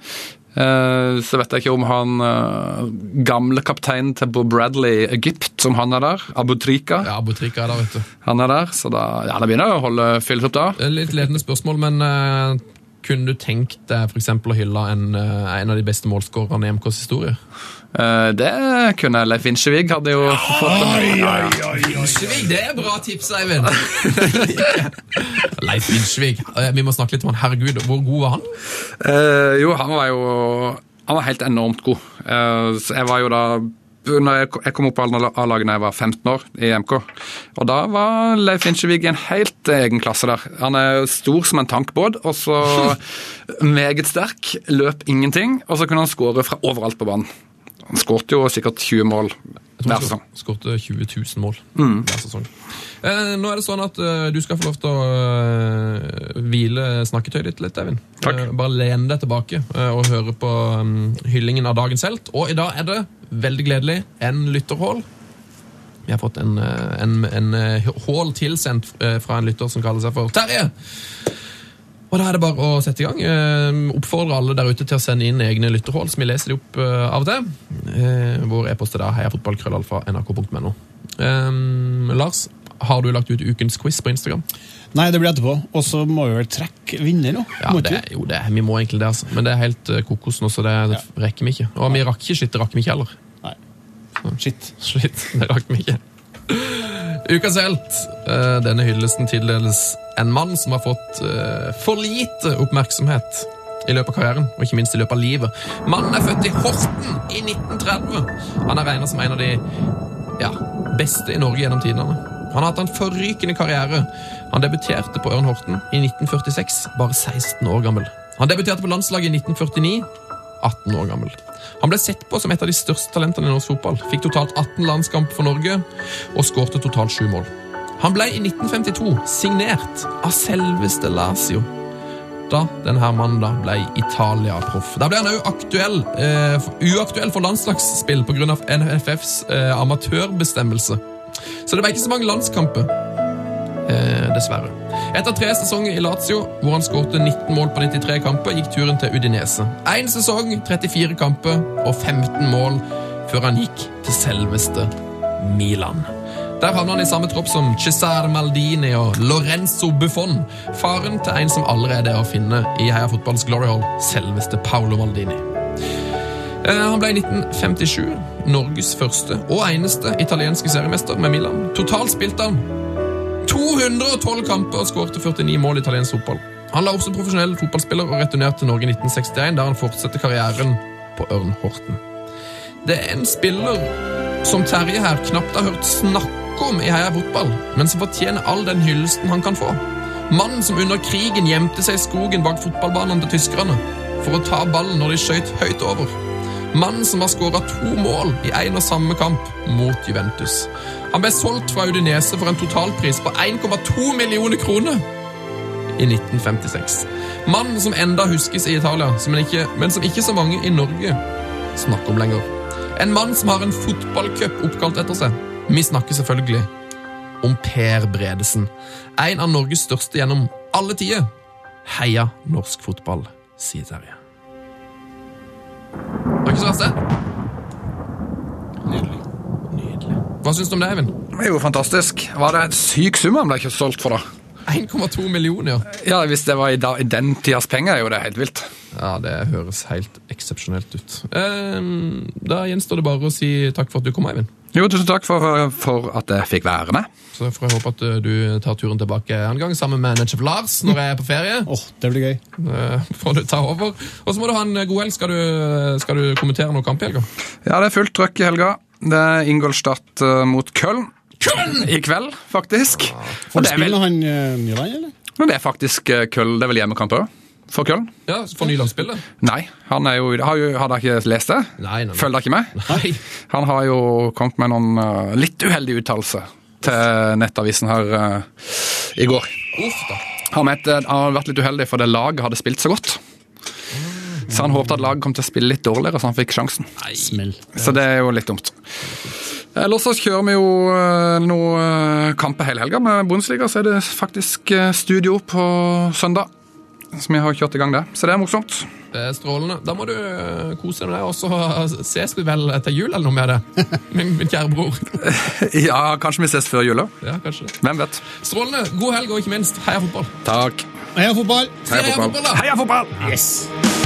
Eh, så vet jeg ikke om han uh, gamle kapteinen til Bob Bradley Egypt, som han er der. Abutrika. Ja, Abutrika er der, vet du. Han er der, så da, ja, det begynner å holde fylles opp da. Det er Litt ledende spørsmål, men uh, kunne du tenkt deg eksempel å hylle en, en av de beste målskårerne i MKs historie? Eh, det kunne Leif Vinsjevig hadde jo fått Vinsjevig, det er bra tips, Eivind! Leif Vinsjevig. Eh, Vi må snakke litt om han. Herregud, hvor god var han? Eh, jo, han var jo Han var helt enormt god. Eh, så jeg var jo da når jeg jeg kom opp på A-laget da jeg var 15 år i MK. Og da var Leif Inchevig i en helt egen klasse der. Han er stor som en tankbåt, og så meget sterk. Løp ingenting, og så kunne han skåre fra overalt på banen. Han skårte jo sikkert 20 mål hver sesong. Skåret 20 000 mål Mm. hver sesong. Eh, nå er det sånn at eh, du skal få lov til å eh, hvile snakketøyet ditt litt, Eivind. Eh, bare lene deg tilbake eh, og høre på um, hyllingen av dagens helt. Og i dag er det, veldig gledelig, en lytterhål. Vi har fått en, en, en, en eh, hål tilsendt eh, fra en lytter som kaller seg for Terje. Og da er det bare å sette i gang. Eh, oppfordre alle der ute til å sende inn egne lytterhold, som vi leser de opp eh, av og til. Eh, vår e-post er da heiafotballkrøllalfa.nrk.no. Eh, Lars, har du lagt ut ukens quiz på Instagram? Nei, det blir etterpå. Og så må vi vel trekke vinner nå? Ja, det, jo, det, vi må egentlig det, altså. Men det er helt eh, kokos nå, så det, det rekker vi ikke. Og vi rakk ikke shit, det rakk vi ikke heller. Nei. Shit. Shit, det rakk vi ikke. Ukas helt. Eh, Denne hyllesten tildeles en mann som har fått eh, for lite oppmerksomhet i løpet av karrieren, og ikke minst i løpet av livet. Mannen er født i Horten i 1930. Han er regnet som en av de ja, beste i Norge gjennom tidene. Han har hatt en forrykende karriere. Han debuterte på Ørn Horten i 1946, bare 16 år gammel. Han debuterte på landslaget i 1949, 18 år gammel. Han ble sett på som et av de største talentene i norsk fotball. Fikk totalt 18 landskamp for Norge og skårte totalt sju mål. Han ble i 1952 signert av selveste Lazio. Da denne mannen da ble Italia-proff. Da ble han òg eh, uaktuell for landslagsspill pga. NFFs eh, amatørbestemmelse. Så det ble ikke så mange landskamper. Eh, dessverre. Etter tre sesonger i Lazio, hvor han skåret 19 mål på 93 kamper, gikk turen til Udinese. Én sesong, 34 kamper og 15 mål før han gikk til selveste Milan. Der havna han i samme tropp som Cesare Maldini og Lorenzo Buffon. Faren til en som allerede er å finne i Heia Fotballs Glory Hall, selveste Paolo Maldini. Eh, Han ble i 1957 Norges første og eneste italienske seriemester med Milan. Totalt spilte han 212 kamper og skårte 49 mål i italiensk fotball. Han la opp som profesjonell fotballspiller og returnerte til Norge i 1961, der han fortsetter karrieren på Ørn Horten. Det er en spiller som Terje her knapt har hørt snakke om i Heia Fotball, men som fortjener all den hyllesten han kan få. Mannen som under krigen gjemte seg i skogen bak fotballbanene til tyskerne for å ta ballen når de skøyt høyt over. Mannen som har skåra to mål i én og samme kamp mot Juventus. Han ble solgt fra Udinese for en totalpris på 1,2 millioner kroner i 1956. Mannen som enda huskes i Italia, som ikke, men som ikke så mange i Norge snakker om lenger. En mann som har en fotballcup oppkalt etter seg. Vi snakker selvfølgelig om Per Bredesen. En av Norges største gjennom alle tider. Heia norsk fotball, sier Terje. Det var ikke så verst, det. Nydelig. Hva syns du om det, Eivind? Det er jo fantastisk. Var det en syk sum han ble ikke solgt for, da? 1,2 millioner, ja. Ja, Hvis det var i, da, i den tidas penger, er jo det helt vilt. Ja, det høres helt eksepsjonelt ut. Ehm, Da gjenstår det bare å si takk for at du kom, Eivind. Jo, tusen takk for, for at jeg fikk være med. Så får jeg håpe at uh, du tar turen tilbake en gang sammen med Netchef Lars når jeg er på ferie. Åh, det blir gøy. Uh, får du ta over. Og så må du ha en god helg. Skal du, skal du kommentere noe kamp i helga? Ja, det er fullt trøkk i helga. Det er Ingolstadt eh, mot Köln. Köln! I kveld, faktisk. Får du det vel, spille han Nyland, eller? men det er faktisk eh, Köln. Det er vel hjemmekamp òg? For Köln? Ja, For Nyland-spillet? Nei, han er jo, har, jo, har dere ikke lest det? Nei, nei, nei. Følger dere ikke med? Nei. Han har jo kommet med noen eh, litt uheldige uttalelser til Nettavisen her uh, i går. Uff da. Han mente han hadde vært litt uheldig fordi laget hadde spilt så godt. Så han håpet at laget kom til å spille litt dårligere, så han fikk sjansen. Så det er jo litt dumt. Ellers så kjører vi jo eh, noen eh, kamper hele helga. Med Bundesliga så er det faktisk eh, studio på søndag. Så vi har kjørt i gang det. Så det er morsomt. Det er strålende. Da må du kose deg med det, og så ses vi vel til jul eller noe med det. Min, min kjære bror. Ja, kanskje vi ses før jula. Ja, kanskje det. Hvem vet. Strålende. God helg, og ikke minst heia fotball. Takk. Heia fotball! Heia fotball, da. Heia fotball! Yes!